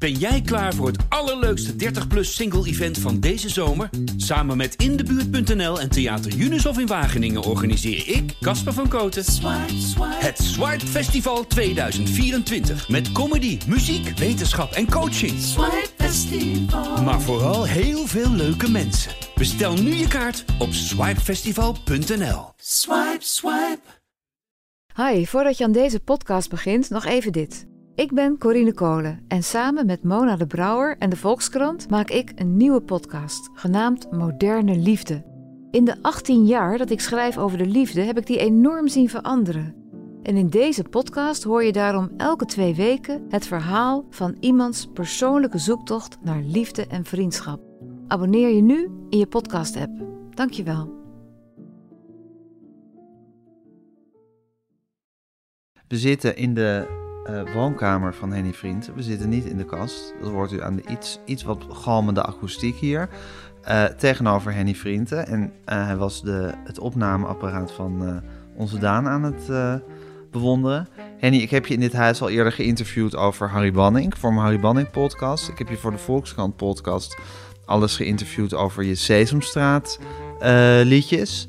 Ben jij klaar voor het allerleukste 30-plus single-event van deze zomer? Samen met Indebuurt.nl en Theater Unisof in Wageningen organiseer ik, Casper van Koten, het Swipe Festival 2024. Met comedy, muziek, wetenschap en coaching. Maar vooral heel veel leuke mensen. Bestel nu je kaart op swipefestival.nl. Swipe, swipe. Hi, voordat je aan deze podcast begint, nog even dit. Ik ben Corine Kolen en samen met Mona de Brouwer en de Volkskrant maak ik een nieuwe podcast, genaamd Moderne Liefde. In de 18 jaar dat ik schrijf over de liefde heb ik die enorm zien veranderen. En in deze podcast hoor je daarom elke twee weken het verhaal van iemands persoonlijke zoektocht naar liefde en vriendschap. Abonneer je nu in je podcast-app. Dankjewel. We zitten in de uh, woonkamer van Henny Vriend. We zitten niet in de kast. Dat hoort u aan de iets, iets wat galmende akoestiek hier. Uh, tegenover Henny Vrienden. En uh, hij was de, het opnameapparaat van onze Daan aan het bewonderen. Henny, ik heb je in dit huis al eerder geïnterviewd over Harry Banning. Voor mijn Harry Banning podcast. Ik heb je voor de Volkskrant podcast alles geïnterviewd over je Sesamstraat liedjes.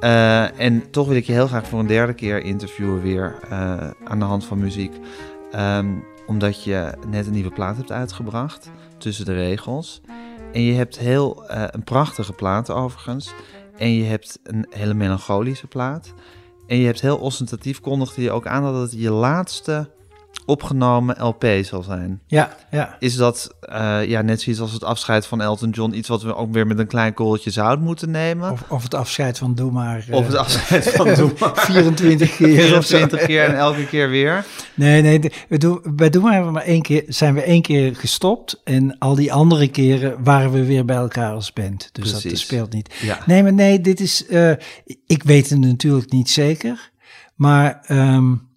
Uh, en toch wil ik je heel graag voor een derde keer interviewen weer uh, aan de hand van muziek. Um, omdat je net een nieuwe plaat hebt uitgebracht, Tussen de Regels. En je hebt heel uh, een prachtige plaat overigens. En je hebt een hele melancholische plaat. En je hebt heel ostentatief kondigde je ook aan dat het je laatste opgenomen LP zal zijn. Ja, ja. Is dat uh, ja, net zoiets als het afscheid van Elton John, iets wat we ook weer met een klein korreltje zout moeten nemen? Of, of het afscheid van Doe maar. Uh, of het afscheid van Doe maar. 24 keer. 24 keer en elke keer weer. Nee, nee. We doen, bij Doe maar hebben we maar één keer, zijn we één keer gestopt. En al die andere keren waren we weer bij elkaar als band. Dus Precies. dat speelt niet. Ja. Nee, maar nee, dit is. Uh, ik weet het natuurlijk niet zeker. Maar. Um,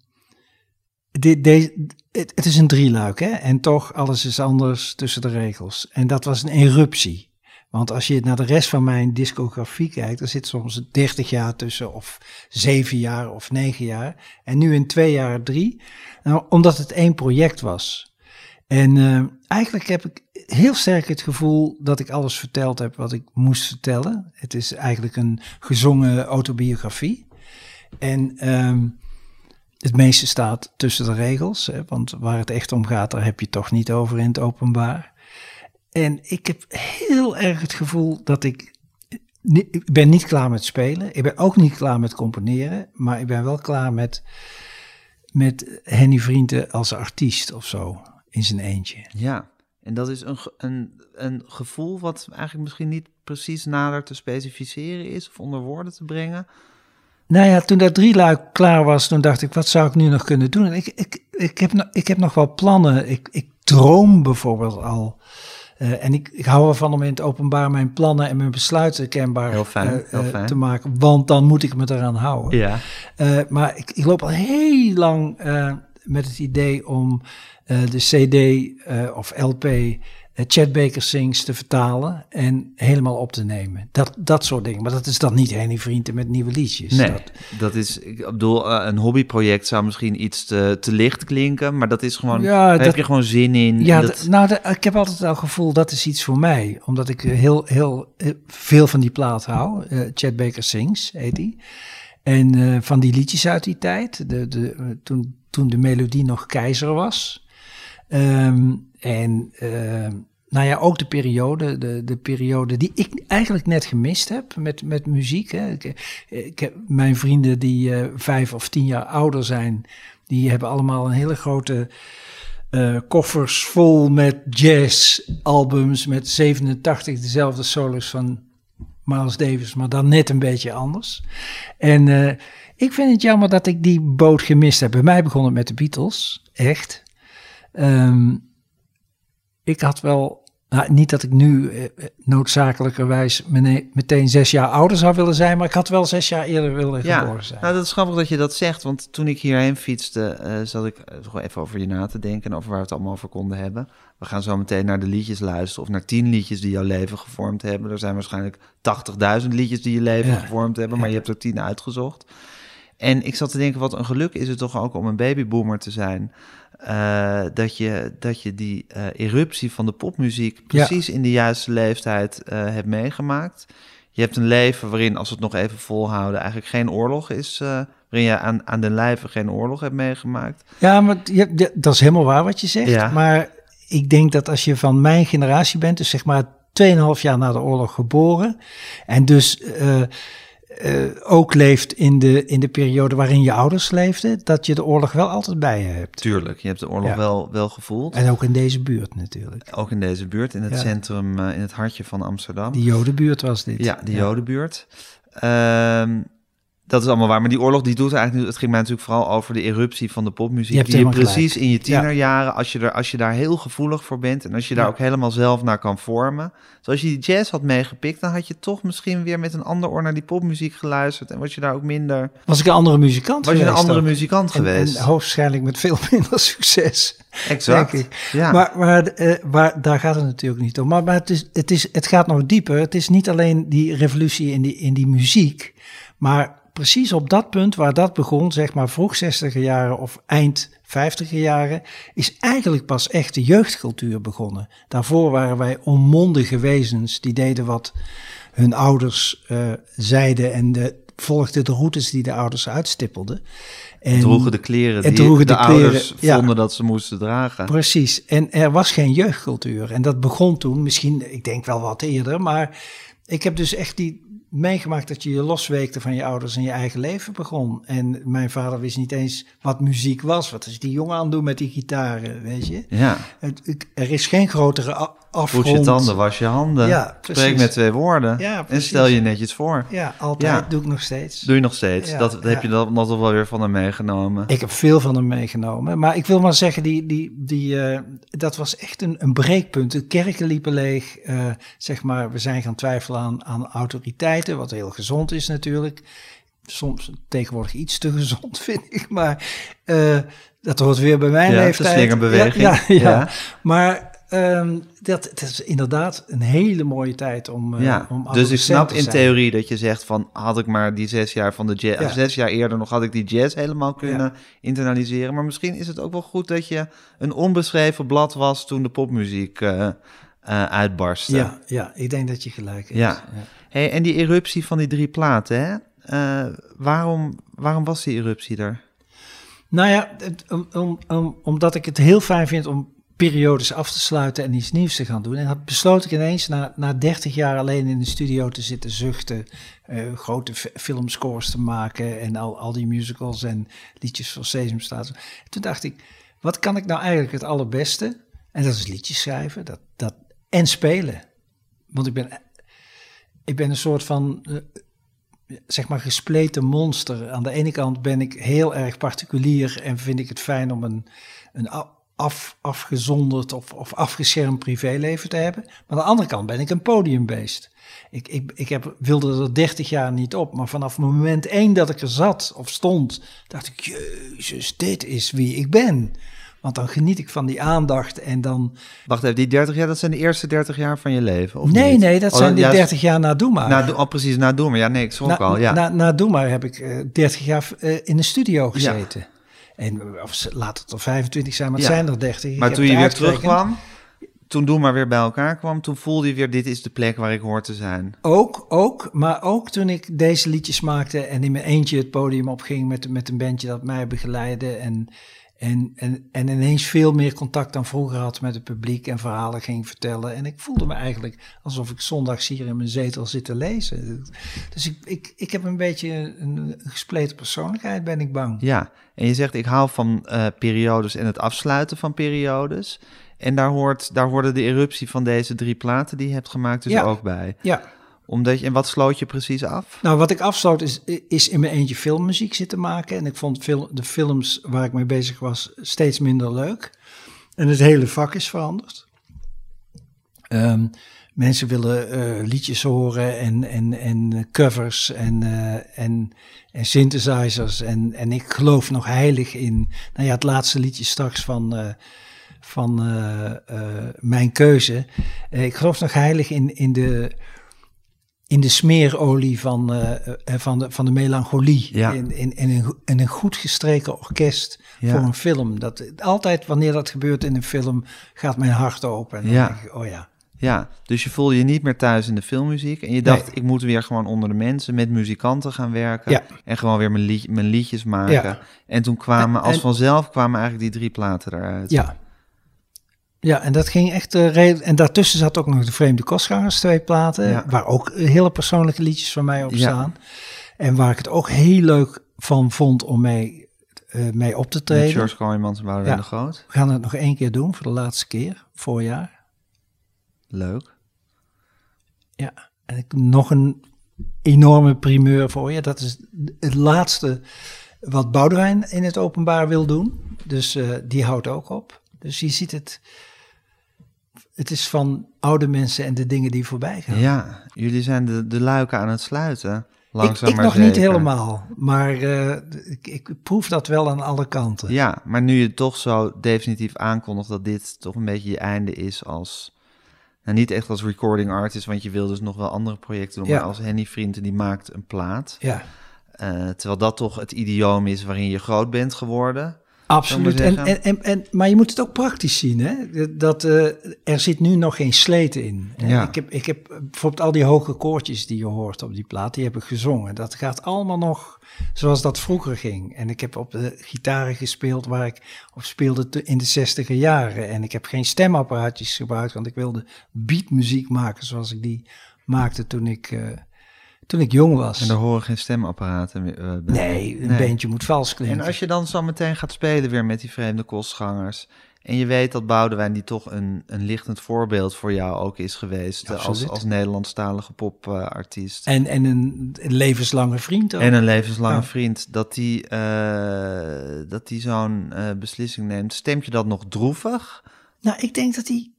de, de, het, is een drieluik, hè? En toch, alles is anders tussen de regels. En dat was een eruptie. Want als je naar de rest van mijn discografie kijkt, er zit soms 30 jaar tussen, of 7 jaar of 9 jaar. En nu in twee jaar drie. Nou, omdat het één project was. En uh, eigenlijk heb ik heel sterk het gevoel dat ik alles verteld heb wat ik moest vertellen. Het is eigenlijk een gezongen autobiografie. En um, het meeste staat tussen de regels, hè, want waar het echt om gaat, daar heb je toch niet over in het openbaar. En ik heb heel erg het gevoel dat ik. Ben niet klaar met spelen. Ik ben ook niet klaar met componeren. Maar ik ben wel klaar met, met Henny Vrienden als artiest of zo. In zijn eentje. Ja, en dat is een, een, een gevoel wat eigenlijk misschien niet precies nader te specificeren is of onder woorden te brengen. Nou ja, toen dat drieluik klaar was, toen dacht ik, wat zou ik nu nog kunnen doen? En ik, ik, ik, heb, ik heb nog wel plannen. Ik, ik droom bijvoorbeeld al. Uh, en ik, ik hou ervan om in het openbaar mijn plannen en mijn besluiten kenbaar heel fijn, uh, heel fijn. te maken. Want dan moet ik me eraan houden. Ja. Uh, maar ik, ik, loop al heel lang met het idee om de CD of LP Chad Baker Sings te vertalen en helemaal op te nemen. Dat, dat soort dingen. Maar dat is dan niet Henny Vrienden met nieuwe liedjes. Nee, dat, dat is, ik bedoel, uh, een hobbyproject zou misschien iets te, te licht klinken, maar dat is gewoon, ja, daar dat, heb je gewoon zin in. Ja, dat, nou, ik heb altijd het gevoel, dat is iets voor mij. Omdat ik heel, heel, heel veel van die plaat hou. Uh, Chad Baker Sings heet die. En uh, van die liedjes uit die tijd, de, de, toen, toen de melodie nog keizer was. Um, en nou ja, ook de periode, de, de periode die ik eigenlijk net gemist heb met, met muziek. Hè. Ik, heb mijn vrienden die uh, vijf of tien jaar ouder zijn, die hebben allemaal een hele grote uh, koffers vol met jazzalbums met 87 dezelfde solos van Miles Davis, maar dan net een beetje anders. En uh, ik vind het jammer dat ik die boot gemist heb. Bij mij begon het met de Beatles, echt. Um, ik had wel nou, niet dat ik nu eh, noodzakelijkerwijs meteen zes jaar ouder zou willen zijn, maar ik had wel zes jaar eerder willen ja, geboren zijn. Nou, dat is grappig dat je dat zegt, want toen ik hierheen fietste, uh, zat ik gewoon even over je na te denken en over waar we het allemaal over konden hebben. We gaan zo meteen naar de liedjes luisteren, of naar tien liedjes die jouw leven gevormd hebben. Er zijn waarschijnlijk 80.000 liedjes die je leven Ja. gevormd hebben, maar je hebt er tien uitgezocht. En ik zat te denken, wat een geluk is het toch ook om een babyboomer te zijn. Uh, dat, je, dat je die uh, eruptie van de popmuziek precies in de juiste leeftijd uh, hebt meegemaakt. Je hebt een leven waarin, als we het nog even volhouden, eigenlijk geen oorlog is. waarin je aan, aan de lijve geen oorlog hebt meegemaakt. Ja, maar je, dat is helemaal waar wat je zegt. Ja. Maar ik denk dat als je van mijn generatie bent, dus zeg maar 2,5 jaar na de oorlog geboren. En dus uh, uh, ook leeft in de, in de periode waarin je ouders leefden, dat je de oorlog wel altijd bij je hebt. Tuurlijk, je hebt de oorlog wel, wel gevoeld. En ook in deze buurt natuurlijk. Ook in deze buurt, in het centrum, uh, in het hartje van Amsterdam. Die Jodenbuurt was dit. Ja, die Jodenbuurt. Ehm, dat is allemaal waar. Maar die oorlog die doet eigenlijk. Het ging mij natuurlijk vooral over de eruptie van de popmuziek. Je die je precies in je tienerjaren, als, je er, als je daar heel gevoelig voor bent. En als je daar ook helemaal zelf naar kan vormen. Zoals je die jazz had meegepikt, dan had je toch misschien weer met een ander oor naar die popmuziek geluisterd. En was je daar ook minder. Was ik een andere muzikant? Was je een andere muzikant geweest? En, hoogstwaarschijnlijk met veel minder succes. Exact. Ja. Maar, maar, uh, daar gaat het natuurlijk niet om. Maar, maar het, is, het, is, het gaat nog dieper. Het is niet alleen die revolutie in die, in die muziek. Maar precies op dat punt waar dat begon, zeg maar vroeg 60 jaren of eind 50 jaren, is eigenlijk pas echt de jeugdcultuur begonnen. Daarvoor waren wij onmondige wezens die deden wat hun ouders uh, zeiden en de, volgden de routes die de ouders uitstippelden. En droegen de kleren die droegen de, de kleren, ouders vonden dat ze moesten dragen. Precies, en er was geen jeugdcultuur. En dat begon toen, misschien, ik denk wel wat eerder, maar ik heb dus echt die, meegemaakt dat je je losweekte van je ouders en je eigen leven begon. En mijn vader wist niet eens wat muziek was. Wat is die jongen aan het doen met die gitaren, weet je? Ja. er is geen grotere afgrond. Poets je tanden, was je handen. Ja. Spreek met twee woorden. Ja, en stel je netjes voor. Ja, altijd. Doe ik nog steeds. Doe je nog steeds. Dat heb je dan nog wel weer van hem meegenomen. Ik heb veel van hem meegenomen. Maar ik wil maar zeggen, die, die, die, uh, dat was echt een, een breekpunt. De kerken liepen leeg. Uh, zeg maar, we zijn gaan twijfelen aan, aan autoriteiten, wat heel gezond is natuurlijk. Soms tegenwoordig iets te gezond, vind ik. Maar uh, dat hoort weer bij mijn ja, leeftijd. Ja, beweging. Ja, ja, ja. Maar Um, dat, het is inderdaad een hele mooie tijd om. Uh, ja, om dus ik snap in theorie dat je zegt van had ik maar die zes jaar van de jazz, ja. zes jaar eerder nog had ik die jazz helemaal kunnen internaliseren. Maar misschien is het ook wel goed dat je een onbeschreven blad was toen de popmuziek uh, uh, uitbarstte. Ja, ja, ik denk dat je gelijk hebt. Ja. Hey, en die eruptie van die drie platen, hè? waarom, waarom was die eruptie er? Nou ja, het, om, om, om, omdat ik het heel fijn vind om periodes af te sluiten en iets nieuws te gaan doen. En had besloot ik ineens na, na 30 jaar alleen in de studio te zitten zuchten, uh, grote filmscores te maken en al, al die musicals en liedjes van Sesamstraat. Toen dacht ik, wat kan ik nou eigenlijk het allerbeste? En dat is liedjes schrijven dat, dat, en spelen. Want ik ben, ik ben een soort van, uh, zeg maar, gespleten monster. Aan de ene kant ben ik heel erg particulier en vind ik het fijn om een, een af, afgezonderd of, of afgeschermd privéleven te hebben. Maar aan de andere kant ben ik een podiumbeest. Ik, ik, ik heb, wilde er 30 jaar niet op, maar vanaf moment één dat ik er zat of stond, dacht ik, jezus, dit is wie ik ben. Want dan geniet ik van die aandacht en dan... Wacht even, die 30 jaar, dat zijn de eerste 30 jaar van je leven? Of nee, niet? nee, dat oh, zijn die 30 jaar na Doe Maar. Na, oh, precies, na Doe Maar. Ja, nee, ik schrok al, ja. Na, na Doe Maar heb ik uh, eh, 30 jaar uh, in de studio gezeten. Ja. En of laat het er 25 zijn, maar het zijn er 30. Maar toen je weer terugkwam, toen Doe maar weer bij elkaar kwam, toen voelde je weer, dit is de plek waar ik hoor te zijn. Ook, ook, maar ook toen ik deze liedjes maakte en in mijn eentje het podium opging met, met een bandje dat mij begeleidde en en, en, en ineens veel meer contact dan vroeger had met het publiek en verhalen ging vertellen. En ik voelde me eigenlijk alsof ik zondags hier in mijn zetel zit te lezen. Dus ik, ik, ik heb een beetje een, gespleten persoonlijkheid, ben ik bang. Ja, en je zegt ik hou van uh, periodes en het afsluiten van periodes. En daar hoort, daar hoorde de eruptie van deze drie platen die je hebt gemaakt dus ook bij. Ja, omdat je, en wat sloot je precies af? Nou, wat ik afsloot is, is in mijn eentje filmmuziek zitten maken. En ik vond film, de films waar ik mee bezig was steeds minder leuk. En het hele vak is veranderd. Um, mensen willen uh, liedjes horen en, en, en covers en, uh, en, en synthesizers. En, en ik geloof nog heilig in, nou ja, het laatste liedje straks van... Uh, van mijn keuze. ik geloof nog heilig in, in de in de smeerolie van, eh, van, de, van de melancholie. Ja. In, in, in, een, in een goed gestreken orkest Ja. voor een film. Dat, altijd wanneer dat gebeurt in een film, gaat mijn hart open. En dan Ja. denk ik, oh ja. Ja, dus je voelde je niet meer thuis in de filmmuziek. En je dacht, Nee. ik moet weer gewoon onder de mensen met muzikanten gaan werken. Ja. En gewoon weer mijn, lied- mijn liedjes maken. Ja. En toen kwamen, En- als en- vanzelf, kwamen eigenlijk die drie platen eruit. Ja. Ja, en dat ging echt redelijk. En daartussen zat ook nog de Vreemde Kostgangers, twee platen. Ja. Waar ook hele persoonlijke liedjes van mij op Ja. staan. En waar ik het ook heel leuk van vond om mee, eh, mee op te Met treden. George Kooijmans en Boudewijn Ja. de Groot. We gaan het nog één keer doen voor de laatste keer, voorjaar. Leuk. Ja, en ik nog een enorme primeur voor je. Dat is het laatste wat Boudewijn in het openbaar wil doen. Dus eh, die houdt ook op. Dus je ziet het. Het is van oude mensen en de dingen die voorbij gaan. Ja, jullie zijn de, de luiken aan het sluiten. Langzaam ik ik maar nog niet helemaal, maar eh, ik, ik proef dat wel aan alle kanten. Ja, maar nu je toch zo definitief aankondigt dat dit toch een beetje je einde is als... Nou, niet echt als recording artist, want je wil dus nog wel andere projecten doen. Ja. Maar als Henny Vrienden, die maakt een plaat. Ja, Eh, terwijl dat toch het idioom is waarin je groot bent geworden. Absoluut. En, maar en, en, en, maar je moet het ook praktisch zien. Hè? Dat, eh, er zit nu nog geen sleet in. Ja. Ik, heb, ik heb bijvoorbeeld al die hoge koortjes die je hoort op die plaat, die heb ik gezongen. Dat gaat allemaal nog zoals dat vroeger ging. En ik heb op de gitaren gespeeld waar ik op speelde in de zestiger jaren. En ik heb geen stemapparaatjes gebruikt, want ik wilde beatmuziek maken zoals ik die maakte toen ik, eh, toen ik jong was. En er horen geen stemapparaten meer eh, bij. Nee, een Nee. bandje moet vals klinken. En als je dan zo meteen gaat spelen weer met die vreemde kostgangers... en je weet dat Boudewijn, die toch een, een lichtend voorbeeld voor jou ook is geweest... eh, als, als Nederlandstalige popartiest... En, en een, een levenslange vriend ook. En een levenslange Ja. vriend, dat die, eh, dat die zo'n beslissing neemt. Stemt je dat nog droevig? Nou, ik denk dat hij,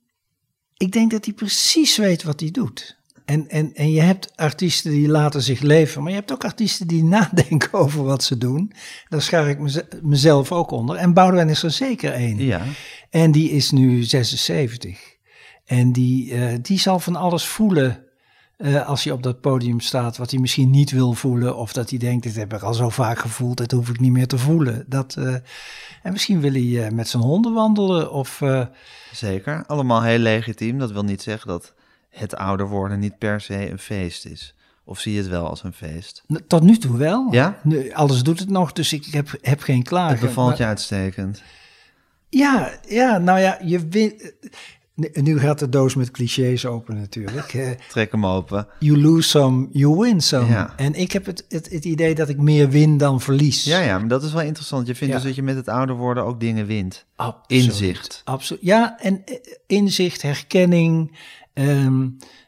ik denk dat hij precies weet wat hij doet. En, en, en je hebt artiesten die laten zich leven, maar je hebt ook artiesten die nadenken over wat ze doen. Daar schaar ik meze- mezelf ook onder. En Boudewijn is er zeker één. Ja. En die is nu 76. En die, eh, die zal van alles voelen eh, als hij op dat podium staat, wat hij misschien niet wil voelen. Of dat hij denkt, dit heb ik al zo vaak gevoeld, dit hoef ik niet meer te voelen. Dat, eh, en misschien wil hij met zijn honden wandelen of... Zeker. Allemaal heel legitiem. Dat wil niet zeggen dat het ouder worden niet per se een feest is. Of zie je het wel als een feest? Tot nu toe wel. Ja? Nu, alles doet het nog, dus ik heb, heb geen klagen. Het bevalt Maar- je uitstekend. Ja, ja, nou ja, je wint... Nu- Nu gaat de doos met clichés open natuurlijk. Eh, Trek hem open. You lose some, you win some. Ja. En ik heb het, het, het idee dat ik meer win dan verlies. Ja, ja, maar dat is wel interessant. Je vindt Ja. dus dat je met het ouder worden ook dingen wint. Absoluut. Inzicht. Absoluut. Ja, en eh, inzicht, herkenning. Ehm,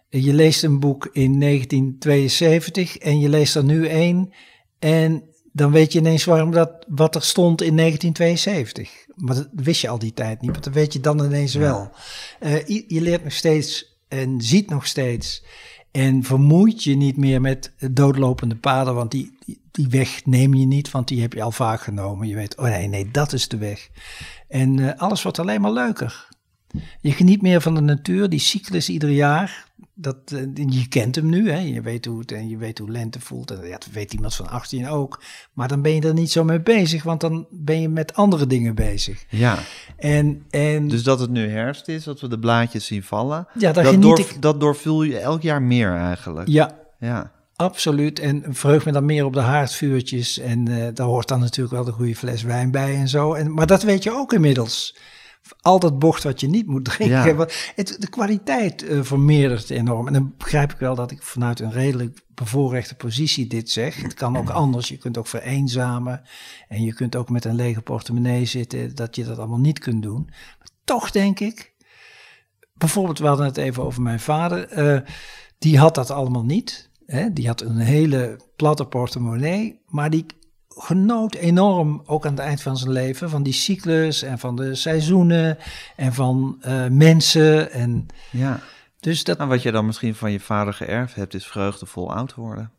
je leest een boek in 1972 en je leest er nu één. En dan weet je ineens waarom dat, wat er stond in 1972. Maar dat wist je al die tijd niet, maar dat weet je dan ineens wel. Eh, je, je leert nog steeds en ziet nog steeds. En vermoeit je niet meer met doodlopende paden, want die, die- die weg neem je niet, want die heb je al vaak genomen. Je weet, oh nee, nee, dat is de weg. En eh, alles wordt alleen maar leuker. Je geniet meer van de natuur, die cyclus ieder jaar. Dat, eh, je kent hem nu, hè? je weet hoe het en je weet hoe lente voelt. En ja, dat weet iemand van 18 ook. Maar dan ben je er niet zo mee bezig, want dan ben je met andere dingen bezig. Ja, En, en dus dat het nu herfst is, dat we de blaadjes zien vallen. Ja, dat, door, ik- dat doorvul je elk jaar meer eigenlijk. ja, Ja. Absoluut. En verheug me dan meer op de haardvuurtjes. En eh, daar hoort dan natuurlijk wel de goede fles wijn bij en zo. En, maar dat weet je ook inmiddels. Al dat bocht wat je niet moet drinken. Ja. Het, de kwaliteit eh, vermeerdert enorm. En dan begrijp ik wel dat ik vanuit een redelijk bevoorrechte positie dit zeg. Het kan ook anders. Je kunt ook vereenzamen. En je kunt ook met een lege portemonnee zitten. Dat je dat allemaal niet kunt doen. Maar toch denk ik. Bijvoorbeeld, we hadden het even over mijn vader. eh, die had dat allemaal niet. Hè? Die had een hele platte portemonnee. Maar die genoot enorm, ook aan het eind van zijn leven, van die cyclus en van de seizoenen en van eh, mensen. En ja. dus dat, Nou, wat je dan misschien van je vader geërfd hebt, is vreugdevol oud worden.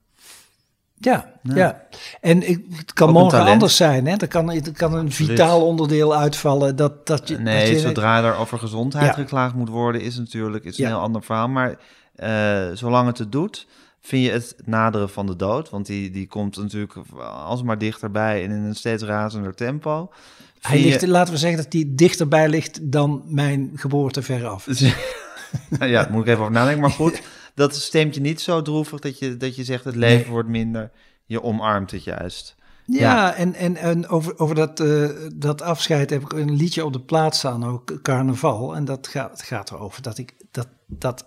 ja, ja. En ik, het kan Ook morgen anders zijn. Hè? Er kan, er kan een vitaal onderdeel uitvallen. Dat, dat je, Nee, dat je, zodra er over gezondheid Ja. geklaagd moet worden, is natuurlijk is een Ja. heel ander verhaal. Maar eh, zolang het het doet, Vind je het naderen van de dood? Want die, die komt natuurlijk alsmaar dichterbij en in een steeds razender tempo. Hij ligt, laten we zeggen dat hij dichterbij ligt dan mijn geboorte veraf. nou ja, moet ik even over nadenken. Maar goed, dat stemt je niet zo droevig dat je, dat je zegt het leven wordt minder. Je omarmt het juist. Ja, en, en, en over, over dat, uh, dat afscheid heb ik een liedje op de plaat staan, ook Carnaval. En dat gaat, gaat erover dat ik dat, dat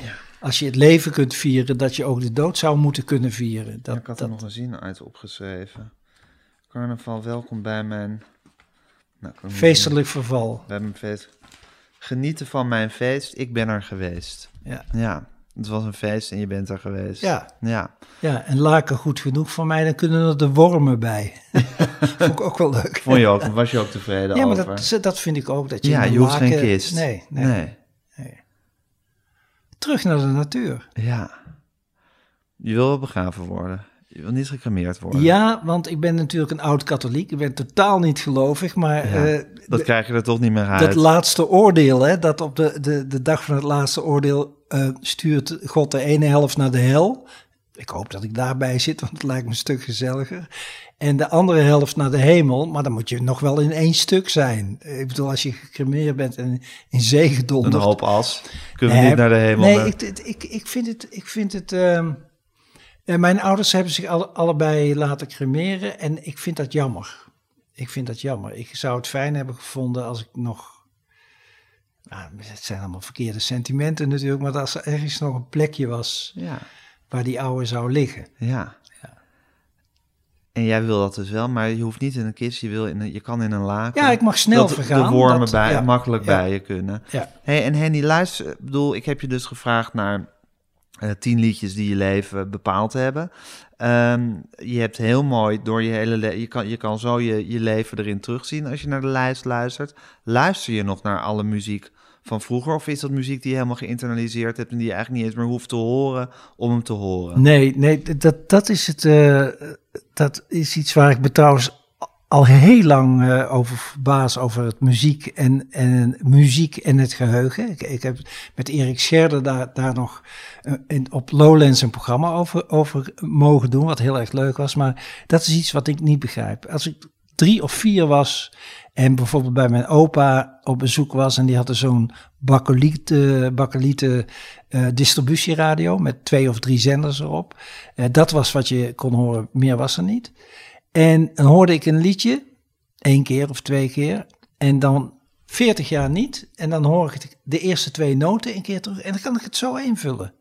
ja. Als je het leven kunt vieren, dat je ook de dood zou moeten kunnen vieren. Dat, ik had dat... er nog een zin uit opgeschreven. Carnaval, welkom bij mijn... Nou, Feestelijk verval. Bij mijn feest. Genieten van mijn feest, ik ben er geweest. Ja. Ja, het was een feest en je bent er geweest. Ja. Ja. Ja, en laken goed genoeg voor mij, dan kunnen er de wormen bij. Vond ik ook wel leuk. Vond je ook, was je ook tevreden ja, over? Ja, maar dat, dat vind ik ook. Dat je ja, je hoeft geen kist. Nee, nee, nee. Terug naar de natuur. Ja. Je wil wel begraven worden. Je wil niet gecremeerd worden. Ja, want ik ben natuurlijk een oud-katholiek. Ik ben totaal niet gelovig, maar... Ja, uh, dat krijg je er toch niet meer uit. Dat laatste oordeel, hè, dat op de, de, de dag van het laatste oordeel uh, stuurt God de ene helft naar de hel. Ik hoop dat ik daarbij zit, want het lijkt me een stuk gezelliger. En de andere helft naar de hemel, maar dan moet je nog wel in één stuk zijn. Ik bedoel, als je gecremeerd bent en in zee gedonderd... Een hoop as, kunnen we niet naar de hemel. Nee, ik, ik, ik vind het... Ik vind het uh, mijn ouders hebben zich alle, allebei laten cremeren en ik vind dat jammer. Ik vind dat jammer. Ik zou het fijn hebben gevonden als ik nog nou, het zijn allemaal verkeerde sentimenten natuurlijk, maar als er ergens nog een plekje was ja. waar die oude zou liggen. Ja. En jij wil dat dus wel, maar je hoeft niet in een kist, je, wil in een, je kan in een laken. Ja, ik mag snel dat vergaan. De wormen dat, bij, ja. makkelijk bij je kunnen. Ja. Hey, en Henny, luister, ik bedoel, ik heb je dus gevraagd naar uh, tien liedjes die je leven bepaald hebben. Um, je hebt heel mooi door je hele leven, je kan, je kan zo je, je leven erin terugzien als je naar de lijst luistert. Luister je nog naar alle muziek van vroeger? Of is dat muziek die je helemaal geïnternaliseerd hebt en die je eigenlijk niet eens meer hoeft te horen om hem te horen? Nee, nee dat, dat, is, het, uh, dat is iets waar ik me trouwens al heel lang uh, over verbaas over het muziek en, en muziek en het geheugen. Ik, ik heb met Erik Scherder daar, daar nog uh, in, op Lowlands een programma over, over mogen doen, wat heel erg leuk was. Maar dat is iets wat ik niet begrijp. Als ik drie of vier was en bijvoorbeeld bij mijn opa op bezoek was en die had zo'n bakkelieten, uh, distributieradio met twee of drie zenders erop. Uh, dat was wat je kon horen, meer was er niet. En dan hoorde ik een liedje, één keer of twee keer, en dan 40 jaar niet. En dan hoor ik de eerste twee noten een keer terug en dan kan ik het zo invullen.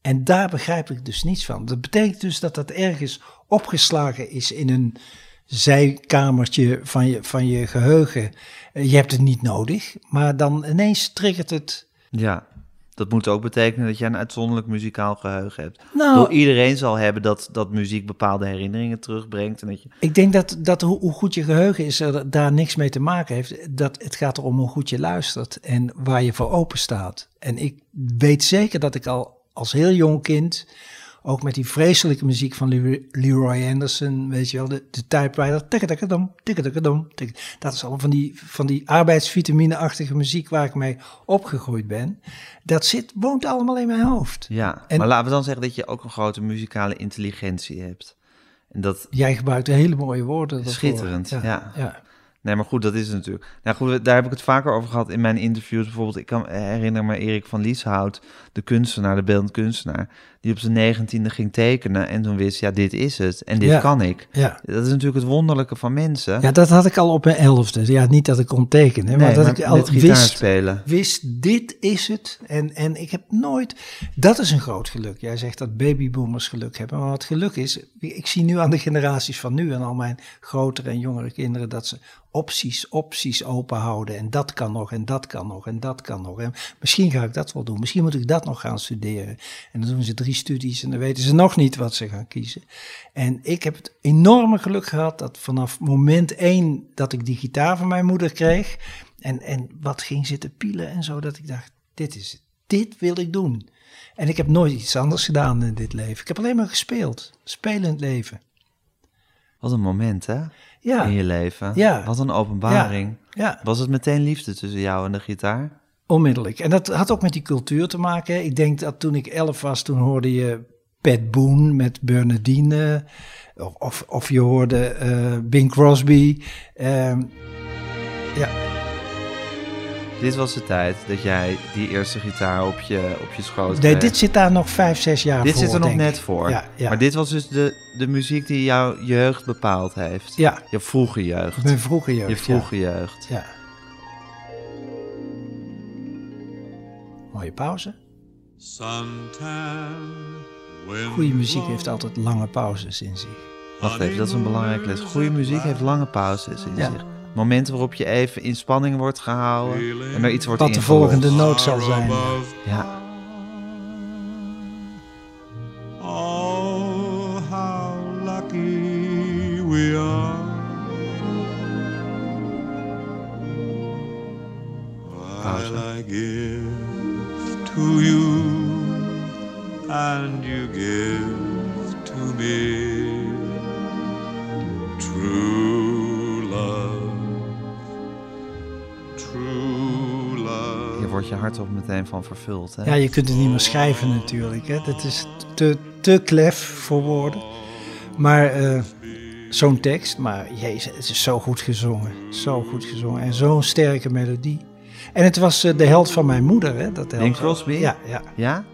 En daar begrijp ik dus niets van. Dat betekent dus dat dat ergens opgeslagen is in een zijkamertje van je, van je geheugen. Je hebt het niet nodig, maar dan ineens triggert het. Ja, dat moet ook betekenen dat je een uitzonderlijk muzikaal geheugen hebt. Nou, Door iedereen zal hebben dat, dat muziek bepaalde herinneringen terugbrengt. En dat je... Ik denk dat, dat hoe, hoe goed je geheugen is, er daar niks mee te maken heeft. Dat het gaat erom hoe goed je luistert en waar je voor open staat. En ik weet zeker dat ik al als heel jong kind ook met die vreselijke muziek van Leroy Anderson, weet je wel, de, de typewriter, tikketikkedom, tikketikkedom, tik. Dat is allemaal van die, van die arbeidsvitamine-achtige muziek waar ik mee opgegroeid ben. Dat zit, woont allemaal in mijn hoofd. Ja, en, maar laten we dan zeggen dat je ook een grote muzikale intelligentie hebt. En dat... Jij gebruikt hele mooie woorden. Daarvoor. Schitterend, ja. ja. ja. Nee, maar goed, dat is het natuurlijk. Nou goed, daar heb ik het vaker over gehad in mijn interviews. Bijvoorbeeld, ik kan herinner me Erik van Lieshout, de kunstenaar, de beeldend kunstenaar, die op zijn negentiende ging tekenen en toen wist, ja, dit is het en dit ja, kan ik. Ja. Dat is natuurlijk het wonderlijke van mensen. Ja, dat had ik al op mijn elfde. Ja, niet dat ik kon tekenen, nee, maar dat maar ik al wist, spelen. wist, dit is het. En, en ik heb nooit, dat is een groot geluk. Jij zegt dat babyboomers geluk hebben, maar wat geluk is, ik zie nu aan de generaties van nu en al mijn grotere en jongere kinderen, dat ze opties, opties open houden. En dat kan nog, en dat kan nog, en dat kan nog. En misschien ga ik dat wel doen. Misschien moet ik dat nog gaan studeren. En dan doen ze drie studies en dan weten ze nog niet wat ze gaan kiezen. En ik heb het enorme geluk gehad dat vanaf moment één dat ik die gitaar van mijn moeder kreeg. En, en wat ging zitten pielen en zo, dat ik dacht, dit is het. Dit wil ik doen. En ik heb nooit iets anders gedaan in dit leven. Ik heb alleen maar gespeeld. Spelend leven. Wat een moment, hè? Ja. In je leven. Ja. Wat een openbaring. Ja. Was het meteen liefde tussen jou en de gitaar? Onmiddellijk. En dat had ook met die cultuur te maken. Ik denk dat toen ik elf was, toen hoorde je Pat Boone met Bernadine. Of, of je hoorde eh, Bing Crosby. Ehm, ja. Dit was de tijd dat jij die eerste gitaar op je, op je schoot Nee, dit zit daar nog vijf, zes jaar Dit voor, zit er nog net ik. voor. Ja, ja. Maar dit was dus de, de muziek die jouw jeugd bepaald heeft. Ja, Je vroege jeugd. mijn vroege jeugd. je vroege jeugd. Ja. Mooie pauze. Goede muziek heeft altijd lange pauzes in zich. Wacht even, dat is een belangrijke les. Goede muziek heeft lange pauzes in Ja. zich. Momenten waarop je even in spanning wordt gehouden en er iets wordt Wat de volgende noot zal zijn. Ja, Oh, how lucky we are. While I give to you and you give to me true love, true love. hier wordt je hart ook meteen van vervuld. Hè? Ja, je kunt het niet meer schrijven natuurlijk. Hè. Dat is te, te klef voor woorden. Maar eh, zo'n tekst, maar jezus, het is zo goed gezongen. Zo goed gezongen en zo'n sterke melodie. En het was eh, de held van mijn moeder, hè. Dat. Crosby? Ja, ja. Ja?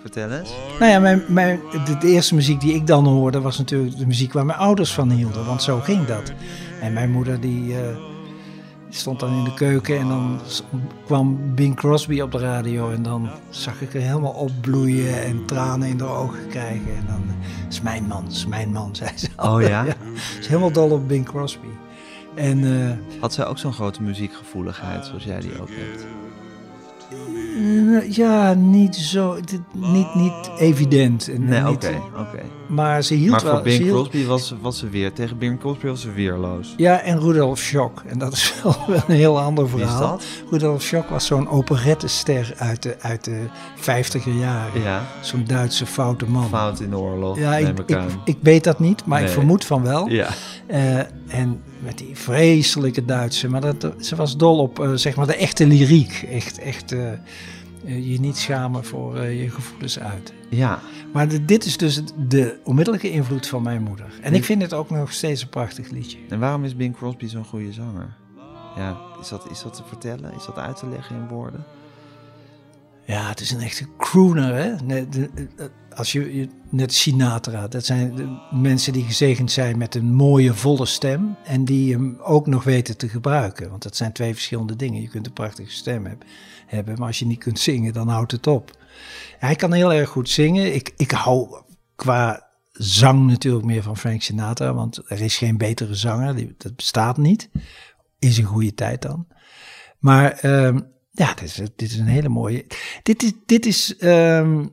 Vertel eens. Nou ja, mijn, mijn, de, de eerste muziek die ik dan hoorde was natuurlijk de muziek waar mijn ouders van hielden. Want zo ging dat. En mijn moeder die, eh, stond dan in de keuken en dan kwam Bing Crosby op de radio. En dan zag ik er helemaal opbloeien en tranen in de ogen krijgen. En dan, "Het is mijn man, is mijn man, zei ze. Oh ja? Ze is helemaal dol op Bing Crosby. En eh, Had zij ook zo'n grote muziekgevoeligheid zoals jij die ook hebt? eh, ja, niet zo, niet, niet evident. En, Nee, eh, oké, niet- oké. Maar ze hield Maar wel... voor ze Bing hield- Crosby was, was ze weer, tegen Bing Crosby was ze weerloos. Ja, en Rudolf Schock. En dat is wel een heel ander Wie is verhaal. dat? Rudolf Schock was zo'n operettester uit de, uit de 50er jaren. Ja, Zo'n Duitse foute man. fout in de oorlog, ja, ik, ik ik, weet dat niet, maar ik Nee. vermoed van wel. Ja, en met die vreselijke Duitse. Maar dat, ze was dol op eh, zeg maar de echte lyriek. Echt, echt eh, eh, je niet schamen voor eh, je gevoelens uit. ja. Maar de- dit is dus de onmiddellijke invloed van mijn moeder. En ik vind het ook nog steeds een prachtig liedje. En waarom is Bing Crosby zo'n goede zanger? Ja, is dat, is dat te vertellen? Is dat uit te leggen in woorden? Ja, het is een echte crooner, hè? Als je, net Sinatra, dat zijn mensen die gezegend zijn met een mooie, volle stem. En die hem ook nog weten te gebruiken. Want dat zijn twee verschillende dingen. Je kunt een prachtige stem heb- hebben, maar als je niet kunt zingen, dan houdt het op. Hij kan heel erg goed zingen. Ik, ik hou qua zang natuurlijk meer van Frank Sinatra, want er is geen betere zanger. Dat bestaat niet. Is een goede tijd dan. Maar ehm, ja, dit is, dit is een hele mooie. Dit is, dit is ehm,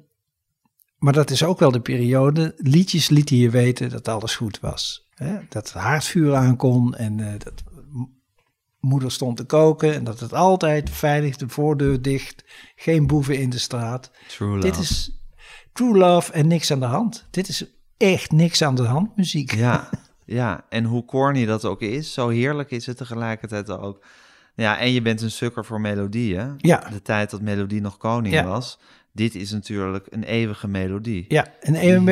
maar dat is ook wel de periode. Liedjes lieten je weten dat alles goed was. Hè? Dat het haardvuur aankon en eh, dat moeder stond te koken en dat het altijd veilig de voordeur dicht, geen boeven in de straat. True Love. Dit is true love en niks aan de hand. Dit is echt niks aan de hand muziek. Ja, ja, en hoe corny dat ook is, zo heerlijk is het tegelijkertijd ook. Ja, en je bent een sukker voor melodieën. Ja. De tijd dat melodie nog koning Ja. was. Dit is natuurlijk een eeuwige melodie. Ja, en, en,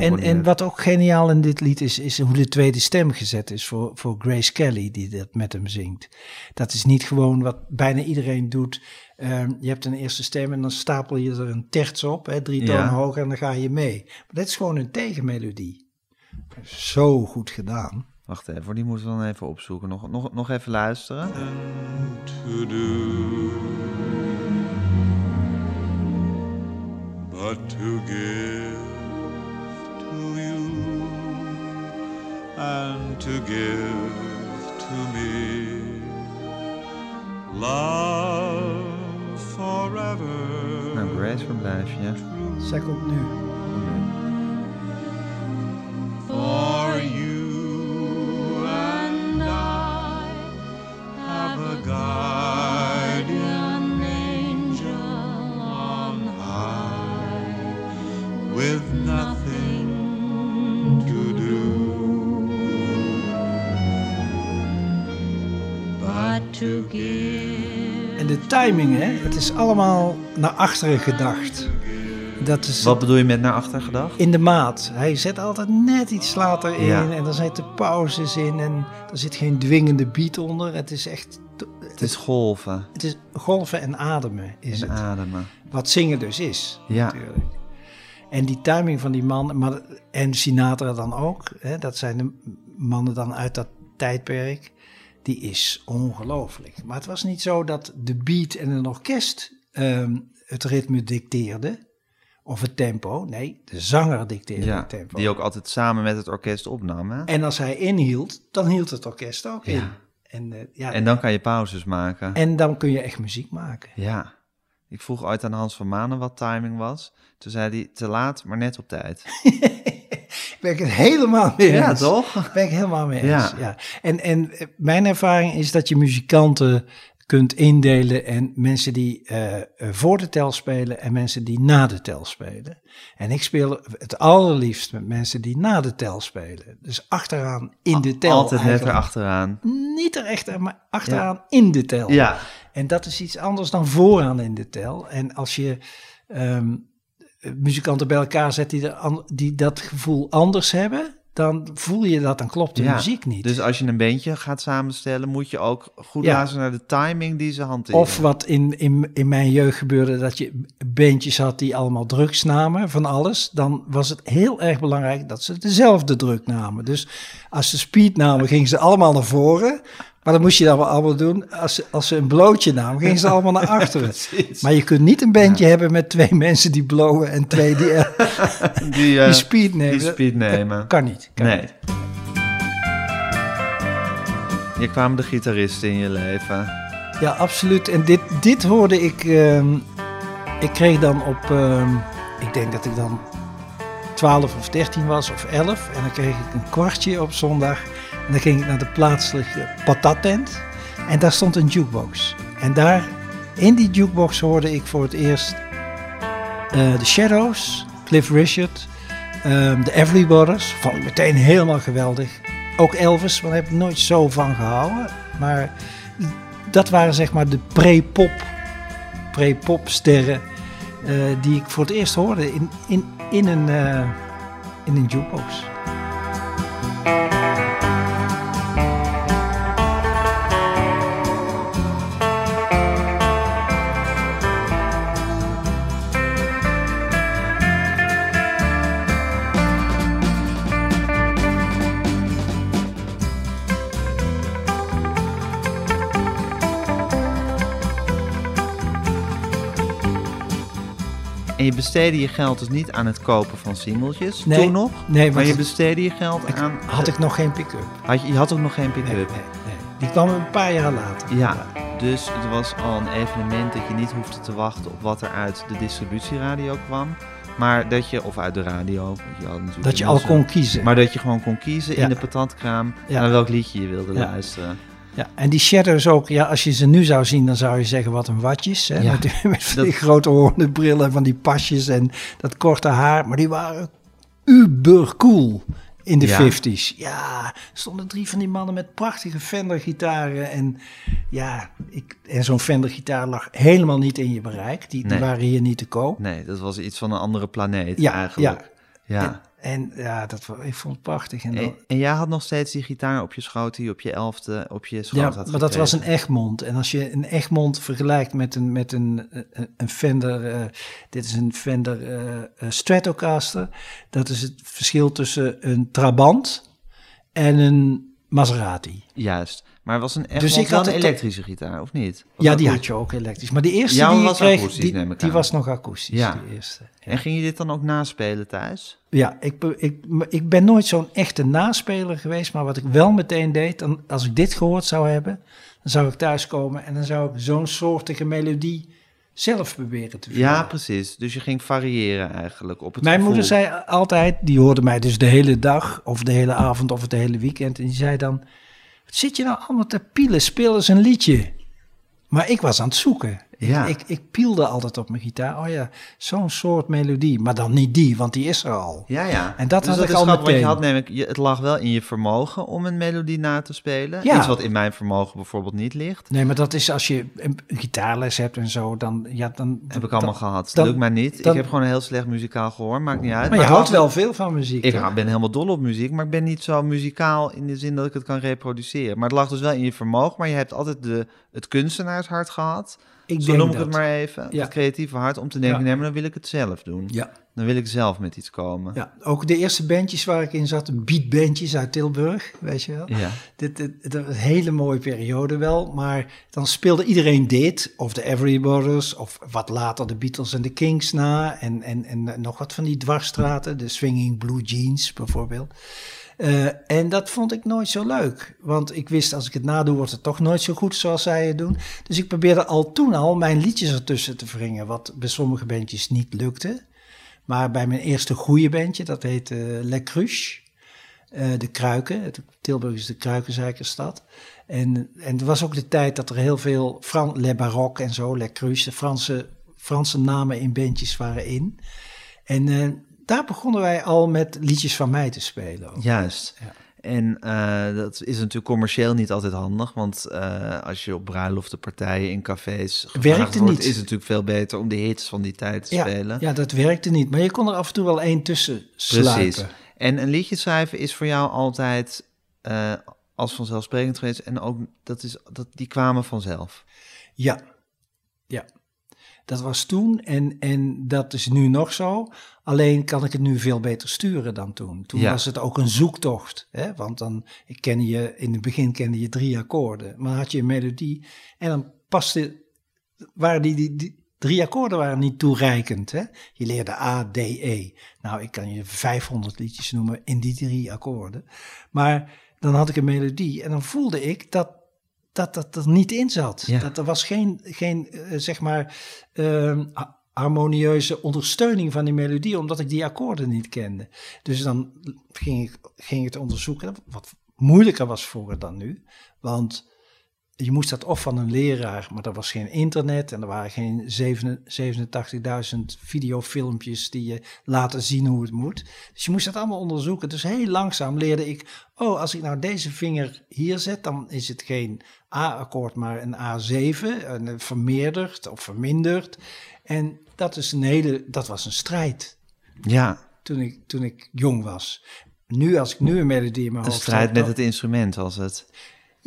en, en wat ook geniaal in dit lied is, is hoe de tweede stem gezet is voor, voor Grace Kelly, die dat met hem zingt. Dat is niet gewoon wat bijna iedereen doet. Ehm, je hebt een eerste stem en dan stapel je er een terts op, hè, drie tonen Ja. hoger en dan ga je mee. Maar dit is gewoon een tegenmelodie. Zo goed gedaan. Wacht even, die moeten we dan even opzoeken. Nog, nog, nog even luisteren. to do but to give to you and to give to me love forever Nou, Grace, waar blijf je? Zij komt nu. for with nothing to do but to give En de timing, hè, het is allemaal naar achteren gedacht. Dat is Wat bedoel je met naar achter gedacht? in de maat. Hij zet altijd net iets later in Ja. en dan zitten pauzes in en er zit geen dwingende beat onder. Het is echt, Het is golven het is golven en ademen is en het. ademen. Wat zingen dus is, Ja. natuurlijk. En die timing van die man, maar, en Sinatra dan ook, hè, dat zijn de mannen dan uit dat tijdperk, die is ongelooflijk. Maar het was niet zo dat de beat en een orkest ehm, het ritme dicteerden, of het tempo. Nee, de zanger dicteerde Ja, het tempo. die ook altijd samen met het orkest opnam. Hè? En als hij inhield, dan hield het orkest ook in. En, eh, ja, En dan kan je pauzes maken. en dan kun je echt muziek maken. Ja. Ik vroeg ooit aan Hans van Manen wat timing was. Toen zei hij te laat, maar net op tijd. Ben ik het helemaal mee eens. Ja, toch? Ben ik helemaal mee eens. Ja. Ja. En, en eh, mijn ervaring is dat je muzikanten kunt indelen en mensen die eh, eh, voor de tel spelen en mensen die na de tel spelen. En ik speel het allerliefst met mensen die na de tel spelen. Dus achteraan in de tel. Altijd net erachteraan. Niet er echt, maar achteraan in de tel. Ja. En dat is iets anders dan vooraan in de tel. En als je ehm, muzikanten bij elkaar zet die, die dat gevoel anders hebben, dan voel je dat, dan klopt de ja. muziek niet. Dus als je een bandje gaat samenstellen, moet je ook goed Ja. luisteren naar de timing die ze hanteren. of wat in, in, in mijn jeugd gebeurde, dat je bandjes had die allemaal drugs namen van alles. Dan was het heel erg belangrijk dat ze dezelfde druk namen. Dus als ze speed namen, gingen ze allemaal naar voren. Maar dan moest je dat wel allemaal doen. Als ze, als ze een blootje namen, gingen ze allemaal naar achteren. Maar je kunt niet een bandje hebben met twee mensen die blowen en twee die, eh, die, eh, die speed nemen. die speed Dat- nemen. dat kan niet. Kan nee. niet. Hier kwamen de gitaristen in je leven. Ja, absoluut. En dit, dit hoorde ik. ehm, ik kreeg dan op. ehm, ik denk dat ik dan 12 of 13 was of 11. En dan kreeg ik een kwartje op zondag. En dan ging ik naar de plaatselijke patattent. En daar stond een jukebox. En daar, in die jukebox, hoorde ik voor het eerst eh, The Shadows, Cliff Richard, ehm, de Everly Brothers. Vond ik meteen helemaal geweldig. Ook Elvis, maar daar heb ik nooit zo van gehouden. Maar dat waren zeg maar de pre-pop, pre-pop sterren die ik voor het eerst hoorde in, in, in, een, eh, in een jukebox. En je besteedde je geld dus niet aan het kopen van singeltjes, Nee, toen nog. nee, maar je besteedde je geld aan... Had ik nog geen pick-up. Had je, je had ook nog geen pick-up. nee, nee. Die kwam een paar jaar later. Ja, dus het was al een evenement dat je niet hoefde te wachten op wat er uit de distributieradio kwam. Maar dat je, of uit de radio, je had natuurlijk Dat je al kon kiezen. Maar dat je gewoon kon kiezen Ja. in de patatkraam Ja. naar welk liedje je wilde Ja. luisteren. Ja, en die shadows ook, ja, als je ze nu zou zien, dan zou je zeggen wat een watjes. Hè? Ja, Met, die, met die grote hoornen brillen, van die pasjes en dat korte haar. Maar die waren uber cool in de Ja. 50s. Ja, er stonden drie van die mannen met prachtige Fender gitaren. En ja, ik, en zo'n Fender gitaar lag helemaal niet in je bereik. Die, die waren hier niet te koop. Nee, dat was iets van een andere planeet Ja, eigenlijk. Ja. En, en ja, dat, ik vond het prachtig. En En, en jij had nog steeds die gitaar op je schoot die op je elfde op je schoot Ja, had maar dat was een. Egmond. En als je een Egmond vergelijkt met een, met een, een, een Fender, eh, dit is een Fender eh, eh, Stratocaster. Dat is het verschil tussen een Trabant en een Maserati. Juist. Maar het was een echt Dus ik had een elektrische gitaar, of niet? Was ja, die goed? had je ook elektrisch. Maar de eerste Jouw die was kreeg, akoestisch, die, neem ik die aan. was nog akoestisch, Ja. de eerste. Ja. En ging je dit dan ook naspelen thuis? Ja, ik, ik, ik ben nooit zo'n echte naspeler geweest, maar wat ik wel meteen deed, dan, als ik dit gehoord zou hebben, dan zou ik thuiskomen en dan zou ik zo'n soortige melodie zelf proberen te vinden. Ja, precies. Dus je ging variëren eigenlijk op het Mijn gevoel. moeder zei altijd, die hoorde mij dus de hele dag, of de hele avond, of het hele weekend, en die zei dan, wat zit je nou allemaal te pielen, speel eens een liedje. Maar ik was aan het zoeken. Ja. Ik, ik pielde altijd op mijn gitaar. Oh ja, zo'n soort melodie. Maar dan niet die, want die is er al. Ja, ja. En dat dus had dat ik is al grappig, want je meteen. had namelijk, je, het lag wel in je vermogen om een melodie na te spelen. Ja. Iets wat in mijn vermogen bijvoorbeeld niet ligt. Nee, maar dat is als je een gitaarles hebt en zo, dan... Ja, dan Heb ik allemaal dan- gehad. Dat lukt mij niet. dan- ik heb gewoon een heel slecht muzikaal gehoor, maakt niet uit. Maar je houdt wel veel van muziek. Ik ben helemaal dol op muziek, maar ik ben niet zo muzikaal in de zin dat ik het kan reproduceren. Maar het lag dus wel in je vermogen, maar je hebt altijd de, het kunstenaarshart gehad. Ik zo noem ik dat. het maar even. Ja. Het creatieve hart om te denken, Ja. nee, maar dan wil ik het zelf doen. Ja. Dan wil ik zelf met iets komen. ja, ook de eerste bandjes waar ik in zat, beatbandjes uit Tilburg, weet je wel. Ja. Dit, dit, dit was een hele mooie periode wel, maar dan speelde iedereen dit, of de Everybodies, of wat later de Beatles en de Kings na, en, en, en nog wat van die dwarsstraten, de Swinging Blue Jeans bijvoorbeeld. Eh, en dat vond ik nooit zo leuk, want ik wist als ik het nadoe wordt het toch nooit zo goed zoals zij het doen. Dus ik probeerde al toen al mijn liedjes ertussen te wringen, wat bij sommige bandjes niet lukte. Maar bij mijn eerste goede bandje, dat heette Le Cruche, eh, de Kruiken. Tilburg is de Kruikenzeikerstad. En, en het was ook de tijd dat er heel veel Fran Le Baroque en zo, Le Cruche, de Franse, Franse namen in bandjes waren in. En daar begonnen wij al met liedjes van mij te spelen. ook. Juist. Ja. En eh, dat is natuurlijk commercieel niet altijd handig, want eh, als je op bruiloften, partijen, in cafés Werkte wordt, niet. is het natuurlijk veel beter om de hits van die tijd te Ja, spelen. ja, dat werkte niet. Maar je kon er af en toe wel één tussen sluipen. Precies. En een liedje schrijven is voor jou altijd eh, als vanzelfsprekend geweest en ook dat is dat die kwamen vanzelf. Ja, ja. Dat was toen en, en dat is nu nog zo. Alleen kan ik het nu veel beter sturen dan toen. Toen Ja. was het ook een zoektocht. Hè? Want dan ik ken je, in het begin kende je drie akkoorden. Maar dan had je een melodie en dan paste, waren die, die, die drie akkoorden waren niet toereikend. Hè? Je leerde A, D, E. Nou, ik kan je 500 liedjes noemen in die drie akkoorden. Maar dan had ik een melodie en dan voelde ik dat dat dat er niet in zat. Ja. Dat er was geen, geen eh, zeg maar, ehm, ha- harmonieuze ondersteuning van die melodie, omdat ik die akkoorden niet kende. Dus dan ging ik, ging ik het onderzoeken, wat moeilijker was vroeger dan nu. Want je moest dat of van een leraar, maar er was geen internet en er waren geen 87.000 videofilmpjes die je laten zien hoe het moet. Dus je moest dat allemaal onderzoeken. Dus heel langzaam leerde ik, oh, als ik nou deze vinger hier zet, dan is het geen A-akkoord, maar een A7, een vermeerderd of verminderd. En dat, is een hele, dat was een strijd Ja, toen ik, toen ik jong was. Nu, als ik nu een melodie in mijn een hoofd strijd met het instrument als het.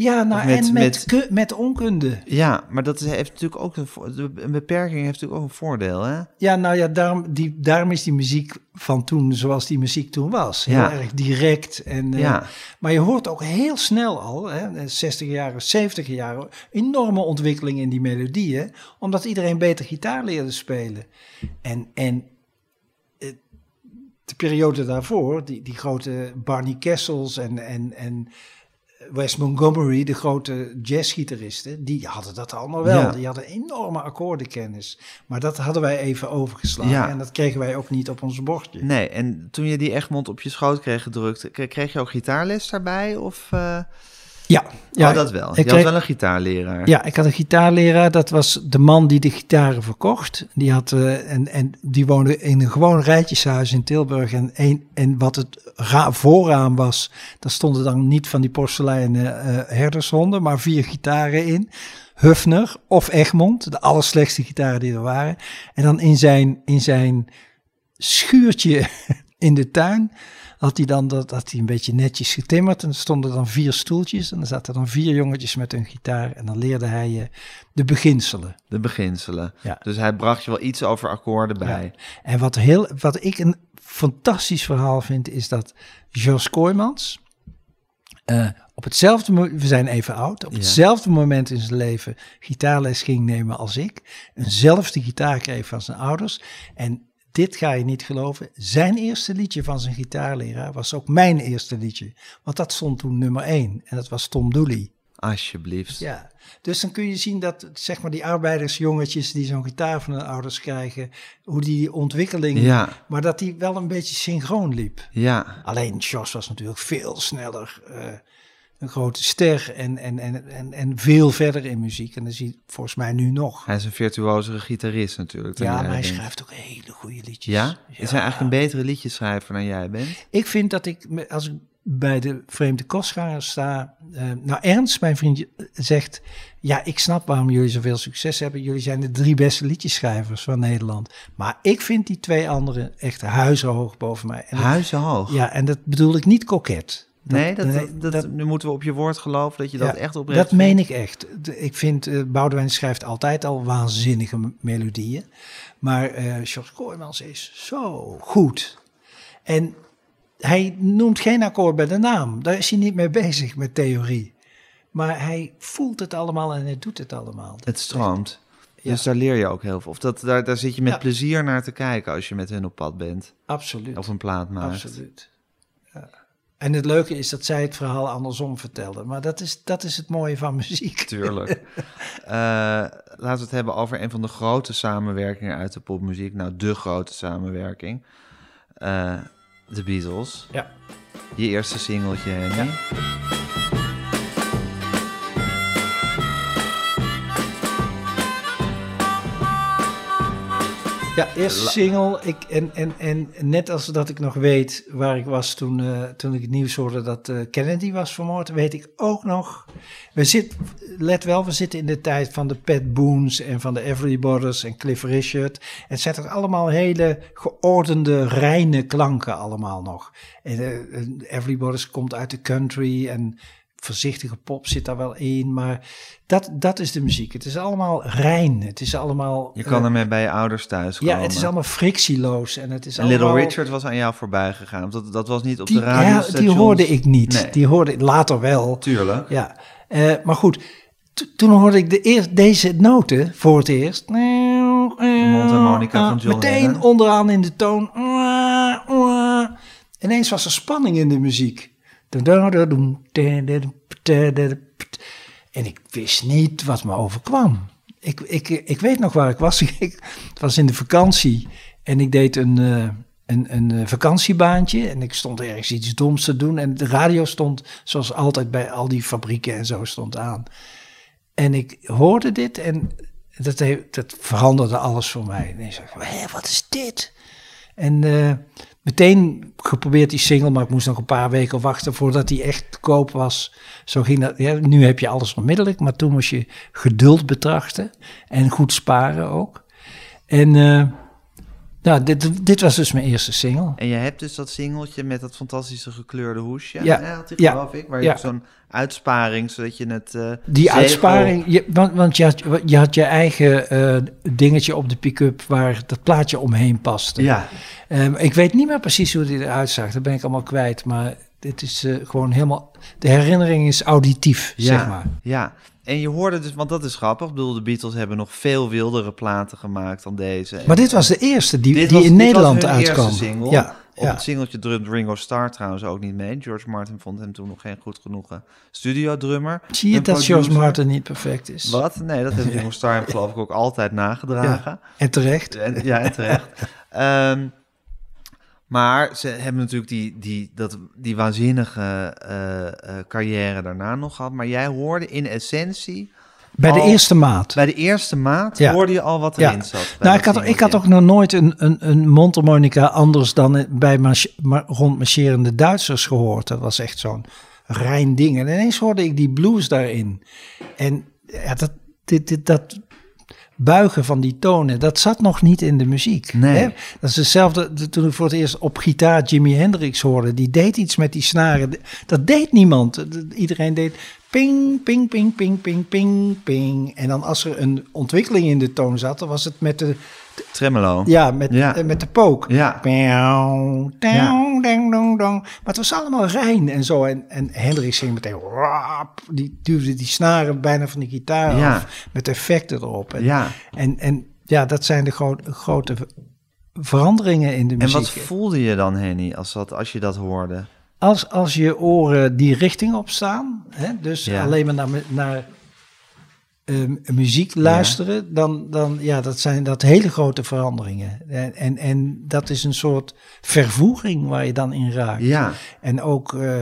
Ja, nou, met- en met, met- ku- met onkunde. Ja, maar dat heeft natuurlijk ook een, beperking heeft natuurlijk ook een voordeel, hè? Ja, nou ja, daarom, die, daarom is die muziek van toen zoals die muziek toen was. Heel Ja. erg direct. En, eh. Maar je hoort ook heel snel al, hè, 60 jaren, 70 jaren, enorme ontwikkeling in die melodieën. Omdat iedereen beter gitaar leerde spelen. En, en eh, de periode daarvoor, die, die grote Barney Kessels en, en, en Wes Montgomery, de grote jazzgitaristen, die hadden dat allemaal wel. Ja. Die hadden enorme akkoordenkennis. Maar dat hadden wij even overgeslagen Ja. en dat kregen wij ook niet op ons bordje. Nee, en toen je die Egmond op je schoot kreeg gedrukt, kre- kreeg je ook gitaarles daarbij? Of, eh Ja, ja oh, dat wel. ik Je had wel een gitaarleraar. Ja, ik had een gitaarleraar. Dat was de man die de gitaren verkocht. Die, had, eh, en, en die woonde in een gewoon rijtjeshuis in Tilburg. En, een, en wat het ra- voorraam was, daar stonden dan niet van die porseleinen eh herdershonden, maar vier gitaren in. Hufner of Egmond, de allerslechtste gitaren die er waren. En dan in zijn, in zijn schuurtje in de tuin had hij dan dat had hij een beetje netjes getimmerd. En er stonden dan vier stoeltjes. En dan zaten dan vier jongetjes met hun gitaar. En dan leerde hij je de beginselen. De beginselen. Ja. Dus hij bracht je wel iets over akkoorden bij. En wat, heel, wat ik een fantastisch verhaal vind, is dat Jos Kooijmans. eh, op hetzelfde moment, we zijn even oud, op Ja. hetzelfde moment in zijn leven gitaarles ging nemen als ik. Eenzelfde gitaar kreeg van zijn ouders. En dit ga je niet geloven. Zijn eerste liedje van zijn gitaarleraar was ook mijn eerste liedje. Want dat stond toen nummer één. En dat was Tom Dooley. Alsjeblieft. Ja, dus dan kun je zien dat zeg maar die arbeidersjongetjes die zo'n gitaar van hun ouders krijgen, hoe die ontwikkeling, Ja, maar dat die wel een beetje synchroon liep. ja. Alleen Jos was natuurlijk veel sneller. eh, een grote ster en, en, en, en, en veel verder in muziek. En dat zie je volgens mij nu nog. Hij is een virtuozere gitarist natuurlijk. Ja, maar hij bent. schrijft ook hele goede liedjes. Ja? Is hij eigenlijk een betere liedjeschrijver dan jij bent? Ik vind dat ik, als ik bij de vreemde kostgangers sta... eh, nou, Ernst, mijn vriendje, zegt... Ja, ik snap waarom jullie zoveel succes hebben. Jullie zijn de drie beste liedjeschrijvers van Nederland. Maar ik vind die twee anderen echt huizenhoog boven mij. En dat- Huizenhoog. ja, en dat bedoel ik niet koket. Nee, dat, nee, dat, dat- nu moeten we op je woord geloven dat je dat Ja, echt oprecht Dat meen ik echt. Ik vind, eh Boudewijn schrijft altijd al waanzinnige melodieën. Maar eh George Kooijmans is zo goed. En hij noemt geen akkoord bij de naam. Daar is hij niet mee bezig met theorie. Maar hij voelt het allemaal en hij doet het allemaal. Het stroomt. Ja. Dus daar leer je ook heel veel. Of dat, daar, daar zit je met Ja. plezier naar te kijken als je met hun op pad bent. Absoluut. Of een plaat maakt. Absoluut. En het leuke is dat zij het verhaal andersom vertelde. Maar dat is, dat is het mooie van muziek. Tuurlijk. Eh, laten we het hebben over een van de grote samenwerkingen uit de popmuziek. Nou, de grote samenwerking. Eh, De Beatles. Ja. Je eerste singeltje, Henny. Ja, eerste single. Ik, en, en, en net als dat ik nog weet waar ik was toen, eh, toen ik het nieuws hoorde dat eh, Kennedy was vermoord, weet ik ook nog. We zit, let wel, we zitten in de tijd van de Pat Boons en van de Everlybodies en Cliff Richard. Het zijn toch allemaal hele geordende, reine klanken allemaal nog. En eh, Everlybodies komt uit de country en voorzichtige pop zit daar wel in, maar dat, dat is de muziek. Het is allemaal rein. Het is allemaal. Je kan eh, ermee bij je ouders thuis komen. ja, het is allemaal frictieloos en het is En Little allemaal... Richard was aan jou voorbij gegaan. Dat, dat was niet op die, de radio. ja, die hoorde ik niet. Nee. Die hoorde ik later wel. Tuurlijk. Ja, Eh, maar goed. To- toen hoorde ik de eer, deze noten voor het eerst. De mondharmonica van John Meteen Lennon. onderaan in de toon. Ineens was er spanning in de muziek. En ik wist niet wat me overkwam. Ik, ik, ik weet nog waar ik was. Ik, het was in de vakantie en ik deed een, eh, een, een eh, vakantiebaantje. En ik stond ergens iets doms te doen. En de radio stond, zoals altijd bij al die fabrieken en zo, stond aan. En ik hoorde dit en dat, dat veranderde alles voor mij. En ik zei, wat is dit? En eh, meteen geprobeerd die single, maar ik moest nog een paar weken wachten voordat die echt te koop was. Zo ging dat. Nu heb je alles onmiddellijk, maar toen moest je geduld betrachten en goed sparen ook. En eh, nou, dit, dit was dus mijn eerste single. En je hebt dus dat singeltje met dat fantastische gekleurde hoesje. Ja, ja, geloof ik. Waar je ja. zo'n uitsparing, zodat je het... eh, Die zegel- uitsparing, je, want, want je, had, je had je eigen eh, dingetje op de pick-up waar dat plaatje omheen paste. Ja, Ehm, ik weet niet meer precies hoe die eruit zag, dat ben ik allemaal kwijt. Maar dit is eh, gewoon helemaal, de herinnering is auditief, ja, zeg maar. ja. En je hoorde dus, want dat is grappig. Ik bedoel, de Beatles hebben nog veel wildere platen gemaakt dan deze. Maar dit was de eerste die, Dit die was- in Nederland uitkwam. single. Ja, Op ja. het singeltje drumt Ringo Starr trouwens ook niet mee. George Martin vond hem toen nog geen goed genoeg studiodrummer. Zie je dat George. Martin niet perfect is? Wat? Nee, dat heeft Ringo Starr hem geloof ik ook altijd nagedragen. En terecht. En, ja, en terecht. Ehm, maar ze hebben natuurlijk die, die, dat, die waanzinnige eh, eh, carrière daarna nog gehad. Maar jij hoorde in essentie, Bij de eerste maat. bij de eerste maat, Ja. hoorde je al wat Ja. erin zat. bij Nou, ik had, ik had ook nog nooit een, een, een mondharmonica anders dan bij march, ma- rondmarcherende Duitsers gehoord. Dat was echt zo'n rein ding. En ineens hoorde ik die blues daarin. En ja, dat, dit, dit, dat buigen van die tonen, dat zat nog niet in de muziek. Nee. Hè? Dat is hetzelfde de- toen ik voor het eerst op gitaar Jimi Hendrix hoorde. Die deed iets met die snaren. Dat deed niemand. Iedereen deed ping, ping, ping, ping, ping, ping, ping. En dan als er een ontwikkeling in de toon zat, dan was het met de, Tremolo. ja, met, Ja. eh, met de pook. Ja. Down. Maar het was allemaal rein en zo. En, en Hendrix ging meteen... Rap, die duwde die snaren bijna van de gitaar Ja. af. Met effecten erop. En, Ja. en, en ja, dat zijn de gro- grote ver- veranderingen in de En muziek. wat voelde je dan, Henny, als, dat, als je dat hoorde? als, als je oren die richting opstaan, hè, dus Ja. alleen maar naar, naar ehm, muziek luisteren, dan, dan ja, dat zijn dat hele grote veranderingen. En, en, en dat is een soort vervoering waar je dan in raakt. Ja, En ook, eh,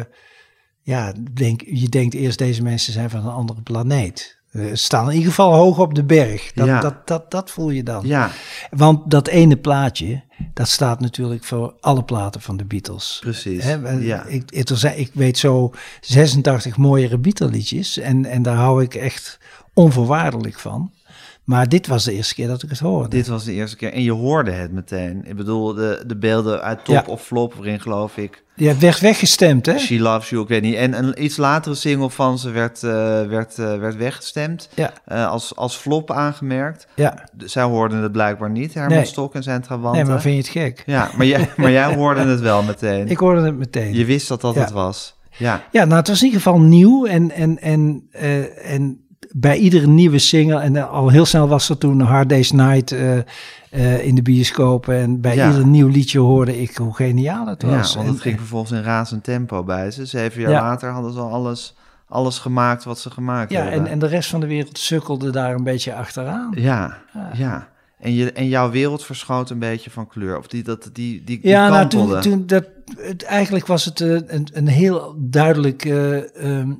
ja, denk, je denkt eerst deze mensen zijn van een andere planeet. Ze staan in ieder geval hoog op de berg. Dat, Ja. dat, dat, dat voel je dan. Ja, Want dat ene plaatje, dat staat natuurlijk voor alle platen van de Beatles. precies. En ja. ik, ik, weet zo 86 mooiere Beatle-liedjes en, en daar hou ik echt onvoorwaardelijk van. Maar dit was de eerste keer dat ik het hoorde. Dit was de eerste keer. En je hoorde het meteen. Ik bedoel, de, de beelden uit Top Ja. of Flop, waarin geloof ik Ja, werd weggestemd, hè? She Loves You, ik weet niet. En een iets latere single van ze werd, eh, werd, eh, werd weggestemd. Ja, eh, als, als flop aangemerkt. ja. Zij hoorden het blijkbaar niet, Herman Nee. Stok en zijn trawanten. Nee, maar vind je het gek? Ja, maar jij, maar jij hoorde het wel meteen. Ik hoorde het meteen. Je wist dat dat Ja. het was. Ja, Ja, nou, het was in ieder geval nieuw en, en, en, en bij iedere nieuwe single, en al heel snel was er toen Hard Day's Night eh, eh, in de bioscoop en bij Ja. ieder nieuw liedje hoorde ik hoe geniaal het ja was. want En- het ging vervolgens in razend tempo bij ze. Zeven jaar Ja. later hadden ze al alles, alles gemaakt wat ze gemaakt ja, hebben. en, en de rest van de wereld sukkelde daar een beetje achteraan. Ja, Ja. ja. En, je, en jouw wereld verschoot een beetje van kleur. Of die, dat, die, die, die Ja, nou, toen, toen dat, het, eigenlijk was het eh, een, een heel duidelijk eh, ehm,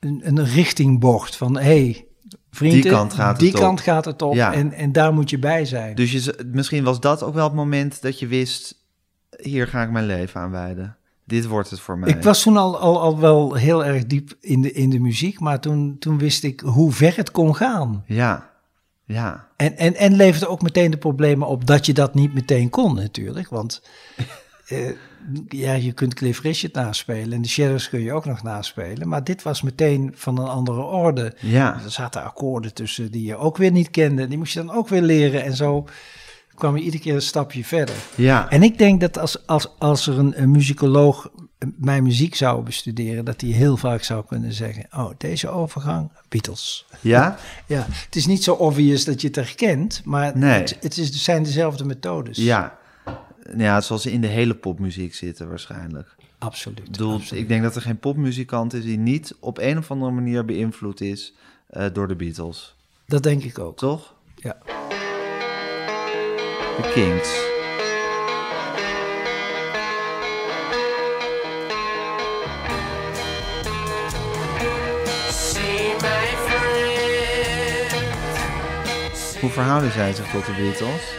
een, een richtingbocht van, hey, vrienden, Die kant gaat het die op. kant gaat het op Ja. en, en daar moet je bij zijn. Dus je, misschien was dat ook wel het moment dat je wist... hier ga ik mijn leven aan wijden. Dit wordt het voor mij. Ik was toen al, al, al wel heel erg diep in de, in de muziek, maar toen, toen wist ik hoe ver het kon gaan. Ja, ja. En, en, en leverde ook meteen de problemen op dat je dat niet meteen kon natuurlijk. Want eh, ja, je kunt Cliff Richard naspelen en de Shadows kun je ook nog naspelen. Maar dit was meteen van een andere orde. Ja, Er zaten akkoorden tussen die je ook weer niet kende. Die moest je dan ook weer leren en zo kwam je iedere keer een stapje verder. ja. En ik denk dat als, als, als er een, een muzikoloog mijn muziek zou bestuderen, dat hij heel vaak zou kunnen zeggen: Oh, deze overgang, Beatles. Ja? Ja, het is niet zo obvious dat je het herkent, maar Nee. het, het is, het zijn dezelfde methodes. Ja. Ja, zoals ze in de hele popmuziek zitten waarschijnlijk. absoluut. Ik bedoel, absoluut. ik denk dat er geen popmuzikant is die niet op een of andere manier beïnvloed is eh, door de Beatles. Dat denk ik ook. Toch? Ja. De Kings. Hoe verhouden zij zich tot de Beatles?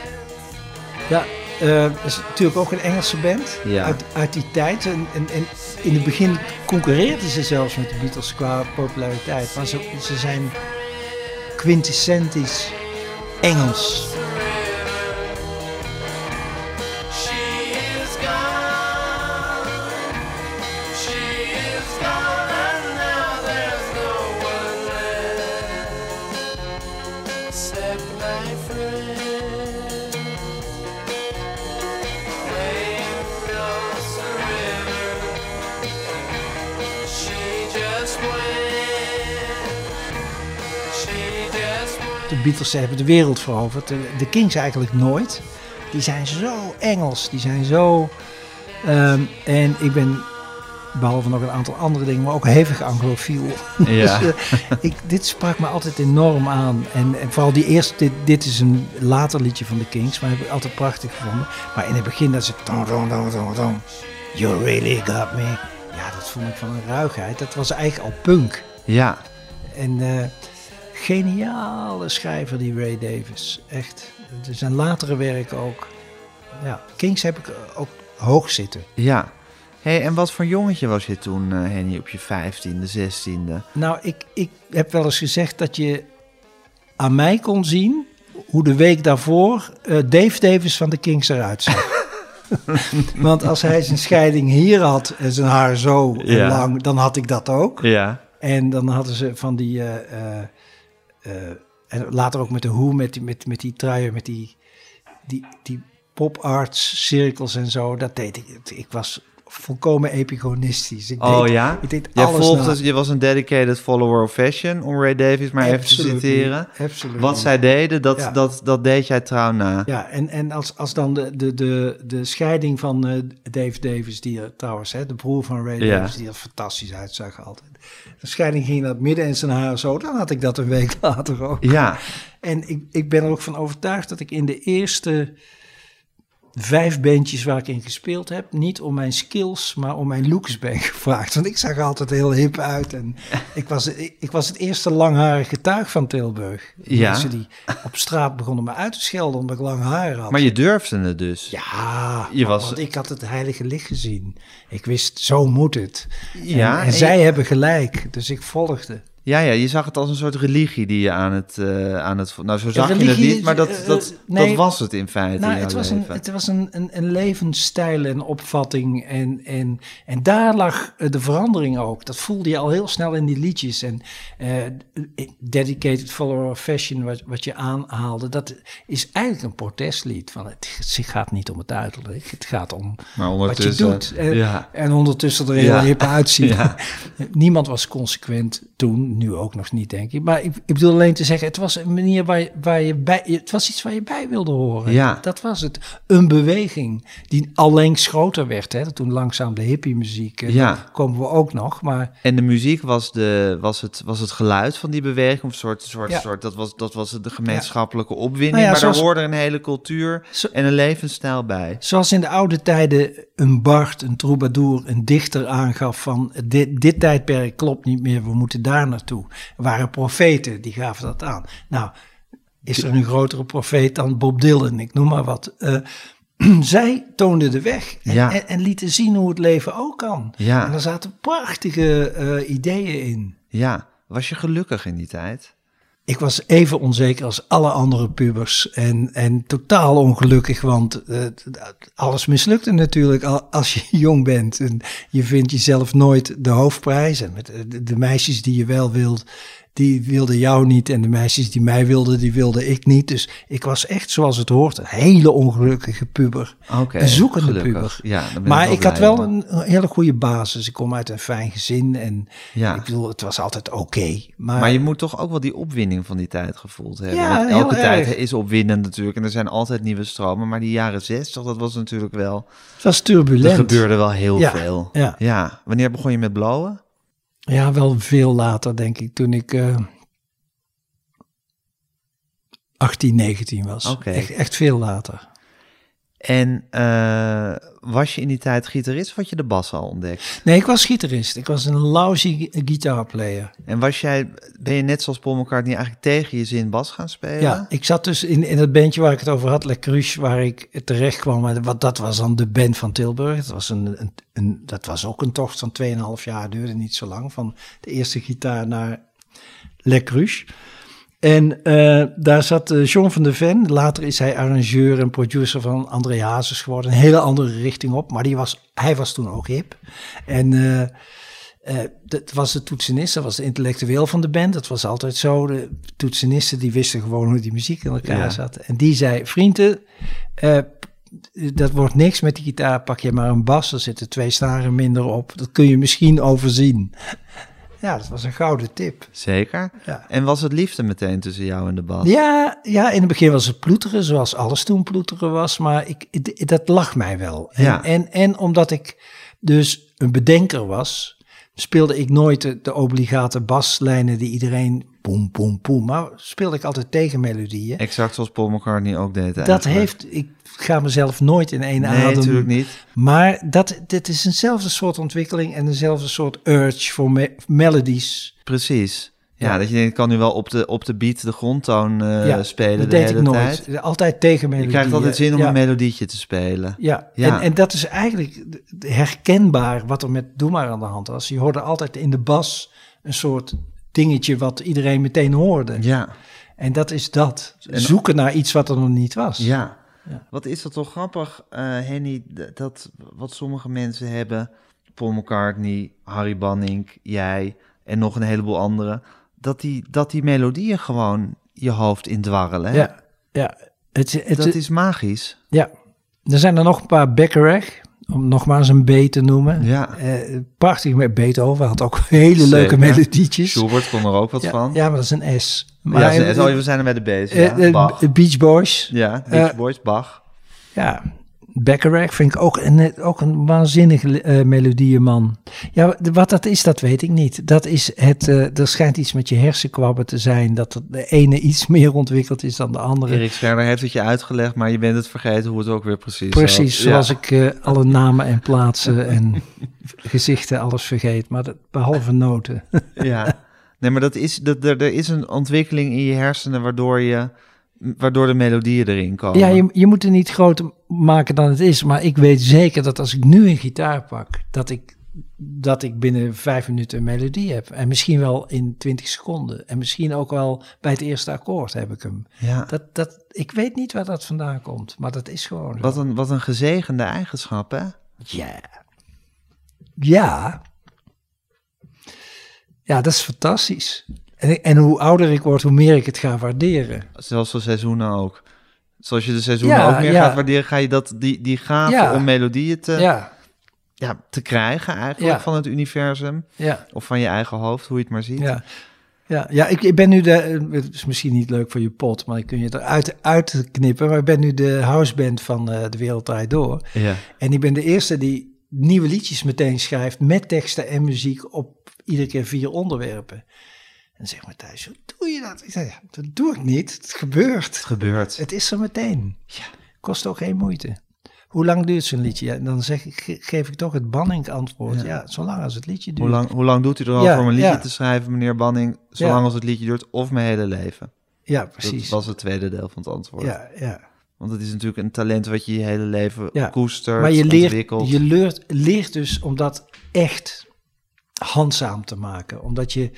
Ja, het is natuurlijk ook een Engelse band Ja. uit, uit die tijd. En, en, en in het begin concurreerden ze zelfs met de Beatles qua populariteit. Maar ze, ze zijn quintessentisch Engels. Beatles hebben de wereld veroverd. De, de Kings eigenlijk nooit. Die zijn zo Engels. Die zijn zo... ehm, en ik ben, behalve nog een aantal andere dingen, maar ook hevig anglofiel. Ja. Dus, eh, ik, dit sprak me altijd enorm aan. En, en vooral die eerste, dit, dit is een later liedje van de Kings, maar heb ik altijd prachtig gevonden. Maar in het begin dat ze... You really got me. Ja, dat vond ik van een ruigheid. Dat was eigenlijk al punk. Ja, En eh, geniale schrijver die Ray Davis. Echt. Zijn latere werken ook. Ja, Kings heb ik ook hoog zitten. ja. hey, en wat voor jongetje was je toen, eh, Henny, op je vijftiende, zestiende? Nou, ik, ik heb wel eens gezegd dat je aan mij kon zien hoe de week daarvoor eh, Dave Davis van de Kings eruit zag. Want als hij zijn scheiding hier had en zijn haar zo Ja. lang, dan had ik dat ook. Ja. En dan hadden ze van die. eh, en later ook met de hoe, met die, met, met die truien, met die, die, die pop-arts cirkels en zo. Dat deed ik. Ik was volkomen epigonistisch. Ik Oh deed, ja? Ik deed Jij alles volgde, na. je was een dedicated follower of fashion, om Ray Davis maar even te citeren. absolutely. Wat zij deden, dat, Ja. dat, dat deed jij trouw na. Ja, en, en als, als dan de, de, de, de scheiding van eh, Dave Davis, die er trouwens, hè, de broer van Ray Ja. Davis, die er fantastisch uitzag altijd. De scheiding ging naar het midden en zijn haar zo, dan had ik dat een week later ook. Ja, En ik, ik ben er ook van overtuigd dat ik in de eerste vijf bandjes waar ik in gespeeld heb. Niet om mijn skills, maar om mijn looks ben gevraagd. Want ik zag er altijd heel hip uit. En ik was, ik, ik was het eerste langharige tuig van Tilburg. Ja. Mensen die op straat begonnen me uit te schelden omdat ik lang haar had. Maar je durfde het dus. Ja, Je was- want ik had het heilige licht gezien. Ik wist, zo moet het. Ja, en, en en zij je- hebben gelijk, dus ik volgde. Ja, ja, je zag het als een soort religie die je aan het... eh, aan het nou, zo zag je het niet, maar dat, eh, dat, nee. dat was het in feite Nou, in het was, een, het was een, een, een levensstijl en opvatting. En, en, en daar lag eh, de verandering ook. Dat voelde je al heel snel in die liedjes. En eh, Dedicated Follower of Fashion, wat, wat je aanhaalde, dat is eigenlijk een protestlied. Van het, gaat niet om het uiterlijk, het gaat om Maar wat je doet. En, ja. en ondertussen er heel Ja. hip uitzien. Niemand was consequent toen, nu ook nog niet, denk ik. Maar ik, ik bedoel alleen te zeggen, het was een manier waar je, waar je bij... Het was iets waar je bij wilde horen. Ja. Dat was het. Een beweging die allengs groter werd. Hè. Toen langzaam de hippie-muziek. eh, Ja. daar komen we ook nog. Maar En de muziek was, de, was, het, was het geluid van die beweging, of soort, soort, Ja. soort dat, was, dat was de gemeenschappelijke opwinding, Nou ja, maar zoals- daar hoorde een hele cultuur Zo- en een levensstijl bij. zoals in de oude tijden een Bart, een troubadour, een dichter aangaf van... Dit, dit tijdperk klopt niet meer, we moeten daar naartoe. Er waren profeten, die gaven dat aan. Nou, is er een grotere profeet dan Bob Dylan, ik noem maar wat... Eh, zij toonden de weg en, Ja. en, en lieten zien hoe het leven ook kan. Ja. En er zaten prachtige eh, ideeën in. Ja, was je gelukkig in die tijd? Ik was even onzeker als alle andere pubers en, en totaal ongelukkig, want eh, alles mislukte natuurlijk al- als je jong bent. En je vindt jezelf nooit de hoofdprijs. En met eh, de meisjes die je wel wilt, die wilden jou niet. En de meisjes die mij wilden, die wilde ik niet. Dus ik was echt zoals het hoort, een hele ongelukkige puber. Oké, een zoekende gelukkig. puber. Ja, ben maar ik had wel een, een hele goede basis. Ik kom uit een fijn gezin en Ja. ik bedoel, het was altijd oké. maar Maar je moet toch ook wel die opwinding van die tijd gevoeld hebben. Ja, Want elke tijd erg. is opwindend natuurlijk. En er zijn altijd nieuwe stromen. Maar die jaren 60, dat was natuurlijk wel... het was Er turbulent. gebeurde wel heel Ja, veel. ja. Wanneer begon je met blowen? Ja, wel veel later, denk ik, toen ik eh 18, 19 was. Echt, echt veel later. En eh, was je in die tijd gitarist of had je de bas al ontdekt? Nee, ik was gitarist. Ik was een lousy guitarplayer. En was jij, ben je net zoals Paul McCartney eigenlijk tegen je zin bas gaan spelen? Ja, ik zat dus in, in het bandje waar ik het over had, Le Cruche, waar ik terecht kwam. Wat, dat was dan de band van Tilburg. Dat was, een, een, een, dat was ook een tocht van 2,5 jaar, duurde niet zo lang. Van de eerste gitaar naar Le Cruche. En eh, daar zat eh, John van de Ven. Later is hij arrangeur en producer van André Hazes geworden. Een hele andere richting op. Maar die was, hij was toen ook hip. En eh, eh, dat was de toetsenist, dat was de intellectueel van de band. Dat was altijd zo. De toetsenisten die wisten gewoon hoe die muziek in elkaar Ja. zat. En die zei, vrienden, eh, dat wordt niks met die gitaar. Pak je maar een bas, er zitten twee snaren minder op. Dat kun je misschien overzien. Ja, dat was een gouden tip. Zeker. Ja. En was het liefde meteen tussen jou en de bas? Ja, ja, in het begin was het ploeteren, zoals alles toen ploeteren was. Maar ik, dat lag mij wel. En, Ja. en, en omdat ik dus een bedenker was, speelde ik nooit de, de obligate baslijnen die iedereen poem, poem, poem. Maar speelde ik altijd tegenmelodieën. Exact zoals Paul McCartney ook deed Dat heeft, ik ga mezelf nooit in één Nee, adem. natuurlijk niet. Maar dat, dit is eenzelfde soort ontwikkeling en eenzelfde soort urge voor me- melodies. Precies. Ja, Ja. dat je denkt, ik kan nu wel op de, op de beat de grondtoon eh, ja, spelen dat de deed hele ik nooit. tijd. Altijd tegenmelodieën. Je krijgt altijd zin om Ja. een melodietje te spelen. Ja, Ja. En, en dat is eigenlijk herkenbaar wat er met Doe maar aan de hand was. Je hoorde altijd in de bas een soort dingetje wat iedereen meteen hoorde. Ja, En dat is dat. Zoeken naar iets wat er nog niet was. ja. Ja. Wat is dat toch grappig, eh, Henny, dat wat sommige mensen hebben, Paul McCartney, Harry Banning, jij en nog een heleboel anderen, dat die, dat die melodieën gewoon je hoofd indwarrelen. hè? ja. ja. Het, het, dat is magisch. ja. Er zijn er nog een paar Beckerach, om nog maar eens een B te noemen. Ja. Eh, prachtig met Beethoven, had ook hele Zeker. leuke melodietjes. Schubert kon er ook wat Ja, van. ja, maar dat is een S. Maar ja, eh, oh, we zijn er bij de B's. eh, Ja, eh, Bach. Beach Boys. Ja, Beach eh, Boys, Bach. Ja, Bacharach vind ik ook een, ook een waanzinnige uh, melodieënman. Ja, wat dat is, dat weet ik niet. Dat is het, uh, er schijnt iets met je hersenkwabben te zijn, dat de ene iets meer ontwikkeld is dan de andere. Erik Scherder heeft het je uitgelegd, maar je bent het vergeten hoe het ook weer precies Precies, zoals ik uh, alle namen en plaatsen en gezichten alles vergeet, maar dat, behalve noten. ja, nee, maar dat is, dat, er, er is een ontwikkeling in je hersenen waardoor je waardoor de melodieën erin komen. Ja, je, je moet het niet groter maken dan het is. Maar ik weet zeker dat als ik nu een gitaar pak, dat ik, dat ik binnen vijf minuten een melodie heb. En misschien wel in twintig seconden. En misschien ook wel bij het eerste akkoord heb ik hem. Ja. Dat, dat, ik weet niet waar dat vandaan komt, maar dat is gewoon Wat een, wat een gezegende eigenschap, hè? Ja. Ja. Ja, dat is fantastisch. En, en hoe ouder ik word, hoe meer ik het ga waarderen. Zelfs voor seizoenen ook. Zoals je de seizoenen ook meer gaat waarderen, ga je dat, die, die gave om melodieën te, ja. Ja, te krijgen eigenlijk van het universum. Of van je eigen hoofd, hoe je het maar ziet. Ja, ja, ja ik, ik ben nu de, het is misschien niet leuk voor je pot, maar ik kun je eruit uit knippen. Maar ik ben nu de houseband van uh, De Wereld Draait Door. Ja. En ik ben de eerste die nieuwe liedjes meteen schrijft met teksten en muziek op iedere keer vier onderwerpen. En zeg maar thuis, hoe doe je dat? Ik zeg, ja, dat doe ik niet. Het gebeurt. Het gebeurt. Het is er meteen. Ja. Kost ook geen moeite. Hoe lang duurt zo'n liedje? Ja, dan zeg ik, geef ik toch het Banning antwoord. Ja. ja, zolang als het liedje duurt. Hoe lang, hoe lang doet u er al ja, om een liedje te schrijven, meneer Banning? Zolang als het liedje duurt of mijn hele leven. Ja, precies. Dat was het tweede deel van het antwoord. Ja, ja. Want het is natuurlijk een talent wat je je hele leven koestert, maar je leert, ontwikkelt. Je leert, leert dus om dat echt handzaam te maken. Omdat je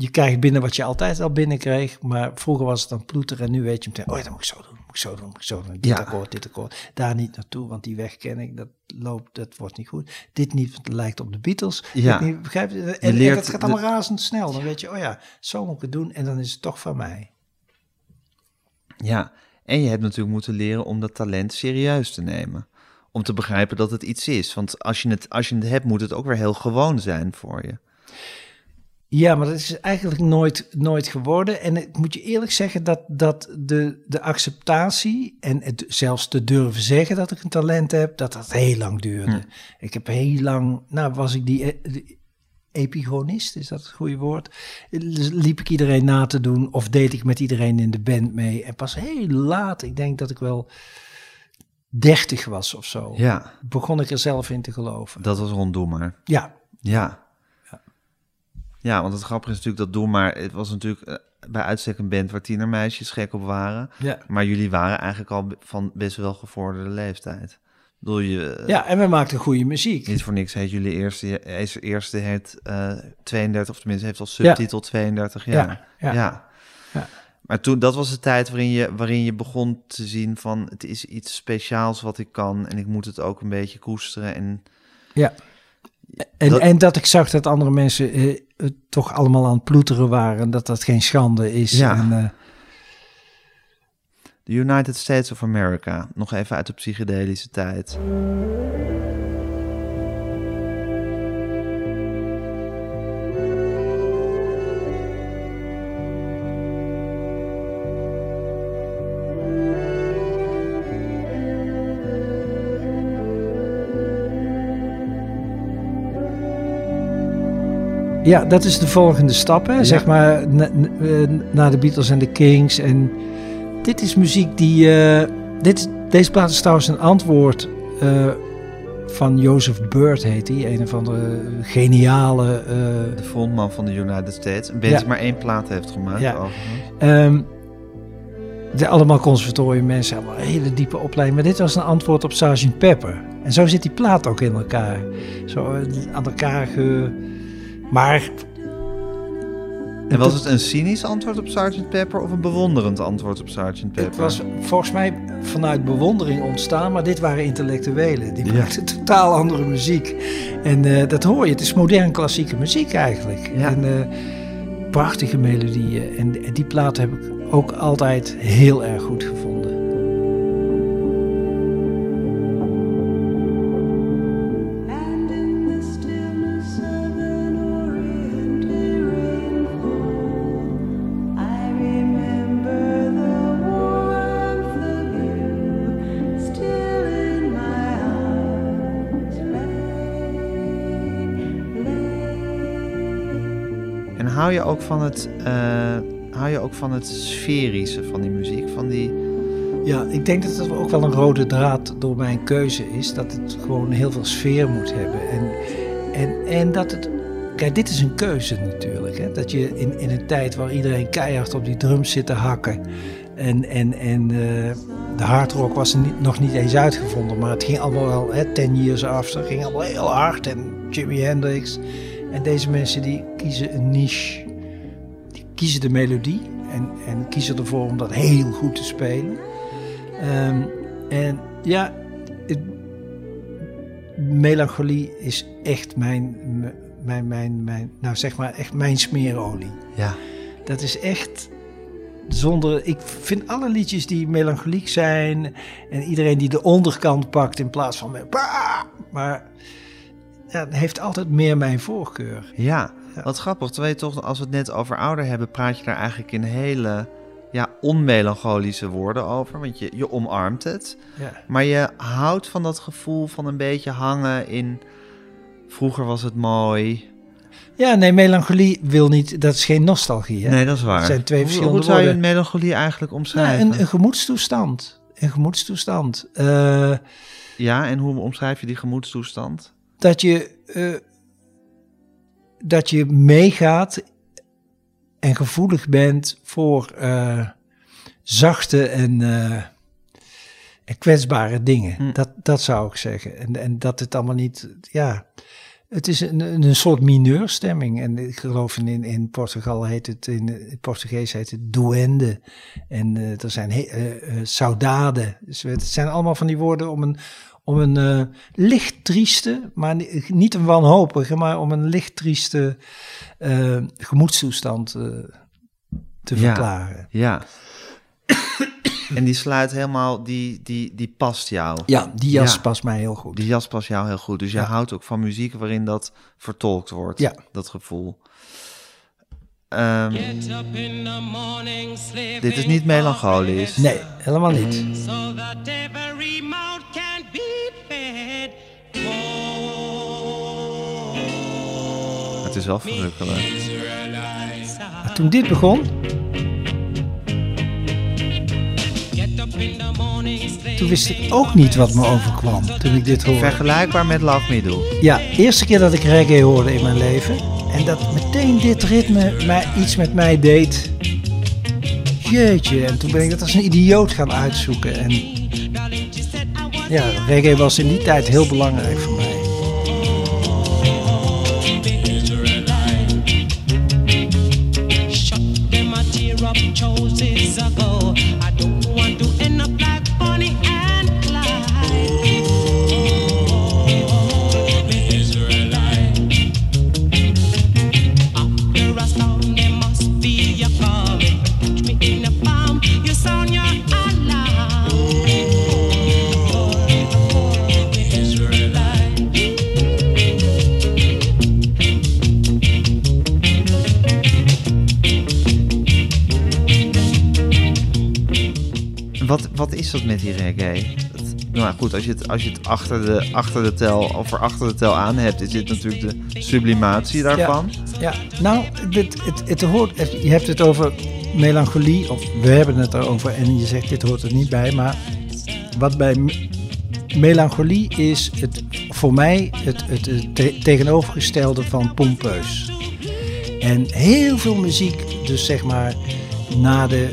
je krijgt binnen wat je altijd al binnenkreeg. Maar vroeger was het dan ploeter en nu weet je meteen, oh ja, dat moet ik zo doen, moet ik zo doen, moet ik zo doen. Dit ja. akkoord, dit akkoord. Daar niet naartoe, want die weg ken ik, dat loopt, dat wordt niet goed. Dit niet, want het lijkt op de Beatles. Ja. Niet, begrijp je? En, leert, het gaat allemaal razendsnel. Dan weet je, oh ja, zo moet ik het doen en dan is het toch van mij. Ja, en je hebt natuurlijk moeten leren om dat talent serieus te nemen. Om te begrijpen dat het iets is. Want als je het, als je het hebt, moet het ook weer heel gewoon zijn voor je. Ja, maar dat is eigenlijk nooit, nooit geworden. En ik moet je eerlijk zeggen dat, dat de, de acceptatie en het zelfs te durven zeggen dat ik een talent heb, dat dat heel lang duurde. Hm. Ik heb heel lang, nou was ik die, die epigonist, is dat het goede woord? Liep ik iedereen na te doen of deed ik met iedereen in de band mee. En pas heel laat, ik denk dat ik wel dertig was of zo, ja. begon ik er zelf in te geloven. Dat was rond maar. Ja. Ja. Ja, want het grappige is natuurlijk dat Doe maar, het was natuurlijk uh, bij uitstek een band waar tienermeisjes gek op waren. Ja. Maar jullie waren eigenlijk al van best wel gevorderde leeftijd. Bedoel je, uh, ja, en we maakten goede muziek. Niet voor niks heet jullie eerste, eerste heet uh, 32, of tenminste heeft als subtitel ja. 32 jaar. Ja, ja. ja. Maar toen, dat was de tijd waarin je, waarin je begon te zien van het is iets speciaals wat ik kan en ik moet het ook een beetje koesteren. En ja. En dat, en dat ik zag dat andere mensen uh, toch allemaal aan het ploeteren waren. Dat dat geen schande is. Ja. En, uh, The United States of America. Nog even uit de psychedelische tijd. Ja, dat is de volgende stap, hè? zeg maar, na, de Beatles en de Kings. En dit is muziek die... Uh, dit, deze plaat is trouwens een antwoord uh, van Joseph Bird, heet hij. Een van de geniale... Uh, de frontman van de United States. Een band die maar één plaat heeft gemaakt, ja. Um, de, allemaal conservatorium mensen, allemaal een hele diepe opleiding. Maar dit was een antwoord op Sgt. Pepper. En zo zit die plaat ook in elkaar. Zo aan elkaar ge maar... En was het een cynisch antwoord op Sgt. Pepper of een bewonderend antwoord op Sgt. Pepper? Het was volgens mij vanuit bewondering ontstaan, maar dit waren intellectuelen. Die maakten totaal andere muziek. En uh, dat hoor je, het is modern klassieke muziek eigenlijk. Ja. En uh, prachtige melodieën. En, en die plaat heb ik ook altijd heel erg goed gevonden. Hou je ook van het, eh, hou je ook van het sferische van die muziek? Van die... Ja, ik denk dat het ook wel een rode draad door mijn keuze is. Dat het gewoon heel veel sfeer moet hebben. En, en, en dat het. Kijk, dit is een keuze natuurlijk. Hè? Dat je in, in een tijd waar iedereen keihard op die drums zit te hakken. En, en, en eh, de hardrock was nog niet eens uitgevonden. Maar het ging allemaal wel, hè, ten years after, ging allemaal heel hard. En Jimi Hendrix. En deze mensen die kiezen een niche. Die kiezen de melodie. En, en kiezen ervoor om dat heel goed te spelen. Ehm, en ja, het- melancholie is echt mijn, mijn, mijn, mijn, nou zeg maar echt mijn smeerolie. Ja. Dat is echt zonder, ik vind alle liedjes die melancholiek zijn en iedereen die de onderkant pakt in plaats van maar ja, het heeft altijd meer mijn voorkeur. Ja, wat grappig. Terwijl je toch, als we het net over ouder hebben, praat je daar eigenlijk in hele ja, onmelancholische woorden over. Want je, je omarmt het. Ja. Maar je houdt van dat gevoel van een beetje hangen in... Vroeger was het mooi. Ja, nee, melancholie wil niet, dat is geen nostalgie. Hè? Nee, dat is waar. Het zijn twee Hoe- verschillende Hoe zou je woorden. melancholie eigenlijk Ja, omschrijven? een, een gemoedstoestand. Een gemoedstoestand. Eh, Ja, en hoe omschrijf je die gemoedstoestand? Dat je, eh, dat je meegaat en gevoelig bent voor eh, zachte en, eh, en kwetsbare dingen. Hm. Dat, dat zou ik zeggen. En, en dat het allemaal niet, ja, het is een, een soort mineurstemming. En ik geloof in, in, Portugal heet het, in het Portugees heet het duende. En er zijn he, saudade. Dus het zijn allemaal van die woorden om een, om een eh, licht trieste, maar ni- niet een wanhopige, maar om een licht trieste eh, gemoedstoestand eh, te Ja. verklaren. Ja. en die sluit helemaal, die, die, die past jou. Ja, die jas Ja. past mij heel goed. Die jas past jou heel goed. Dus je Ja. houdt ook van muziek waarin dat vertolkt wordt. Ja. Dat gevoel. Ehm, dit is niet melancholisch. Nee, helemaal niet. so is verrukkelijk. Maar toen dit begon, toen wist ik ook niet wat me overkwam toen ik dit hoorde. Vergelijkbaar met Love Me Do. Ja, eerste keer dat ik reggae hoorde in mijn leven. En dat meteen dit ritme mij, iets met mij deed. Jeetje, en toen ben ik dat als een idioot gaan uitzoeken. En ja, reggae was in die tijd heel belangrijk voor mij. Is dat met die reggae? Dat- nou goed, als je het, als je het achter, de, achter de tel of er achter de tel aan hebt, is dit natuurlijk de sublimatie daarvan. Ja, nou, dit, het, het hoort, het- je hebt het over melancholie, of we hebben het erover en je zegt dit hoort er niet bij, maar wat bij me- melancholie is het, voor mij het, het, het te- tegenovergestelde van pompeus. En heel veel muziek, dus zeg maar na de,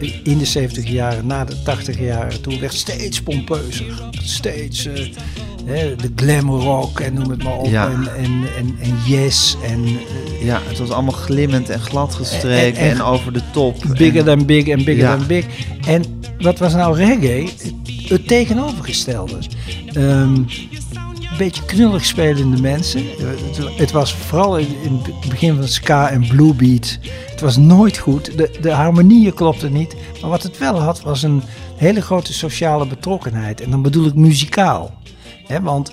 eh, in de 70 jaren, na de 80 jaren, toen werd steeds pompeuzer. Steeds eh, hè, de glam rock en noem het maar op. Ja. En, en, en, en yes en eh, Ja, het was allemaal glimmend en gladgestreken en, En- en- over de top. bigger than big en bigger Ja. than big. En wat was nou reggae? Het tegenovergestelde. Ehm, beetje knullig spelende mensen. Het, was vooral in, het begin van ska en bluebeat. Het was nooit goed. De, de harmonieën klopten niet. Maar wat het wel had, was een hele grote sociale betrokkenheid. En dan bedoel ik muzikaal. Hè, want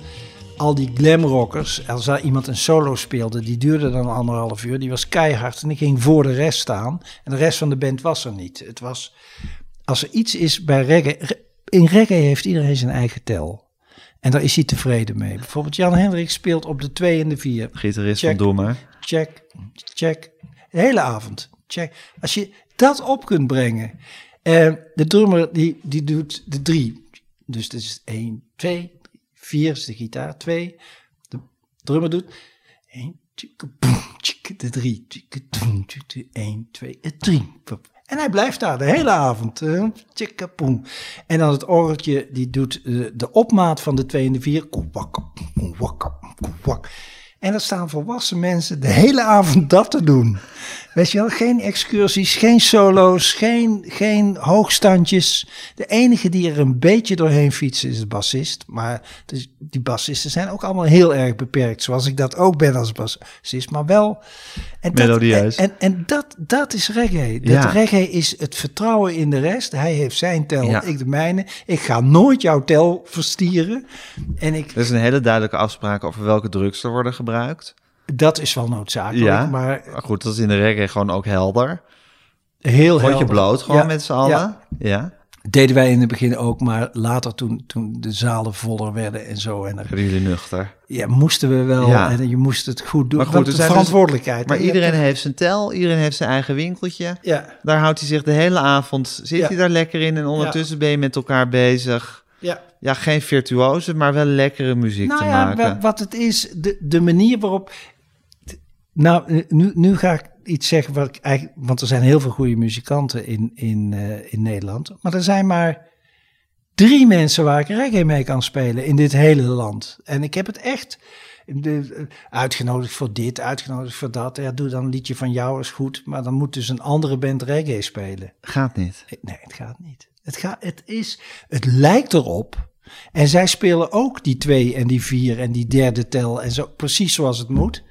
al die glamrockers, als daar iemand een solo speelde, die duurde dan anderhalf uur. Die was keihard en die ging voor de rest staan. En de rest van de band was er niet. Het was, als er iets is bij reggae, re- in reggae heeft iedereen zijn eigen tel. En daar is hij tevreden mee. Bijvoorbeeld Jan Hendricks speelt op de 2 en de 4. Gitarist Check. van maar. Check, check. de hele avond. Check. Als je dat op kunt brengen. Eh, de drummer die, die doet de drie. Dus dat is 1, 2, 4 is de gitaar, 2. De drummer doet 1, de 3, 1, 2, 3. En hij blijft daar de hele avond. eh. En dan het orgeltje, die doet eh, de opmaat van de 2 en de 4. Koewak, koewak, koewak. En er staan volwassen mensen de hele avond dat te doen. Weet je wel, geen excursies, geen solo's, geen, geen hoogstandjes. De enige die er een beetje doorheen fietsen is de bassist. Maar dus die bassisten zijn ook allemaal heel erg beperkt. Zoals ik dat ook ben als bassist. Maar wel... En dat, Melodieus. En, en, en dat, dat is reggae. Dat Ja. reggae is het vertrouwen in de rest. Hij heeft zijn tel, Ja. ik de mijne. Ik ga nooit jouw tel verstieren. En ik, Er is een hele duidelijke afspraak over welke drugs er worden gebruikt. Dat is wel noodzakelijk. Ja, Maar maar goed, dat is in de reggae gewoon ook helder. heel Word je helder. bloot gewoon Ja, met z'n allen? ja. Ja. Deden wij in het begin ook, maar later toen, toen de zalen voller werden en zo. En er, jullie nuchter? ja, moesten we wel. Ja. En je moest het goed doen. Maar goed, de dus- verantwoordelijkheid. Maar iedereen heeft zijn tel, iedereen heeft zijn eigen winkeltje. Ja, Daar houdt hij zich de hele avond, zit Ja. hij daar lekker in en ondertussen ben je met elkaar bezig. ja. Ja, geen virtuoze, maar wel lekkere muziek Nou te ja, maken. wa- wat het is, de, de manier waarop. Nou, nu, nu ga ik iets zeggen wat ik eigenlijk. Want er zijn heel veel goede muzikanten in, in, eh, in Nederland. Maar er zijn maar drie mensen waar ik reggae mee kan spelen in dit hele land. En ik heb het echt. De, eh, uitgenodigd voor dit, uitgenodigd voor dat. Ja, doe dan een liedje van jou, is goed. Maar dan moet dus een andere band reggae spelen. Gaat niet. Nee, het gaat niet. Het, gaat, het, is, het lijkt erop. En zij spelen ook die twee en die vier en die derde tel en zo, precies zoals het moet.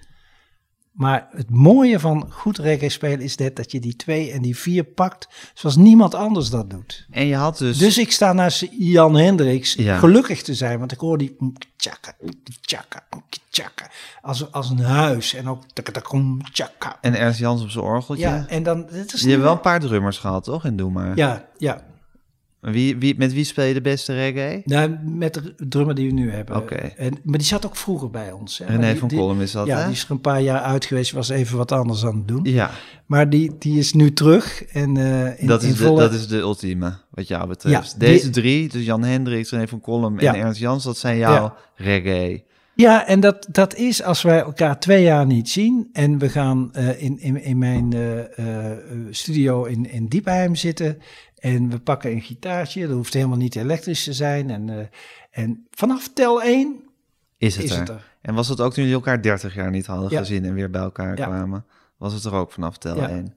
Maar het mooie van goed reggae spelen is net dat je die twee en die vier pakt zoals niemand anders dat doet. En je had dus... Dus ik sta naast Jan Hendricks Ja. gelukkig te zijn, want ik hoor die tjaka, tjaka, tjaka, als, als een huis en ook tjaka, tjaka. En Ernst Jans op zijn orgeltje. Ja, en dan, het is je hebt wel een paar drummers gehad, toch? En Doe maar. Ja, ja. Wie, wie, met wie speel je de beste reggae? Nou, met de drummer die we nu hebben. Oké. En, maar die zat ook vroeger bij ons. Hè. René die- van Kolm is dat, Ja, hè? die is er een paar jaar uit geweest. Was even wat anders aan het doen. Ja, Maar die, die is nu terug. En, eh, in, dat, in is de, volle- dat is de ultieme, wat jou betreft. Ja, die- Deze drie, dus Jan Hendricks, René van Kolm en Ja. Ernst Jans, dat zijn jouw Ja. reggae. Ja, en dat, dat is als wij elkaar twee jaar niet zien. En we gaan eh, in, in, in mijn eh, studio in, in Diepheim zitten. En we pakken een gitaartje. Dat hoeft helemaal niet elektrisch te zijn. En, eh, en vanaf tel 1 Is het, is er? het er. En was het ook toen jullie elkaar 30 jaar niet hadden Ja. gezien en weer bij elkaar Ja. kwamen? Was het er ook vanaf tel Ja. 1?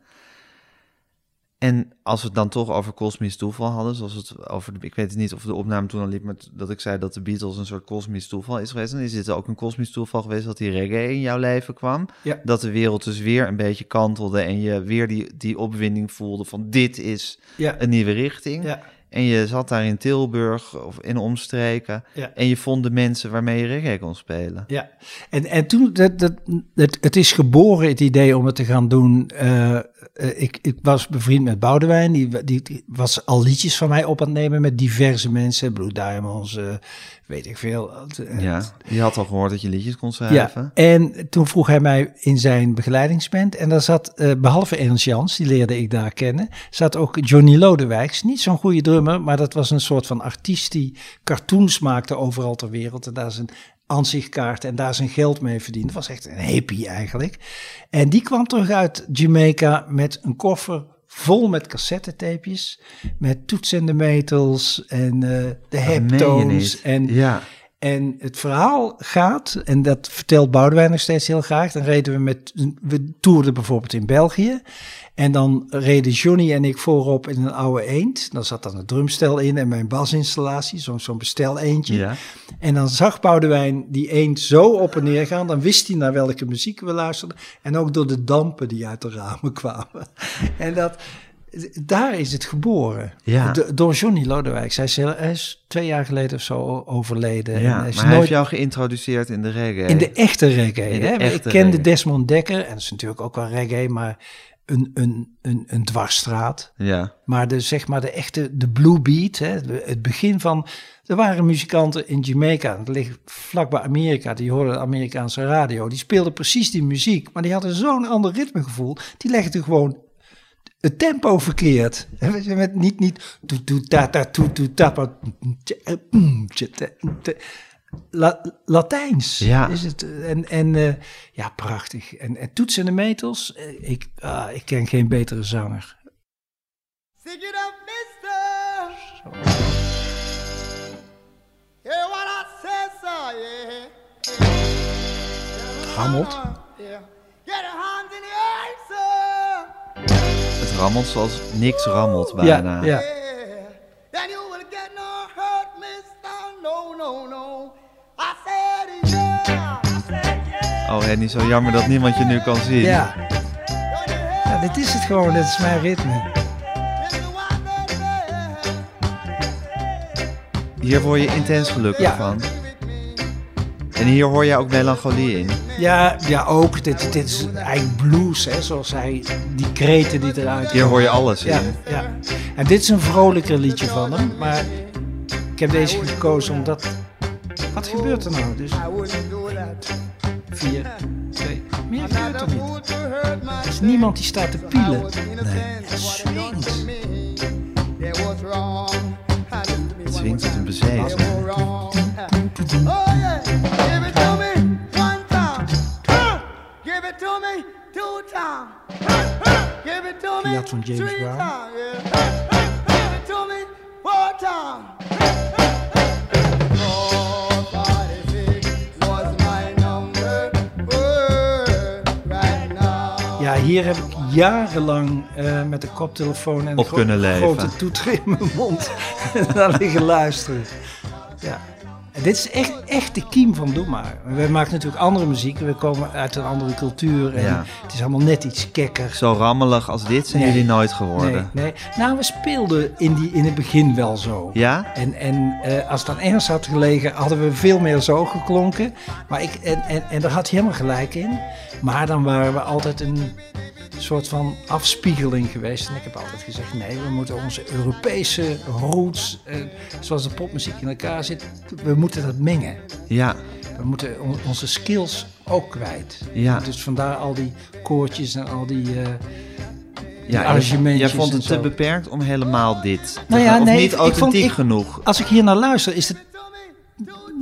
En als we het dan toch over kosmisch toeval hadden, zoals het over de, ik weet niet of de opname toen al liep, maar dat ik zei dat de Beatles een soort kosmisch toeval is geweest, dan is dit ook een kosmisch toeval geweest dat die reggae in jouw leven kwam. Ja. Dat de wereld dus weer een beetje kantelde en je weer die, die opwinding voelde van dit is Ja, een nieuwe richting. ja, En je zat daar in Tilburg of in omstreken ja. en je vond de mensen waarmee je reggae kon spelen. Ja, en, en toen, dat, dat, het, het is geboren, het idee om het te gaan doen. Eh, eh, ik, ik was bevriend met Boudewijn, die, die, die was al liedjes van mij op aan het nemen met diverse mensen. Blue Diamonds, eh, weet ik veel. Eh, Ja, je had al gehoord dat je liedjes kon schrijven. Ja, en toen vroeg hij mij in zijn begeleidingsband. En daar zat, eh, behalve Ernst Jans, die leerde ik daar kennen, zat ook Johnny Lodewijks. Niet zo'n goede drummer, maar dat was een soort van artiest die cartoons maakte overal ter wereld. En daar zijn aanzichtkaart en daar zijn geld mee verdiende. Dat was echt een hippie eigenlijk. En die kwam terug uit Jamaica met een koffer vol met cassettetapejes. Met Toets en de Metals en eh, de Heptones. En ja, en het verhaal gaat, en dat vertelt Boudewijn nog steeds heel graag. Dan reden we met, we toerden bijvoorbeeld in België. En dan reden Johnny en ik voorop in een oude eend. Dan zat dan een drumstel in en mijn basinstallatie, zo'n zo'n bestel eentje. ja. En dan zag Boudewijn die eend zo op en neer gaan. Dan wist hij naar welke muziek we luisterden. En ook door de dampen die uit de ramen kwamen. En dat, daar is het geboren. Ja. Do- door Johnny Lodewijk. Hij is, heel- hij is twee jaar geleden of zo overleden. ja. En hij is nooit heeft jou geïntroduceerd in de reggae. in de echte reggae. In de hè? echte Ik kende reggae. Desmond Dekker. En dat is natuurlijk ook wel reggae. Maar een, een, een, een dwarsstraat. Ja. Maar de, zeg maar de echte, de blue beat, hè, de- het begin van... Er waren muzikanten in Jamaica, dat ligt vlakbij Amerika, die hoorden de Amerikaanse radio. Die speelden precies die muziek, maar die hadden zo'n ander ritmegevoel. Die legden gewoon het tempo verkeerd. Met niet, niet... La- Latijns Ja. is het. En, en eh, ja, prachtig. En, en toetsen en de metels, eh, ik, ah, ik ken geen betere zanger. Stick it up, mister. Hear what I say, sir, yeah. Rammelt. Yeah. Get your hands in the air, sir. Rammelt zoals niks rammelt bijna. Ja, ja. Oh Henny, zo jammer dat niemand je nu kan zien. Ja. ja, dit is het gewoon, dit is mijn ritme. Hier word je intens gelukkig Ja. van. En hier hoor je ook melancholie in. Ja, ja ook. Dit, dit is eigenlijk blues, hè, zoals hij, die kreten die eruit Hier hoor je alles Ja, in. ja. En dit is een vrolijker liedje van hem, maar ik heb deze gekozen omdat... Wat gebeurt er nou? Dus vier, twee, meer gebeurt er niet. Er is niemand die staat te pielen. Het swingt. Het swingt als een bezeten. Fiat van James Brown. Oh, right now. Ja, hier heb ik jarenlang eh, met de koptelefoon en Op een gro- kunnen leven. grote toeter in mijn mond naar liggen luisteren. Ja. En dit is echt, echt de kiem van Doe Maar. We maken natuurlijk andere muziek. We komen uit een andere cultuur. En Ja. Het is allemaal net iets kekker. Zo rammelig als dit zijn Nee. jullie nooit Nee, geworden. nee. Nou, we speelden in, die, in het begin wel zo. Ja? En, en eh, als het aan Ernst had gelegen, hadden we veel meer zo geklonken. Maar ik, en, en, en daar had hij helemaal gelijk in. Maar dan waren we altijd een soort van afspiegeling geweest. En ik heb altijd gezegd, nee, we moeten onze Europese roots, eh, zoals de popmuziek in elkaar zit, we moeten dat mengen. Ja. We moeten on- onze skills ook kwijt. Ja. Dus vandaar al die koortjes en al die... eh, Ja, jij- vond het te beperkt om helemaal dit te Nou ja, of nee, niet ik vond- authentiek ik- genoeg. Als ik hier naar luister, is het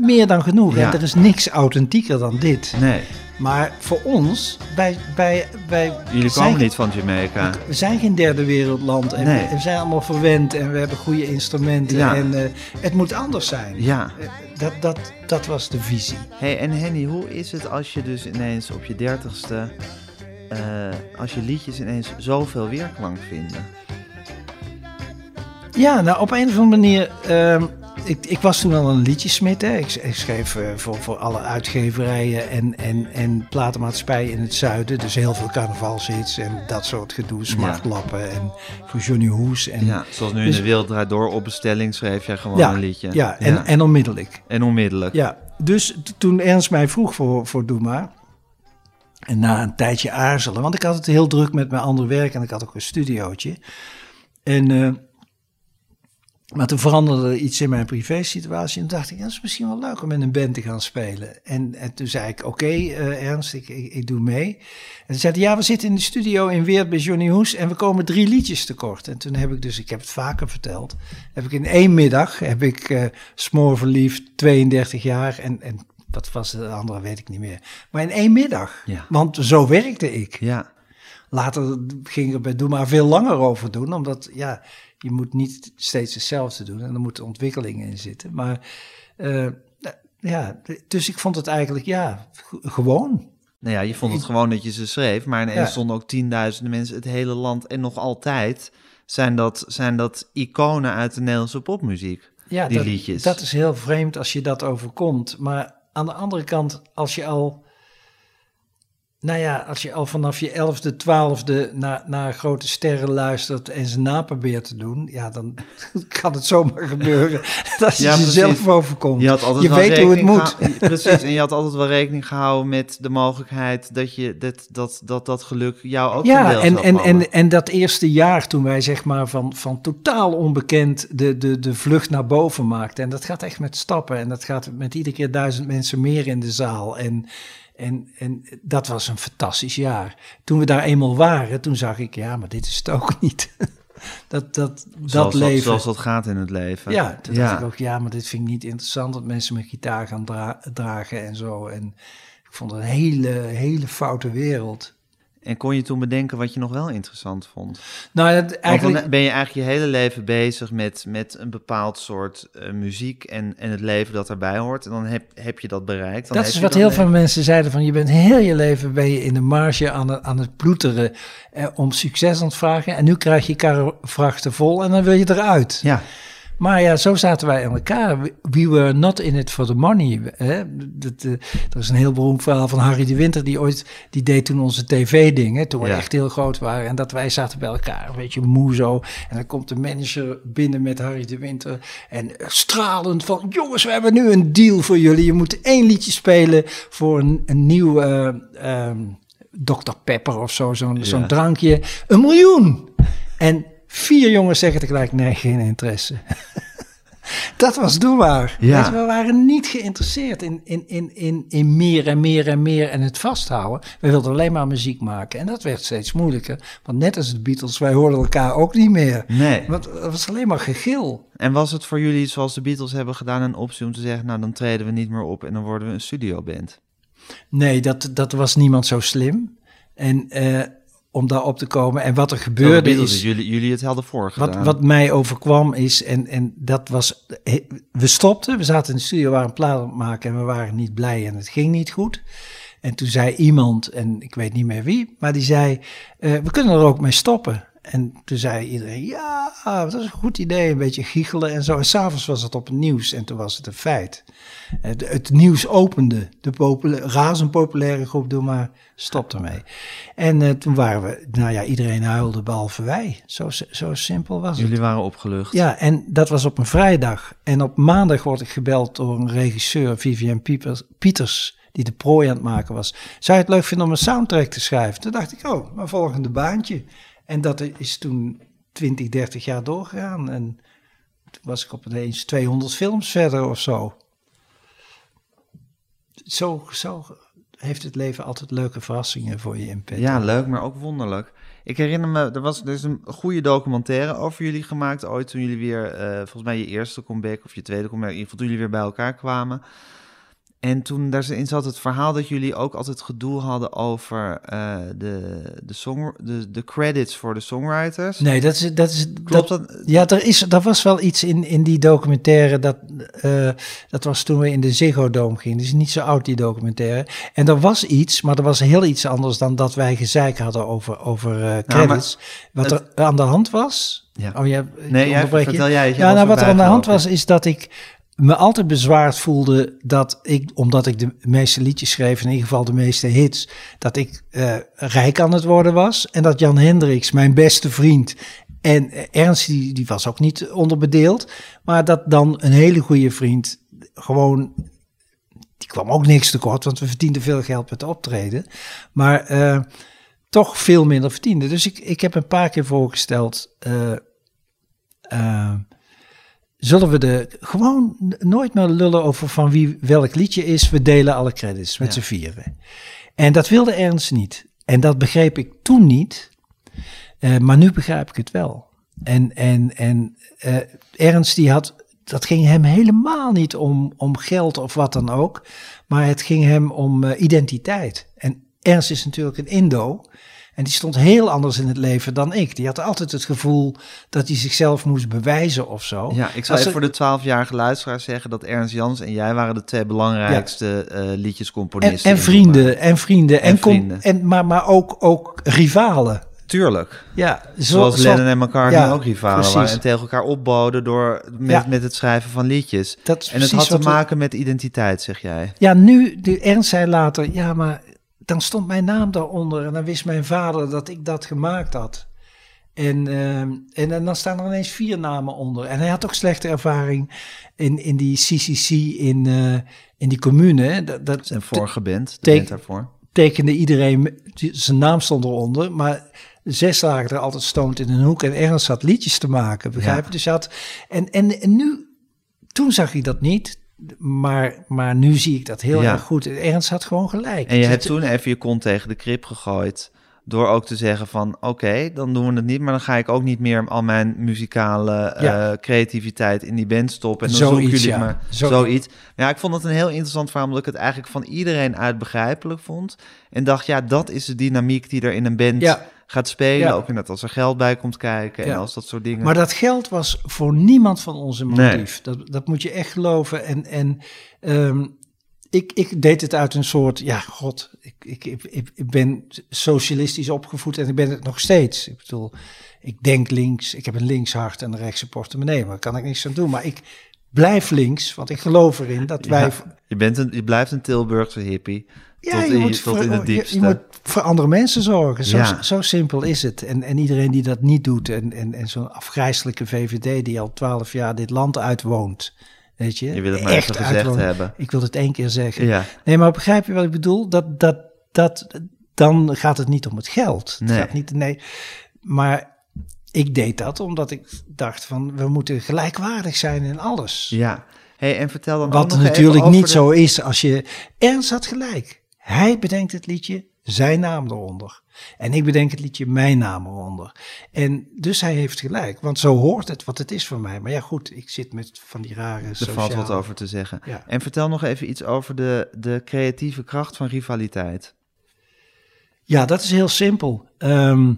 meer dan genoeg. Ja. En er is niks authentieker dan dit. Nee, Maar voor ons, wij, wij, wij jullie komen niet van Jamaica. we zijn geen derde wereldland. En Nee. we, we zijn allemaal verwend en we hebben goede instrumenten. Ja. En eh, het moet anders zijn. Ja. Eh, Dat, dat, dat was de visie. Hey, en Henny, hoe is het als je dus ineens op je dertigste, eh als je liedjes ineens zoveel weerklank vinden? Ja, nou op een of andere manier. Ik, ik was toen al een liedjesmid. Hè. Ik, ik schreef eh, voor, voor alle uitgeverijen en, en, en platenmaatschappijen in het zuiden. Dus heel veel carnavalshits en dat soort gedoe. Smartlappen en voor Johnny Hoes. En, Ja, zoals nu in Dus- de Wereld Draait Door op bestelling schreef jij gewoon ja, een liedje. Ja, en, en onmiddellijk. En onmiddellijk. Ja, dus toen Ernst mij vroeg voor, voor Doe Maar. En na een tijdje aarzelen, want ik had het heel druk met mijn andere werk en ik had ook een studiootje. En, eh, maar toen veranderde er iets in mijn privésituatie en dacht ik, dat is misschien wel leuk om in een band te gaan spelen. En, en toen zei ik, oké eh, Ernst, ik, ik, ik doe mee. En toen zei hij, ja, we zitten in de studio in Weert bij Johnny Hoes en we komen drie liedjes tekort. En toen heb ik dus, ik heb het vaker verteld, heb ik in één middag, heb ik eh Smoor verliefd, 32 jaar en, en wat was de andere, weet ik niet meer. Maar in één middag, Ja. want zo werkte ik. Ja. Later ging ik er bij Doe maar veel langer over doen, omdat ja, je moet niet steeds hetzelfde doen en er moeten ontwikkelingen in zitten. Maar eh, ja, dus ik vond het eigenlijk ja, gewoon. Nou ja, je vond het gewoon dat je ze schreef, maar ineens Ja. stonden ook tienduizenden mensen, het hele land en nog altijd zijn dat, zijn dat iconen uit de Nederlandse popmuziek. Ja, die dat, liedjes. dat is heel vreemd als je dat overkomt. Maar aan de andere kant, als je al Nou ja, als je al vanaf je elfde, twaalfde naar, naar grote sterren luistert en ze na probeert te doen, ja, dan kan het zomaar gebeuren dat je Ja, jezelf overkomt. Je, had altijd Je weet hoe het moet. Precies, en je had altijd wel rekening gehouden met de mogelijkheid dat je dat, dat, dat, dat geluk jou ook Ja, en, en, en, en dat eerste jaar toen wij zeg maar van, van totaal onbekend de, de, de vlucht naar boven maakten. En dat gaat echt met stappen en dat gaat met iedere keer duizend mensen meer in de zaal. En, en, en dat was een fantastisch jaar. Toen we daar eenmaal waren, toen zag ik, ja, maar dit is het ook niet. dat, dat, dat leven. zoals dat gaat in het leven. Ja, toen Ja. dacht ik ook, ja, maar dit vind ik niet interessant dat mensen met gitaar gaan dra- dragen en zo. En ik vond het een hele, hele foute wereld. En kon je toen bedenken wat je nog wel interessant vond? Nou, dat, Want eigenlijk... dan ben je eigenlijk je hele leven bezig met, met een bepaald soort eh, muziek en, en het leven dat daarbij hoort. En dan heb, heb je dat bereikt. Dan Dat is wat heel leven. veel mensen zeiden van je bent heel je leven ben je in de marge aan het, aan het ploeteren eh, om succes aan het vragen en nu krijg je karrevrachten vol en dan wil je eruit. Ja, Maar ja, zo zaten wij aan elkaar. We- We were not in it for the money. Hè? Dat, eh, er is een heel beroemd verhaal van Harry de Winter, die ooit, die deed toen onze tv-dingen, toen we Ja. echt heel groot waren. En dat wij zaten bij elkaar, een beetje moe zo. En dan komt de manager binnen met Harry de Winter en stralend van, jongens, we hebben nu een deal voor jullie. Je moet één liedje spelen voor een, een nieuw eh, ehm, Dr. Pepper of zo, zo'n Ja. zo'n drankje. Een miljoen! En vier jongens zeggen tegelijk, nee, geen interesse. Dat was doelbaar. Ja. We waren niet geïnteresseerd in, in, in, in, in meer en meer en meer en het vasthouden. We wilden alleen maar muziek maken. En dat werd steeds moeilijker. Want net als de Beatles, wij hoorden elkaar ook niet meer. nee. Want het was alleen maar gegil. En was het voor jullie, zoals de Beatles hebben gedaan, een optie om te zeggen, nou dan treden we niet meer op en dan worden we een studioband? Nee, dat, dat was niemand zo slim. En eh, om daar op te komen. En wat er gebeurde is... jullie, jullie het hadden voorgedaan. Wat, wat mij overkwam is, en, en dat was, we stopten, we zaten in de studio, we waren een plaat aan het maken en we waren niet blij en het ging niet goed. En toen zei iemand, en ik weet niet meer wie, maar die zei, eh, we kunnen er ook mee stoppen. En toen zei iedereen, ja, dat is een goed idee, een beetje giechelen en zo. En s'avonds was het op het nieuws en toen was het een feit. Het, het nieuws opende, de popula- razend populaire groep, doe maar, stop ermee. En eh, toen waren we, nou ja, iedereen huilde behalve wij. Zo, zo simpel was het. Jullie waren opgelucht. Ja, en dat was op een vrijdag. En op maandag word ik gebeld door een regisseur, Vivian Piepers- Pieters, die de prooi aan het maken was. Zou je het leuk vinden om een soundtrack te schrijven? Toen dacht ik, oh, mijn volgende baantje. En dat is toen 20, 30 jaar doorgegaan. En toen was ik opeens 200 films verder of zo. Zo, zo heeft het leven altijd leuke verrassingen voor je in. Ja, leuk, maar ook wonderlijk. Ik herinner me, er was dus een goede documentaire over jullie gemaakt ooit toen jullie weer, eh, volgens mij je eerste comeback of je tweede comeback, in ieder geval toen jullie weer bij elkaar kwamen. En toen daarin zat het verhaal dat jullie ook altijd gedoe hadden over eh, de, de, song, de, de credits voor de songwriters. Nee, dat is... Dat is Klopt dat, dat? Ja, er, is, er was wel iets in, in die documentaire, dat, eh, dat was toen we in de Ziggo Dome gingen. Is niet zo oud, die documentaire. En er was iets, maar er was heel iets anders dan dat wij gezeik hadden over, over eh, credits. wat het- er aan de hand was... Ja. Oh, ja, Nee, jij- je. vertel jij je Ja, nou, wat er aan de hand was, is dat ik me altijd bezwaard voelde dat ik, omdat ik de meeste liedjes schreef, in ieder geval de meeste hits, dat ik eh, rijk aan het worden was. En dat Jan Hendricks, mijn beste vriend, en eh, Ernst, die, die was ook niet onderbedeeld, maar dat dan een hele goede vriend gewoon die kwam ook niks tekort, want we verdienden veel geld met optreden. Maar eh, toch veel minder verdiende. Dus ik, ik heb een paar keer voorgesteld. Zullen we de gewoon nooit meer lullen over van wie welk liedje is. We delen alle credits met Ja. z'n vieren. En dat wilde Ernst niet. En dat begreep ik toen niet. Eh, maar nu begrijp ik het wel. En, en, en eh, Ernst die had, dat ging hem helemaal niet om, om geld of wat dan ook. Maar het ging hem om eh, identiteit. En Ernst is natuurlijk een Indo. En die stond heel anders in het leven dan ik. Die had altijd het gevoel dat hij zichzelf moest bewijzen of zo. Ja, ik Als even er- voor de 12-jarige luisteraars zeggen dat Ernst Jans en jij waren de twee belangrijkste eh, en, liedjescomponisten. en vrienden, en vrienden. En, En vrienden. en, maar, maar ook, ook rivalen. Tuurlijk. Ja, zo- Zoals zo- Lennon en McCartney ja, ook rivalen precies. waren en tegen elkaar opboden door met, Ja. met het schrijven van liedjes. Dat En het had te we- maken met identiteit, zeg jij. Ja, nu, de Ernst zei later, ja, maar dan stond mijn naam daaronder en dan wist mijn vader dat ik dat gemaakt had. En, ehm, en, en dan staan er ineens vier namen onder. En hij had ook slechte ervaring in, in die CCC in, eh, in die commune. hè. Dat, dat Zijn vorige band, de band daarvoor. tekende iedereen, zijn naam stond eronder, maar zes lagen er altijd stoned in een hoek en Ernst had liedjes te maken, begrijp je? Ja. Dus had, en, en, en nu, toen zag ik dat niet, maar, maar nu zie ik dat heel Ja. erg goed. Ernst had gewoon gelijk. En je hebt toen even je kont tegen de krip gegooid. Door ook te zeggen van oké, dan doen we het niet. Maar dan ga ik ook niet meer al mijn muzikale Ja. eh, creativiteit in die band stoppen. En dan Zoiets, zoeken jullie ja. maar Zo- zoiets. Ja, ik vond het een heel interessant verhaal. Omdat ik het eigenlijk van iedereen uit begrijpelijk vond. En dacht, ja, dat is de dynamiek die er in een band Ja. Gaat spelen. Ja. Ook inderdaad als er geld bij komt kijken. En Ja. als dat soort dingen. Maar dat geld was voor niemand van ons een Nee. motief. Dat, dat moet je echt geloven. En, en ehm, ik, ik deed het uit een soort, ja, god, ik, ik, ik, ik- ben socialistisch opgevoed en ik ben het nog steeds. Ik bedoel, ik denk links, ik heb een links hart en een rechtse portemonnee, maar daar kan ik niks aan doen. Maar ik blijf links, want ik geloof erin dat wij... Ja, je, bent een, je blijft een Tilburgse hippie. tot in, tot voor, in het je- diepste. Je, moet voor andere mensen zorgen. Zo, Ja. zo simpel is het. En, en iedereen die dat niet doet, en, en, en zo'n afgrijzelijke VVD die al twaalf jaar dit land uitwoont. Weet je, Je wil het maar Echt even gezegd hebben. Ik wil het één keer zeggen. Ja. Nee, maar begrijp je wat ik bedoel? Dat, dat, dat, dan gaat het niet om het geld. Het Nee. gaat niet, nee. Maar ik deed dat omdat ik dacht van, we moeten gelijkwaardig zijn in alles. Ja. Hey, en vertel dan ook Wat natuurlijk niet de- zo is als je... Ernst had gelijk. Hij bedenkt het liedje, zijn naam eronder. En ik bedenk het liedje, mijn naam eronder. En dus hij heeft gelijk, want zo hoort het wat het is voor mij. Maar ja goed, ik zit met van die rare Er sociale... valt wat over te zeggen. Ja. En vertel nog even iets over de, de creatieve kracht van rivaliteit. Ja, dat is heel simpel. Ehm,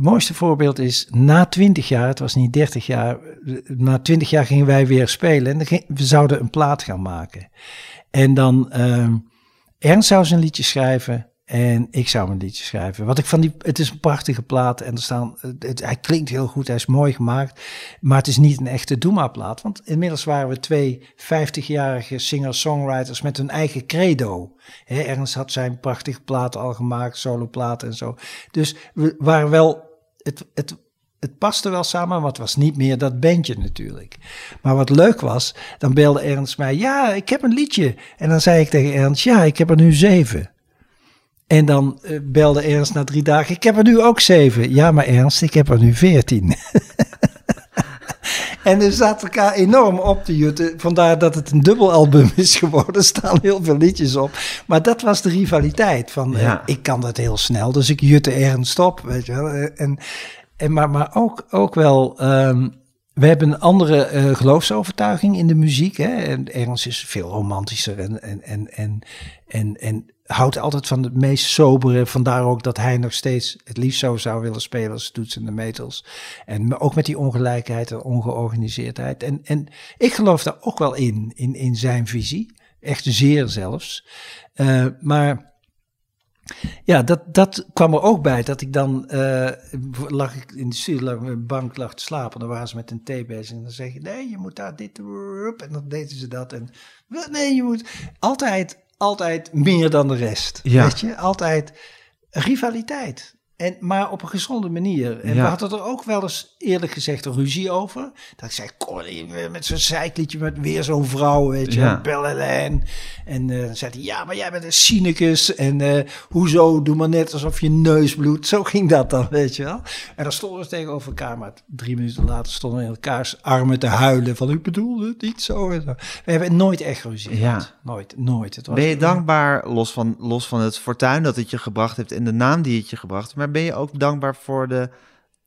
het mooiste voorbeeld is, na 20 jaar, het was niet 30 jaar, na 20 jaar gingen wij weer spelen en we zouden een plaat gaan maken. En dan, ehm Ernst zou zijn liedje schrijven en ik zou een liedje schrijven. Wat ik van die, het is een prachtige plaat en er staan, het, hij klinkt heel goed, hij is mooi gemaakt, maar het is niet een echte Doema-plaat. Want inmiddels waren we twee 50-jarige singer-songwriters met hun eigen credo. Ernst had zijn prachtige plaat al gemaakt, soloplaat en zo. Dus we waren wel, het, het, het paste wel samen, maar het was niet meer dat bandje natuurlijk. Maar wat leuk was, dan belde Ernst mij, ja, ik heb een liedje. En dan zei ik tegen Ernst, ja, ik heb er nu zeven. En dan eh, belde Ernst na drie dagen, ik heb er nu ook zeven. Ja, maar Ernst, ik heb er nu veertien. En we zaten elkaar enorm op te jutten. Vandaar dat het een dubbelalbum is geworden. Er staan heel veel liedjes op. Maar dat was de rivaliteit. Van, eh, ik kan dat heel snel, dus ik jutte ernst op. Weet je wel. Eh, En, en, maar maar ook, ook wel... ehm, we hebben een andere eh, geloofsovertuiging in de muziek. Hè? En Ernst is veel romantischer en, en, en, en, en, en houdt altijd van het meest sobere. Vandaar ook dat hij nog steeds het liefst zo zou willen spelen als Toets en de Metals. En ook met die ongelijkheid en ongeorganiseerdheid. En, en ik geloof daar ook wel in, in, in zijn visie. Echt zeer zelfs. Eh, maar ja, dat, dat kwam er ook bij. Dat ik dan, eh, lag ik in de een bank, lag te slapen. Dan waren ze met een thee bezig. En dan zeg je, nee, je moet daar dit, en dan deden ze dat. En nee, je moet altijd, altijd meer dan de rest. Ja. Weet je, altijd rivaliteit. En, maar op een gezonde manier. En Ja. we hadden er ook wel eens eerlijk gezegd een ruzie over. Dat ik zei, Corrie, met zo'n zeikliedje met weer zo'n vrouw, weet je, Ja. Bellelijn. En eh, dan zei hij, ja, maar jij bent een cynicus. En eh, hoezo, doe maar net alsof je neus bloedt. Zo ging dat dan, weet je wel. En dan stonden we tegenover elkaar. Maar drie minuten later stonden we in elkaars armen te huilen. Van, ik bedoel het niet zo. En zo. We hebben nooit echt ruzie Ja. gehad. Nooit, nooit. Het was, Ben je dankbaar, los van, los van het fortuin dat het je gebracht heeft en de naam die het je gebracht heeft, ben je ook dankbaar voor de,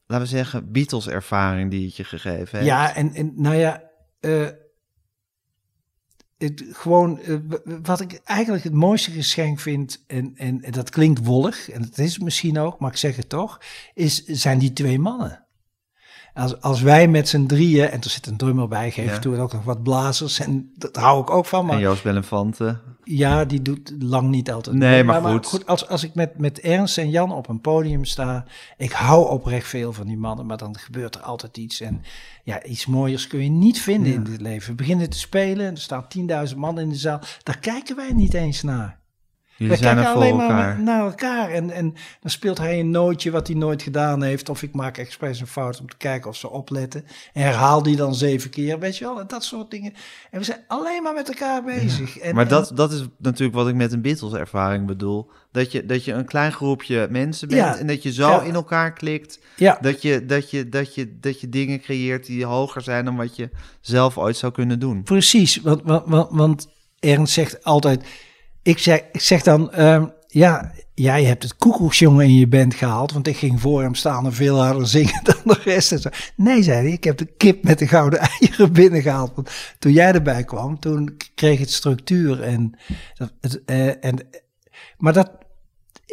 laten we zeggen, Beatles-ervaring die het je gegeven heeft? Ja, en, en nou ja, eh, het, gewoon eh, wat ik eigenlijk het mooiste geschenk vind, en, en, en dat klinkt wollig, en dat is het misschien ook, maar ik zeg het toch, is, zijn die twee mannen. Als, als wij met z'n drieën, en er zit een drummer bij, geef Ja. toe en ook nog wat blazers. En dat hou ik ook van. Maar En Joost Bellenfante. ja, die doet lang niet altijd. Nee, mee. maar goed. als, als ik met, met Ernst en Jan op een podium sta, ik hou oprecht veel van die mannen, maar dan gebeurt er altijd iets. En ja, iets mooiers kun je niet vinden in dit leven. We beginnen te spelen, er staan 10.000 man in de zaal. Daar kijken wij niet eens naar. Jullie we zijn er kijken alleen maar naar elkaar. En, en dan speelt hij een nootje wat hij nooit gedaan heeft. Of ik maak expres een fout om te kijken of ze opletten. En herhaal die dan zeven keer, weet je wel. En dat soort dingen. En we zijn alleen maar met elkaar bezig. En, maar en- dat, dat is natuurlijk wat ik met een Beatles-ervaring bedoel. Dat je, dat je een klein groepje mensen bent Ja. en dat je zo Ja. in elkaar klikt. Dat je, dat, je, dat, je, dat je dingen creëert die hoger zijn dan wat je zelf ooit zou kunnen doen. Precies, want, want, want, want Ernst zegt altijd... Ik zeg, dan, ehm, ja, jij hebt het koekoeksjongen in je band gehaald... want ik ging voor hem staan en veel harder zingen dan de rest. En zo. Nee, zei hij, ik heb de kip met de gouden eieren binnengehaald. Want toen jij erbij kwam, toen kreeg het structuur. En, het, eh, en, maar dat,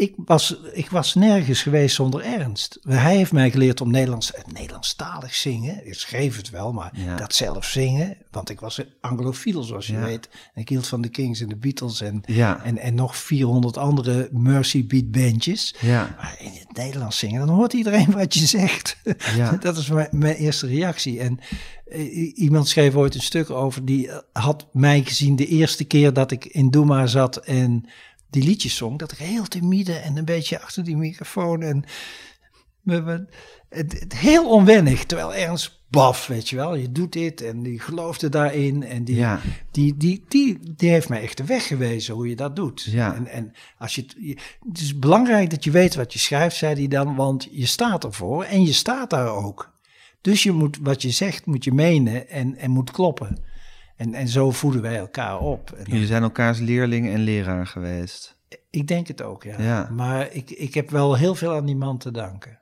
ik, was, ik was nergens geweest zonder Ernst. Hij heeft mij geleerd om Nederlands, eh, Nederlandstalig zingen. Ik schreef het wel, maar Ja. dat zelf zingen. Want ik was een anglofiel, zoals je Ja. weet. En ik hield van de Kings en de Beatles en, Ja. en, en nog 400 andere Mercy Beat bandjes. Ja. Maar in het Nederlands zingen, dan hoort iedereen wat je zegt. Ja. dat is mijn, mijn eerste reactie. En eh, iemand schreef ooit een stuk over, die eh, had mij gezien de eerste keer dat ik in Doema zat en die liedjes zong. Dat ik heel timide en een beetje achter die microfoon en het, het heel onwennig. Terwijl ergens baf, weet je wel, je doet dit en die geloofde daarin. En die, Ja. die, die, die, die heeft mij echt de weg gewezen hoe je dat doet. Ja. En, en als je, het- je- het is belangrijk dat je weet wat je schrijft, zei hij dan, want je staat ervoor en je staat daar ook. Dus je moet, wat je zegt, moet je menen en, en moet kloppen. En, en zo voeden wij elkaar op. En Jullie zijn elkaars leerling en leraar geweest. ik denk het ook, ja. Ja. Maar ik, ik heb wel heel veel aan die man te danken.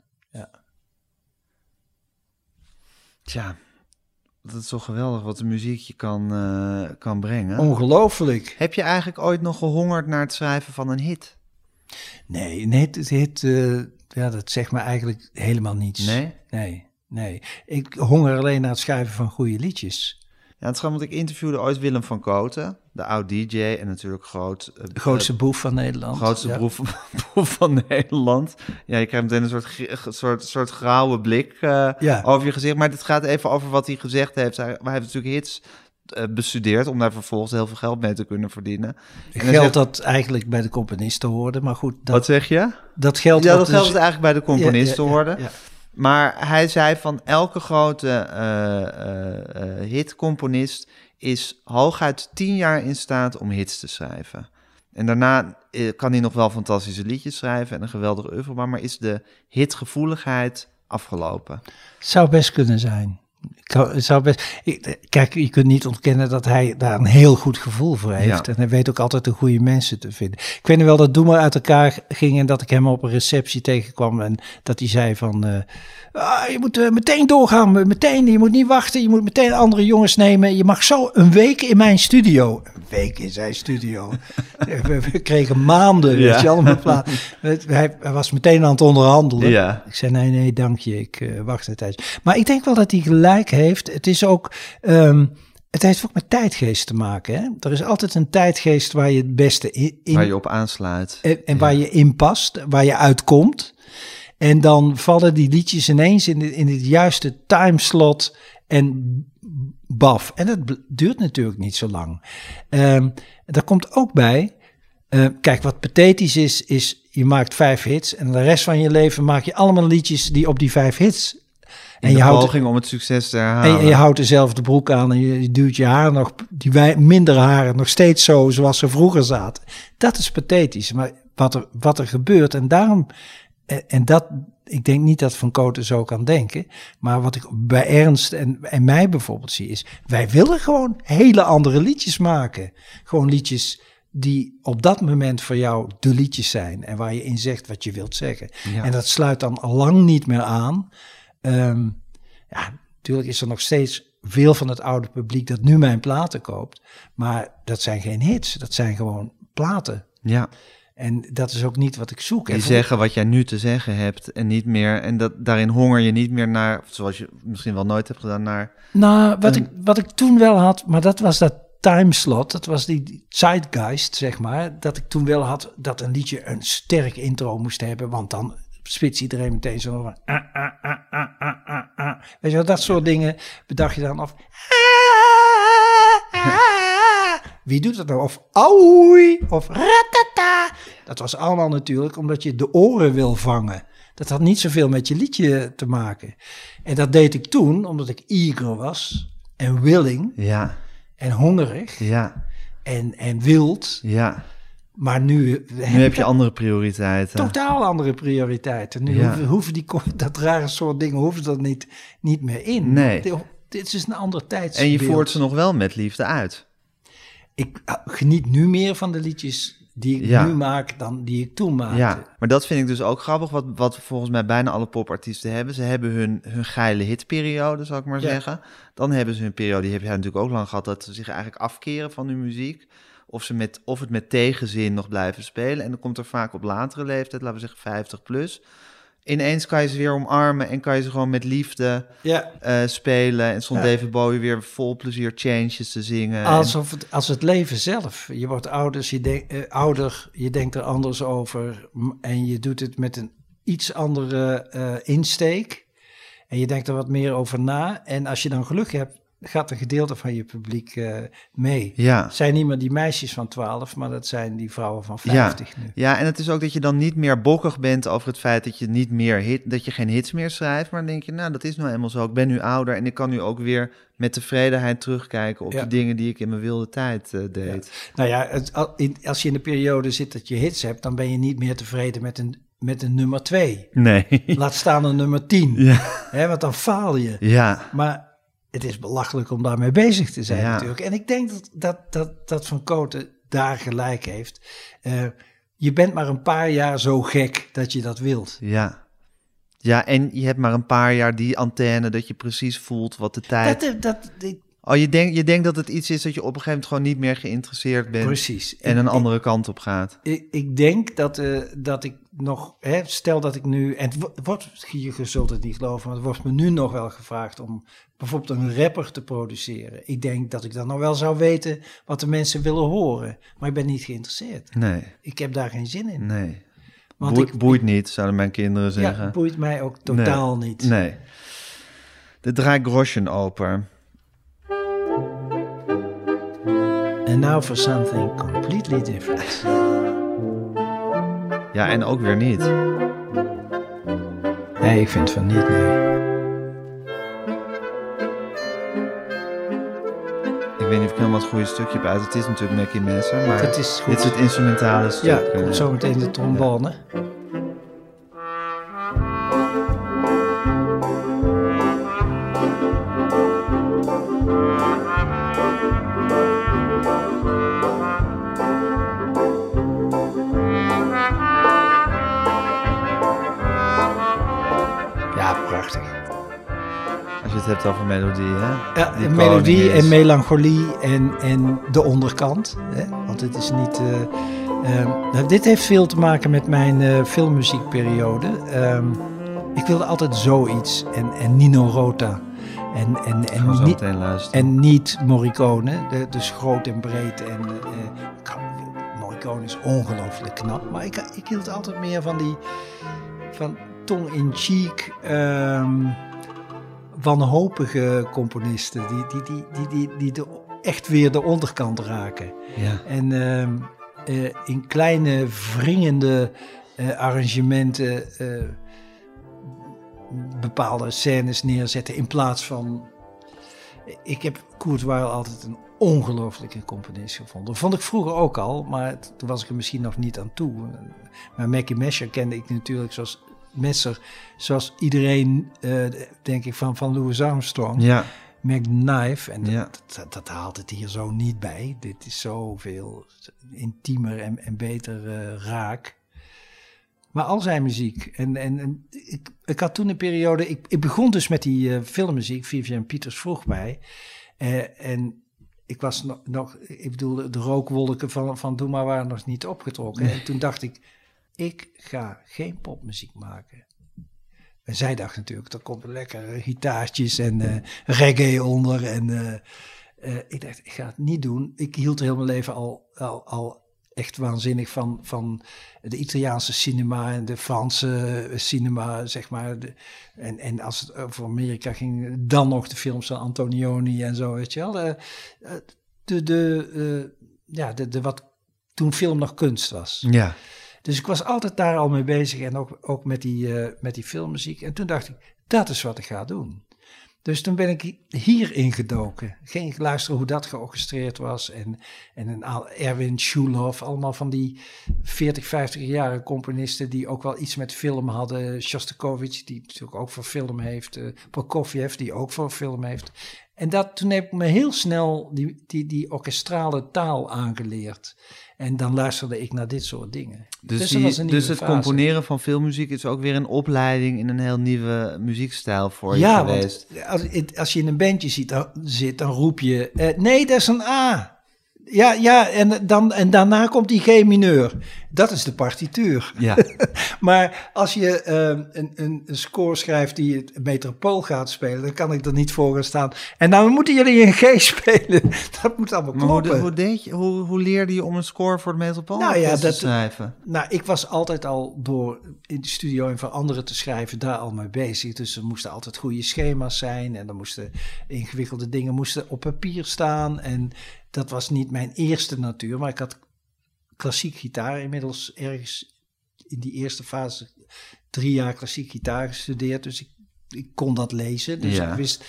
Tja, dat is toch geweldig wat de muziek je kan, eh, kan brengen. Ongelooflijk. Heb je eigenlijk ooit nog gehongerd naar het schrijven van een hit? Nee, nee het, het, het, eh, ja, dat zegt me eigenlijk helemaal niets. Nee? Nee, nee. Ik honger alleen naar het schrijven van goede liedjes. Ja, het is gewoon, want ik interviewde ooit Willem van Koten, de oud-DJ en natuurlijk groot... eh, De grootste eh, boef van Nederland. grootste Ja. broef van Nederland. Ja, je krijgt meteen een soort, soort, soort grauwe blik eh, Ja. over je gezicht. Maar het gaat even over wat hij gezegd heeft. Hij, maar hij heeft natuurlijk hits bestudeerd om daar vervolgens heel veel geld mee te kunnen verdienen. En Geld zegt- dat eigenlijk bij de componisten hoorde, maar goed. Dat, Wat zeg je? dat geld Ja, dat dus- geldt eigenlijk bij de componisten ja, hoorde. Maar hij zei van elke grote eh, eh, hitcomponist is hooguit tien jaar in staat om hits te schrijven. En daarna kan hij nog wel fantastische liedjes schrijven en een geweldige oeuvre, maar is de hitgevoeligheid afgelopen. Zou best kunnen zijn. Ik zou- best, ik- kijk, je kunt niet ontkennen dat hij daar een heel goed gevoel voor heeft. Ja. En hij weet ook altijd de goede mensen te vinden. Ik weet wel dat Doe maar uit elkaar ging en dat ik hem op een receptie tegenkwam. En dat hij zei van, eh, ah, je moet eh, meteen doorgaan, meteen, je moet niet wachten. Je moet meteen andere jongens nemen. Je mag zo een week in mijn studio. Een week in zijn studio. we, we kregen maanden, Ja. weet je, allemaal. Hij, hij was meteen aan het onderhandelen. Ja. Ik zei, nee, nee, dank je, ik eh, wacht een tijdje. Maar ik denk wel dat hij gelijk heeft. Het is ook, ehm, het heeft ook met tijdgeest te maken. Hè? Er is altijd een tijdgeest waar je het beste in, in- Waar je op aansluit. en, en waar je in past, waar je uitkomt. En dan vallen die liedjes ineens in, de, in het juiste timeslot en baf. En dat duurt natuurlijk niet zo lang. Ehm daar komt ook bij, eh, kijk wat pathetisch is, is je maakt vijf hits en de rest van je leven maak je allemaal liedjes die op die vijf hits. En je, de houdt, poging om het succes te en, je- je houdt dezelfde broek aan en je, je duwt je haar nog, die wij, minder haren nog steeds zo zoals ze vroeger zaten. Dat is pathetisch, maar wat er, wat er gebeurt en daarom, en, en dat, ik denk niet dat Van Koten zo kan denken, maar wat ik bij Ernst en, en mij bijvoorbeeld zie is, wij willen gewoon hele andere liedjes maken. Gewoon liedjes die op dat moment voor jou de liedjes zijn en waar je in zegt wat je wilt zeggen. Ja. En dat sluit dan lang niet meer aan. Ehm, ja, natuurlijk is er nog steeds veel van het oude publiek dat nu mijn platen koopt. Maar dat zijn geen hits, dat zijn gewoon platen. Ja. En dat is ook niet wat ik zoek. Die En zeggen wat jij nu te zeggen hebt en niet meer. En dat, daarin honger je niet meer naar, zoals je misschien wel nooit hebt gedaan, naar. Nou, wat, ik, wat ik toen wel had, maar dat was dat timeslot, dat was die die zeitgeist, zeg maar, dat ik toen wel had dat een liedje een sterk intro moest hebben, want dan spits iedereen meteen zo van, ah, ah, ah, ah, ah, ah, ah. Weet je wel, dat soort dingen bedacht je dan of... ah. Wie doet dat nou? Of oei, of ratata. Dat was allemaal natuurlijk omdat je de oren wil vangen. Dat had niet zoveel met je liedje te maken. En dat deed ik toen omdat ik eager was en willing Ja, en hongerig ja, en, en wild. ja. Maar nu, Nu heb je andere prioriteiten. totaal andere prioriteiten. Nu Ja. hoeven, die, dat rare soort dingen hoeven er niet, niet meer in. Nee. Dit, is een ander tijdsbeeld. En je voert ze nog wel met liefde uit. Ik ah, geniet nu meer van de liedjes die ik Ja. nu maak dan die ik toen maakte. Ja, maar dat vind ik dus ook grappig, wat, wat volgens mij bijna alle popartiesten hebben. Ze hebben hun, hun geile hitperiode, zal ik maar Ja. zeggen. Dan hebben ze hun periode, die heb jij natuurlijk ook lang gehad, dat ze zich eigenlijk afkeren van hun muziek. Of, ze met, of het met tegenzin nog blijven spelen. En dan komt er vaak op latere leeftijd, laten we zeggen 50 plus. Ineens kan je ze weer omarmen en kan je ze gewoon met liefde Ja, eh, spelen. En stond Ja. David Bowie weer vol plezier changes te zingen. En- alsof het, als het leven zelf. Je wordt ouders, je denk- eh, ouder, je denkt er anders over en je doet het met een iets andere eh, insteek. En je denkt er wat meer over na. En als je dan geluk hebt, gaat een gedeelte van je publiek eh, mee. ja. Het zijn niet meer die meisjes van 12, maar dat zijn die vrouwen van Ja. 50 nu. Ja, en het is ook dat je dan niet meer bokkig bent over het feit dat je niet meer hit, dat je geen hits meer schrijft. Maar dan denk je, nou, dat is nou eenmaal zo. Ik ben nu ouder en ik kan nu ook weer met tevredenheid terugkijken op Ja. de dingen die ik in mijn wilde tijd eh, deed. Nou ja, het, als je in de periode zit dat je hits hebt, dan ben je niet meer tevreden met een, met een nummer 2. Nee. Laat staan een nummer 10. Ja. Hè, want dan faal je. Ja. Maar het is belachelijk om daarmee bezig te zijn Ja. natuurlijk. En ik denk dat, dat, dat, dat Van Koten daar gelijk heeft. Eh, je bent maar een paar jaar zo gek dat je dat wilt. Ja. Ja, en je hebt maar een paar jaar die antenne dat je precies voelt wat de tijd... Dat, dat, dat- Oh, je denkt je denkt dat het iets is dat je op een gegeven moment gewoon niet meer geïnteresseerd bent precies. en een Ik- andere kant op gaat. Ik, ik denk dat, eh, dat ik nog, hè, stel dat ik nu, en het wo- wordt, je zult het niet geloven, maar het wordt me nu nog wel gevraagd om bijvoorbeeld een rapper te produceren. Ik denk dat ik dan nog wel zou weten wat de mensen willen horen, maar ik ben niet geïnteresseerd. Nee, Ik heb daar geen zin in. nee. Want Boeit, ik, boeit niet, zouden mijn kinderen ja, zeggen. het boeit mij ook totaal Nee. niet. Nee. De Draai Groschen oper. And now for something completely different. Ja, en ook weer niet. Nee, ik vind van niet, nee. Ik weet niet of ik helemaal het goede stukje heb uit. Het is natuurlijk Mackie Messer, maar Het is goed. dit is het instrumentale stuk. Ja, komt zo meteen de trombone. Ja, hebt over melodie, hè? Ja, Die en melodie en melancholie en, en de onderkant. Hè? Want het is niet. nou, dit heeft veel te maken met mijn eh, filmmuziekperiode. Ehm, ik wilde altijd zoiets. En, en Nino Rota. En, en, en, niet, en niet Morricone. De, dus groot en breed. En, eh, Morricone is ongelooflijk knap. Maar ik, ik hield altijd meer van die. van tong in cheek. ehm, wanhopige componisten die, die, die, die, die, die de, echt weer de onderkant raken. Ja. En ehm, eh, in kleine wringende eh, arrangementen eh, bepaalde scènes neerzetten in plaats van... Ik heb Kurt Weill altijd een ongelooflijke componist gevonden. Vond ik vroeger ook al, maar toen was ik er misschien nog niet aan toe. Maar Mackie Messer kende ik natuurlijk zoals Messer, zoals iedereen, eh, denk ik, van, van Louis Armstrong. Ja. Mac Knife. En dat, Ja. dat, dat haalt het hier zo niet bij. Dit is zoveel intiemer en, en beter eh, raak. Maar al zijn muziek. En, en, en ik, ik had toen een periode. Ik, ik begon dus met die eh, filmmuziek. Vivian Pieters vroeg mij. En ik was nog, nog ik bedoel, de rookwolken van, van Doe maar waren nog niet opgetrokken. En toen dacht ik, ik ga geen popmuziek maken. En zij dacht natuurlijk, er komt lekkere gitaartjes en eh, reggae onder. En eh, eh, ik dacht, ik ga het niet doen. Ik hield heel mijn leven al, al, al echt waanzinnig van, van de Italiaanse cinema en de Franse cinema, zeg maar. En, en als het over Amerika ging, dan nog de films van Antonioni en zo, weet je wel. De, de, de, ja, de, de wat toen film nog kunst was. Ja. Dus ik was altijd daar al mee bezig en ook, met, die, eh, met die filmmuziek. En toen dacht ik, dat is wat ik ga doen. Dus toen ben ik hierin gedoken. Ging luisteren hoe dat georchestreerd was. En, en een Erwin Schulhoff, allemaal van die 40, 50 jaren componisten die ook wel iets met film hadden. Shostakovich, die natuurlijk ook voor film heeft. eh Prokofjev, die ook voor film heeft. En dat, toen heb ik me heel snel die, die, die orkestrale taal aangeleerd. En dan luisterde ik naar dit soort dingen. Dus, die- nieuwe dus het fase. componeren van filmmuziek is ook weer een opleiding in een heel nieuwe muziekstijl voor je ja, geweest. want als, als je in een bandje ziet, dan, zit, dan roep je... eh, nee, dat is een A. Ja, ja en, dan, en daarna komt die G mineur. Dat is de partituur. Ja. Maar als je eh, een, een, een score schrijft die het metropool gaat spelen, dan kan ik er niet voor gaan staan. En dan moeten jullie een G spelen. Dat moet allemaal hoe, kloppen. de- hoe, deed je, hoe, hoe leerde je om een score voor het Metropool Nou ja, te dat- schrijven? Nou, ik was altijd al door in de studio en voor anderen te schrijven daar al mee bezig. Dus er moesten altijd goede schema's zijn en er moesten ingewikkelde dingen moesten op papier staan. En dat was niet mijn eerste natuur, maar ik had klassiek gitaar inmiddels ergens in die eerste fase drie jaar klassiek gitaar gestudeerd. Dus ik, ik kon dat lezen. Dus Ja. ik wist.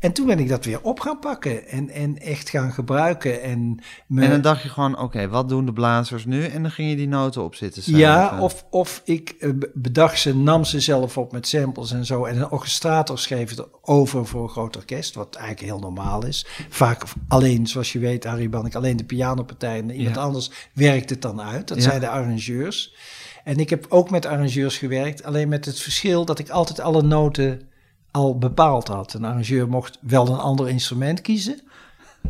En toen ben ik dat weer op gaan pakken en, en echt gaan gebruiken. En, me, En dan dacht je gewoon, oké, wat doen de blazers nu? En dan ging je die noten op zitten schrijven. ja, of, of ik eh, be- bedacht ze, nam ze zelf op met samples en zo. En een orchestrator schreef het over voor een groot orkest, wat eigenlijk heel normaal is. Vaak alleen, zoals je weet, Harry Bannik, alleen de pianopartij en iemand Ja. anders werkt het dan uit. Dat Ja. zijn de arrangeurs. En ik heb ook met arrangeurs gewerkt, alleen met het verschil dat ik altijd alle noten al bepaald had. Een arrangeur mocht wel een ander instrument kiezen,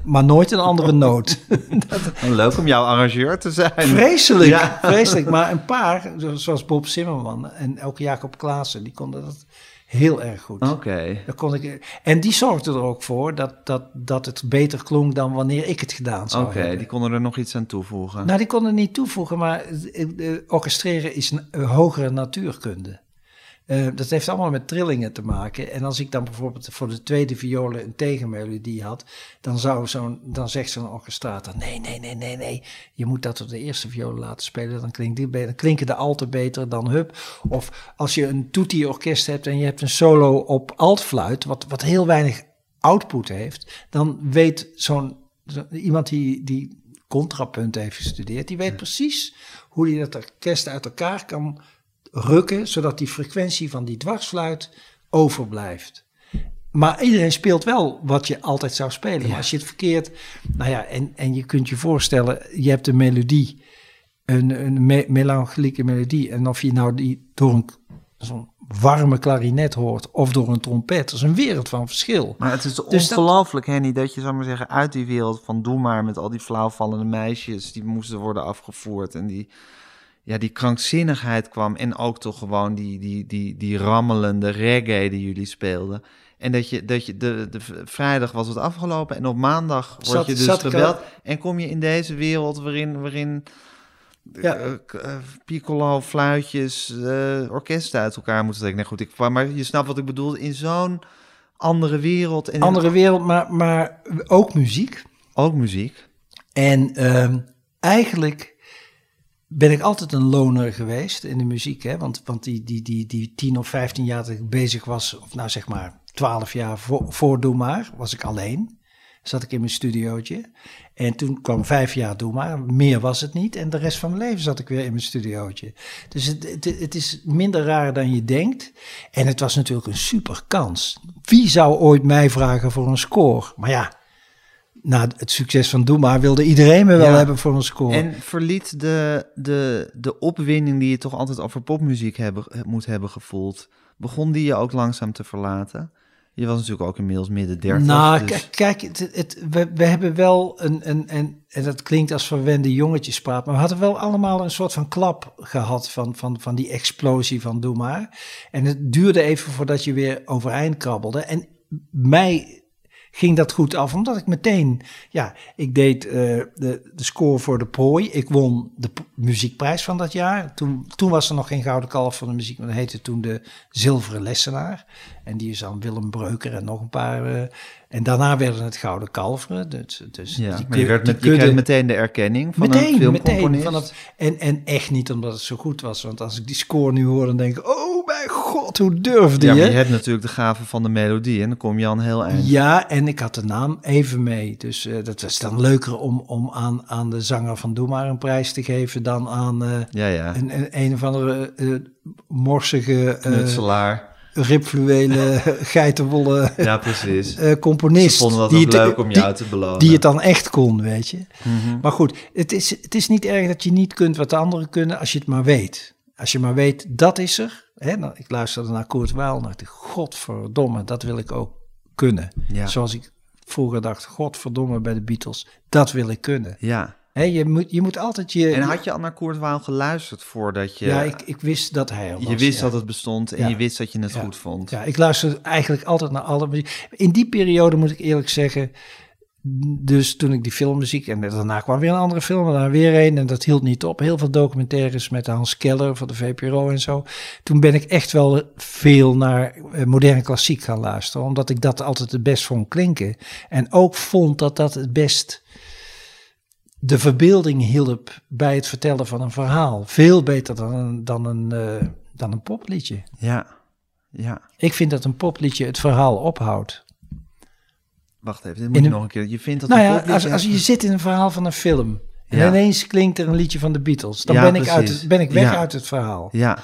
maar nooit een andere noot. En leuk om jouw arrangeur te zijn. Vreselijk, Ja. vreselijk. Maar een paar, zoals Bob Zimmerman en ook Jacob Klaassen, die konden dat heel erg goed. Oké. Dat kon ik, en die zorgden er ook voor dat, dat, dat het beter klonk dan wanneer ik het gedaan zou Oké, hebben. die konden er nog iets aan toevoegen. Nou, die konden niet toevoegen, maar orchestreren is een hogere natuurkunde. Eh, dat heeft allemaal met trillingen te maken. En als ik dan bijvoorbeeld voor de tweede violen een tegenmelodie had, dan, zou zo'n, dan zegt zo'n orchestrator: nee, nee, nee, nee, nee. Je moet dat op de eerste violen laten spelen. Dan, klinkt die beter, dan klinken de alten beter dan hup. Of als je een tutti-orkest hebt en je hebt een solo op altfluit, wat, wat heel weinig output heeft, dan weet zo'n zo- iemand die, die contrapunt heeft gestudeerd, die weet precies hoe hij dat orkest uit elkaar kan rukken, zodat die frequentie van die dwarsfluit overblijft. Maar iedereen speelt wel wat je altijd zou spelen. Maar als je het verkeerd. Nou ja, en, en je kunt je voorstellen, je hebt een melodie, een, een me- melancholieke melodie. En of je nou die door een zo'n warme klarinet hoort of door een trompet, dat is een wereld van verschil. Maar het is dat- ongelooflijk, Henny, dat je, zou maar zeggen, uit die wereld van Doe maar met al die flauwvallende meisjes die moesten worden afgevoerd en die, ja, die krankzinnigheid kwam en ook toch gewoon die, die, die, die rammelende reggae die jullie speelden. En dat je, dat je de, de vrijdag was het afgelopen en op maandag word Zat- je dus gebeld. En kom je in deze wereld waarin, waarin Ja. eh, eh, piccolo, fluitjes, eh orkesten uit elkaar moeten trekken. Nee, goed, ik, maar je snapt wat ik bedoel. In zo'n andere wereld. En in- Andere wereld, maar, maar ook muziek. ook muziek. En ehm, eigenlijk ben ik altijd een loner geweest in de muziek. Hè? Want, want die, die, die, die 10 of 15 jaar dat ik bezig was, of nou zeg maar 12 jaar voor, Doe Maar, was ik alleen. Zat ik in mijn studiootje. En toen kwam vijf jaar Doe Maar. Meer was het niet. En de rest van mijn leven zat ik weer in mijn studiootje. Dus het, het, het is minder raar dan je denkt. En het was natuurlijk een super kans. Wie zou ooit mij vragen voor een score? Maar ja, na het succes van Doe Maar wilde iedereen me wel Ja. hebben voor een score. En verliet de, de, de opwinding die je toch altijd over popmuziek hebben, moet hebben gevoeld, begon die je ook langzaam te verlaten? Je was natuurlijk ook inmiddels midden dertig. Nou, dus- kijk, het, het, we, we hebben wel een, een, een, en dat klinkt als verwende jongetjespraat, maar we hadden wel allemaal een soort van klap gehad van, van, van die explosie van Doe maar. En het duurde even voordat je weer overeind krabbelde. En mij ging dat goed af, omdat ik meteen, ja, ik deed eh, de, de score voor de prooi. Ik won de muziekprijs van dat jaar. Toen, toen was er nog geen Gouden Kalf van de muziek, maar dat heette toen de Zilveren Lessenaar. En die is aan Willem Breuker en nog een paar. En daarna werden het Gouden Kalveren. Dus, dus ja, die maar je, werd met, je kreeg meteen de erkenning van een meteen, filmcomponist. meteen. Het, en, en echt niet omdat het zo goed was. Want als ik die score nu hoor, dan denk ik... Oh mijn god, hoe durfde ja, maar je? je hebt natuurlijk de gave van de melodie en dan kom je aan heel eind. Ja, en ik had de naam even mee. Dus eh, dat was dan leuker om, om aan, aan de zanger van Doe maar een prijs te geven... dan aan eh, Ja, ja. een, een, een of andere eh, morsige, Knutselaar. Ribfluwelen, geitenwolle Ja, precies. eh, componist. Ze vonden dat die het- leuk om uit te belonen. Die het dan echt kon, weet je. Mhm. Maar goed, het is, het is niet erg dat je niet kunt wat de anderen kunnen als je het maar weet. Als je maar weet, dat is er. Hè, nou, ik luisterde naar Koert Waal en dacht ik, godverdomme, dat wil ik ook kunnen. Ja. Zoals ik vroeger dacht, godverdomme bij de Beatles, dat wil ik kunnen. Ja. Je, moet, je moet altijd je... En had je al naar Koert Waal geluisterd voordat je... ja, ik, ik wist dat hij was. je wist ja. dat het bestond en Ja. je wist dat je het Ja. goed vond. Ja, ik luister eigenlijk altijd naar alle muziek. In die periode moet ik eerlijk zeggen. Dus toen ik die filmmuziek en daarna kwam weer een andere film en daarna weer een en dat hield niet op. Heel veel documentaires met Hans Keller van de VPRO en zo. Toen ben ik echt wel veel naar eh, moderne klassiek gaan luisteren, omdat ik dat altijd het best vond klinken. En ook vond dat dat het best de verbeelding hielp bij het vertellen van een verhaal. Veel beter dan een, dan een, eh, dan een popliedje. Ja. Ja. Ik vind dat een popliedje het verhaal ophoudt. Wacht even, dit moet In je een- nog een keer... Je vindt dat Nou ja, als, als je zit in een verhaal van een film en Ja. ineens klinkt er een liedje van de Beatles, dan Ja, ben, ik uit, het- ben ik weg uit het verhaal. Ja,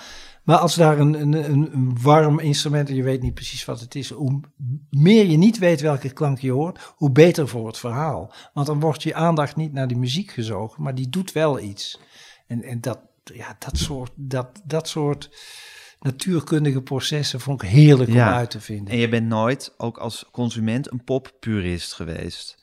Maar als daar een, een, een, warm instrument en je weet niet precies wat het is, hoe meer je niet weet welke klank je hoort, hoe beter voor het verhaal. Want dan wordt je aandacht niet naar die muziek gezogen, maar die doet wel iets. En, en dat, ja, dat, soort, dat, dat soort natuurkundige processen vond ik heerlijk Ja. om uit te vinden. en je bent nooit, ook als consument, een poppurist geweest.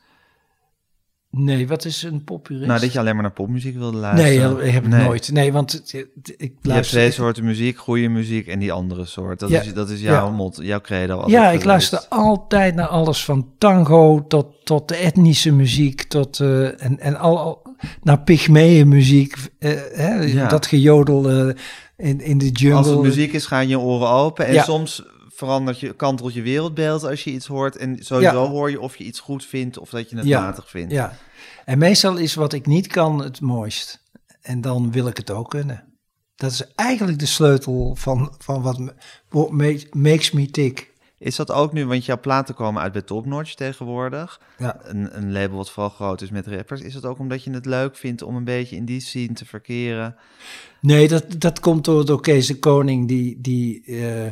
Nee, wat is een poppurist? Nou, dat je alleen maar naar popmuziek wilde Nee, luisteren. dat heb ik Nee. nooit. Nee, want het- het- ik Je hebt luister... twee soorten muziek, goede muziek en die andere soort. Dat Ja, is, dat is jouw ja. mot, jouw credo. Ja, ik geweest. luister altijd naar alles van tango tot, tot de etnische muziek, tot eh, en, en al, al naar pygmeeën muziek, eh, hè, Ja. dat gejodel eh, in, in de jungle. Als het muziek is, gaan je oren open. En soms verandert je, kantelt je wereldbeeld als je iets hoort. En sowieso Ja. hoor je of je iets goed vindt of dat je het Ja, matig vindt. Ja, en meestal is wat ik niet kan het mooist. En dan wil ik het ook kunnen. Dat is eigenlijk de sleutel van, van wat what ma- makes me tick. Is dat ook nu, want jouw platen komen uit bij Top Notch tegenwoordig. Ja. Een, een label wat vooral groot is met rappers. Is dat ook omdat je het leuk vindt om een beetje in die scene te verkeren? Nee, dat, dat komt door, door Kees de Koning, die, die, eh,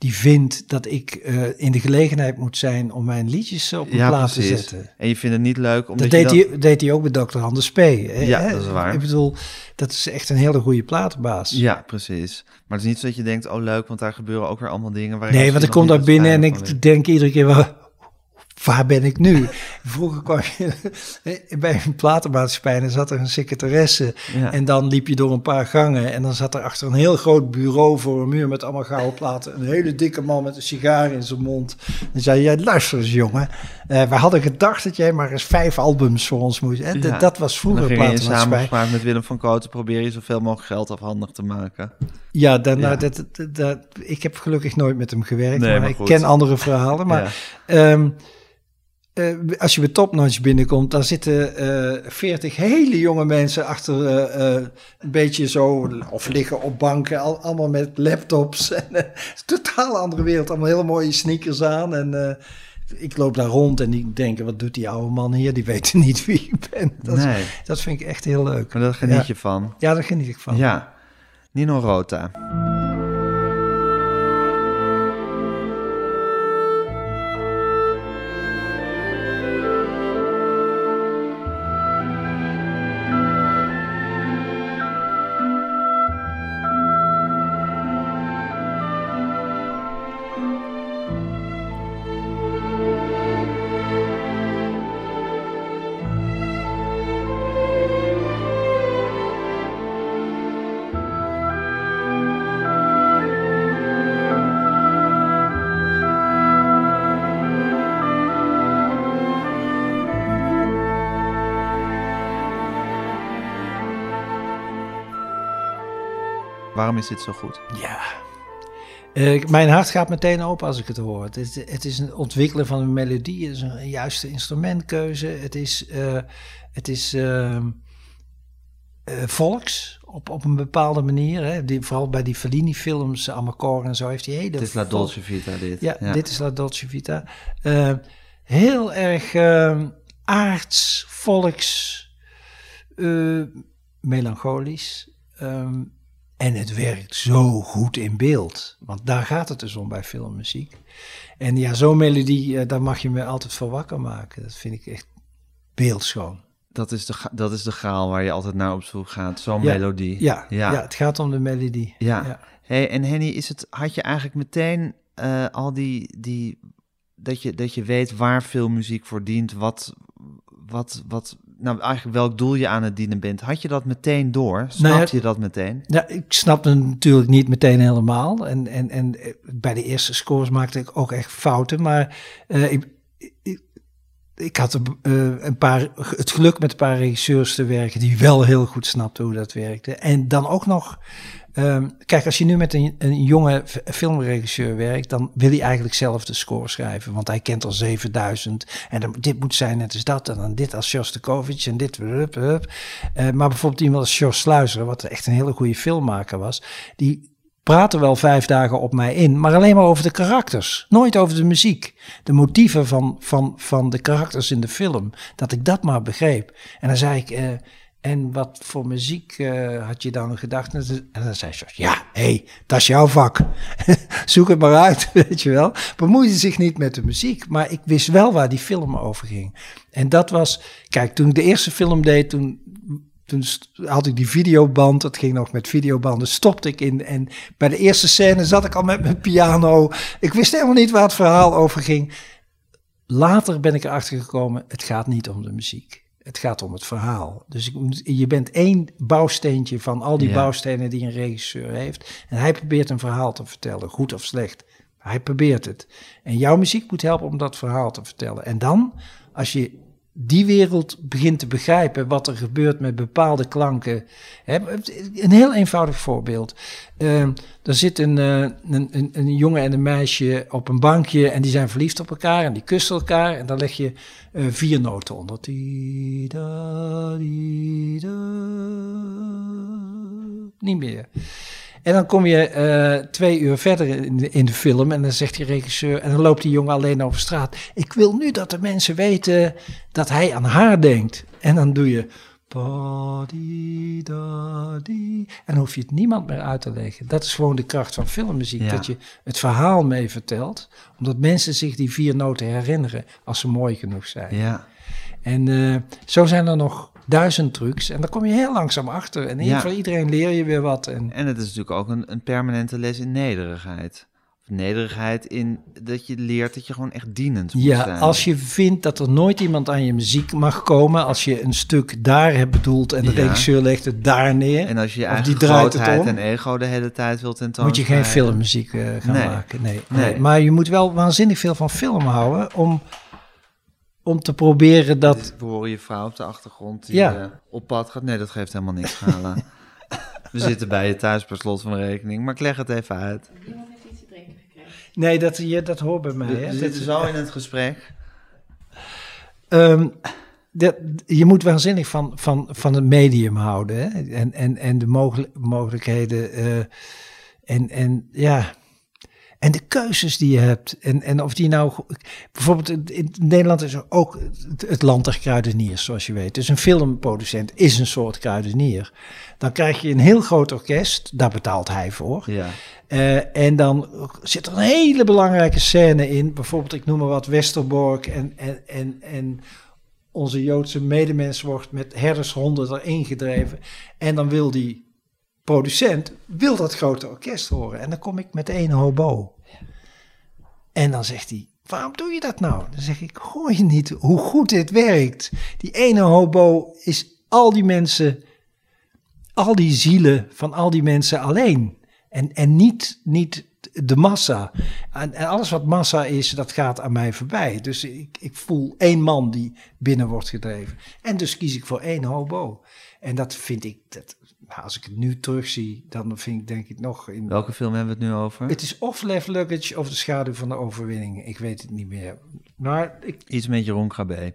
die vindt dat ik eh, in de gelegenheid moet zijn om mijn liedjes op een plaat te zetten. En je vindt het niet leuk omdat Dat deed, hij, deed hij ook bij Dr. Anders P. hè? Ja, dat is waar. Ik bedoel, dat is echt een hele goede platenbaas. Ja, precies. Maar het is niet zo dat je denkt, oh leuk, want daar gebeuren ook weer allemaal dingen. Waar Nee, want ik kom daar binnen en ik denk iedere keer, waar, waar ben ik nu? Vroeger kwam je bij een platenmaatschappij en dan zat er een secretaresse. Ja. En dan liep je door een paar gangen en dan zat er achter een heel groot bureau voor een muur met allemaal gouden platen. Een hele dikke man met een sigaar in zijn mond. En zei, jij luister eens jongen, eh, we hadden gedacht dat jij maar eens vijf albums voor ons moest. En Ja. dat was vroeger in platenmaatschappij. samenspraak met Willem van Kooten probeer je zoveel mogelijk geld afhandig te maken. Ja, dan, Ja. nou, dat, dat, dat- ik heb gelukkig nooit met hem gewerkt, Nee, maar, maar ik ken andere verhalen. Maar Ja. Eh, als je bij Topnotch binnenkomt, dan zitten eh veertig hele jonge mensen achter eh, een beetje zo, of liggen op banken, al, allemaal met laptops. En, het is een totaal andere wereld, allemaal hele mooie sneakers aan. En ik loop daar rond en die denken, wat doet die oude man hier? Die weten niet wie ik ben. Dat, Nee, dat vind ik echt heel leuk. maar daar geniet Ja. je van. Ja, daar geniet ik van. Ja. Nino Rota. Is dit zo goed? Ja. Eh, mijn hart gaat meteen open als ik het hoor. Het is, het is een ontwikkelen van een melodie, het is een juiste instrumentkeuze. Het is, eh, het is ehm, eh, volks op, op een bepaalde manier. Hè. Die, vooral bij die Fellini-films, Amarcord en zo, heeft hij hele... Het is La Dolce Vita dit. Ja, dit is La Dolce Vita. Eh, heel erg ehm, aards, volks, melancholisch. Ehm, en het werkt zo goed in beeld. Want daar gaat het dus om bij filmmuziek. En ja, zo'n melodie, eh, daar mag je me altijd voor wakker maken. Dat vind ik echt beeldschoon. Dat is, de, dat is de graal waar je altijd naar op zoek gaat. Zo'n Ja, melodie. Ja, ja. ja. het gaat om de melodie. Ja. Ja. Hey, en Henny, is het, had je eigenlijk meteen eh, al die, die dat, je, dat je weet waar veel muziek voor dient, wat, wat, wat, nou eigenlijk welk doel je aan het dienen bent. Had je dat meteen door? Snapte je dat meteen? Ja, ik snapte het natuurlijk niet meteen helemaal. En, en, en eh, bij de eerste scores maakte ik ook echt fouten. Maar eh, ik, ik, ik had een, eh, een paar, het geluk met een paar regisseurs te werken die wel heel goed snapten hoe dat werkte. En dan ook nog, ehm, kijk, als je nu met een, een jonge filmregisseur werkt, dan wil hij eigenlijk zelf de score schrijven. Want hij kent al 7000 en dit moet zijn net als dat en dan dit als Shostakovich en dit. Eh, maar bijvoorbeeld iemand als Jos Sluizer, wat echt een hele goede filmmaker was, die praatte wel vijf dagen op mij in, maar alleen maar over de karakters. Nooit over de muziek. De motieven van, van, van de karakters in de film. Dat ik dat maar begreep. En dan zei ik, eh, en wat voor muziek eh, had je dan gedacht? En dan zei ze, ja, hé, hey, dat is jouw vak. Zoek het maar uit, weet je wel. Bemoeide zich niet met de muziek, maar ik wist wel waar die film over ging. En dat was, kijk, toen ik de eerste film deed, toen toen had ik die videoband, dat ging nog met videobanden, stopte ik in. En bij de eerste scène zat ik al met mijn piano. Ik wist helemaal niet waar het verhaal over ging. Later ben ik erachter gekomen, het gaat niet om de muziek. Het gaat om het verhaal. Dus ik, je bent één bouwsteentje van al die Ja. bouwstenen die een regisseur heeft. En hij probeert een verhaal te vertellen, goed of slecht. Hij probeert het. En jouw muziek moet helpen om dat verhaal te vertellen. En dan, als je die wereld begint te begrijpen, wat er gebeurt met bepaalde klanken. Een heel eenvoudig voorbeeld. Eh, er zit een, eh, een, een, een jongen en een meisje op een bankje en die zijn verliefd op elkaar en die kussen elkaar. En dan leg je eh, vier noten onder. Ti, da, di, da. Niet meer. En dan kom je eh, twee uur verder in de, in de film en dan zegt die regisseur, en dan loopt die jongen alleen over straat. Ik wil nu dat de mensen weten dat hij aan haar denkt. En dan doe je. En dan hoef je het niemand meer uit te leggen. Dat is gewoon de kracht van filmmuziek. Ja. Dat je het verhaal mee vertelt. Omdat mensen zich die vier noten herinneren als ze mooi genoeg zijn. Ja. En eh, zo zijn er nog duizend trucs. En daar kom je heel langzaam achter. En Ja. voor iedereen leer je weer wat. En, En het is natuurlijk ook een, een permanente les in nederigheid. Of nederigheid in dat je leert dat je gewoon echt dienend moet Ja, zijn. als je vindt dat er nooit iemand aan je muziek mag komen, als je een stuk daar hebt bedoeld en de Ja. regisseur legt het daar neer, En als je eigen die draait het grootheid om, en ego de hele tijd wilt tentoonspreiden. moet je geen filmmuziek eh, gaan Nee. maken. Nee, Nee. nee. Maar je moet wel waanzinnig veel van film houden om, om te proberen dat... We horen je vrouw op de achtergrond die Ja. eh, op pad gaat. Nee, dat geeft helemaal niks, Gala. We zitten bij je thuis per slot van rekening. Maar ik leg het even uit. Nee, dat, je, dat hoort bij mij. We, Hè? we zitten zo in het gesprek. Ehm, dat, je moet waanzinnig van, van, van het medium houden. Hè? En, en, en de mogel- mogelijkheden. eh, en, en ja. En de keuzes die je hebt. En, en of die nou. Bijvoorbeeld in, Nederland is er ook het, het land der kruideniers, zoals je weet. Dus een filmproducent is een soort kruidenier. Dan krijg je een heel groot orkest. Daar betaalt hij voor. Ja. Eh, en dan zit er een hele belangrijke scène in. Bijvoorbeeld, ik noem maar wat, Westerbork en, en, en, en onze Joodse medemens wordt met herdershonden erin gedreven. En dan wil die producent, wil dat grote orkest horen. En dan kom ik met één hobo. En dan zegt hij, waarom doe je dat nou? Dan zeg ik, hoor je niet hoe goed dit werkt? Die ene hobo is al die mensen, al die zielen van al die mensen alleen. En, en niet, niet de massa. En, en alles wat massa is, dat gaat aan mij voorbij. Dus ik, ik voel één man die binnen wordt gedreven. En dus kies ik voor één hobo. En dat vind ik, dat, nou, als ik het nu terugzie, dan vind ik denk ik nog... In, Welke film hebben we het nu over? Het is of Left Luggage of De Schaduw van de Overwinning. Ik weet het niet meer. Maar ik, Iets met Jeroen Krabbe.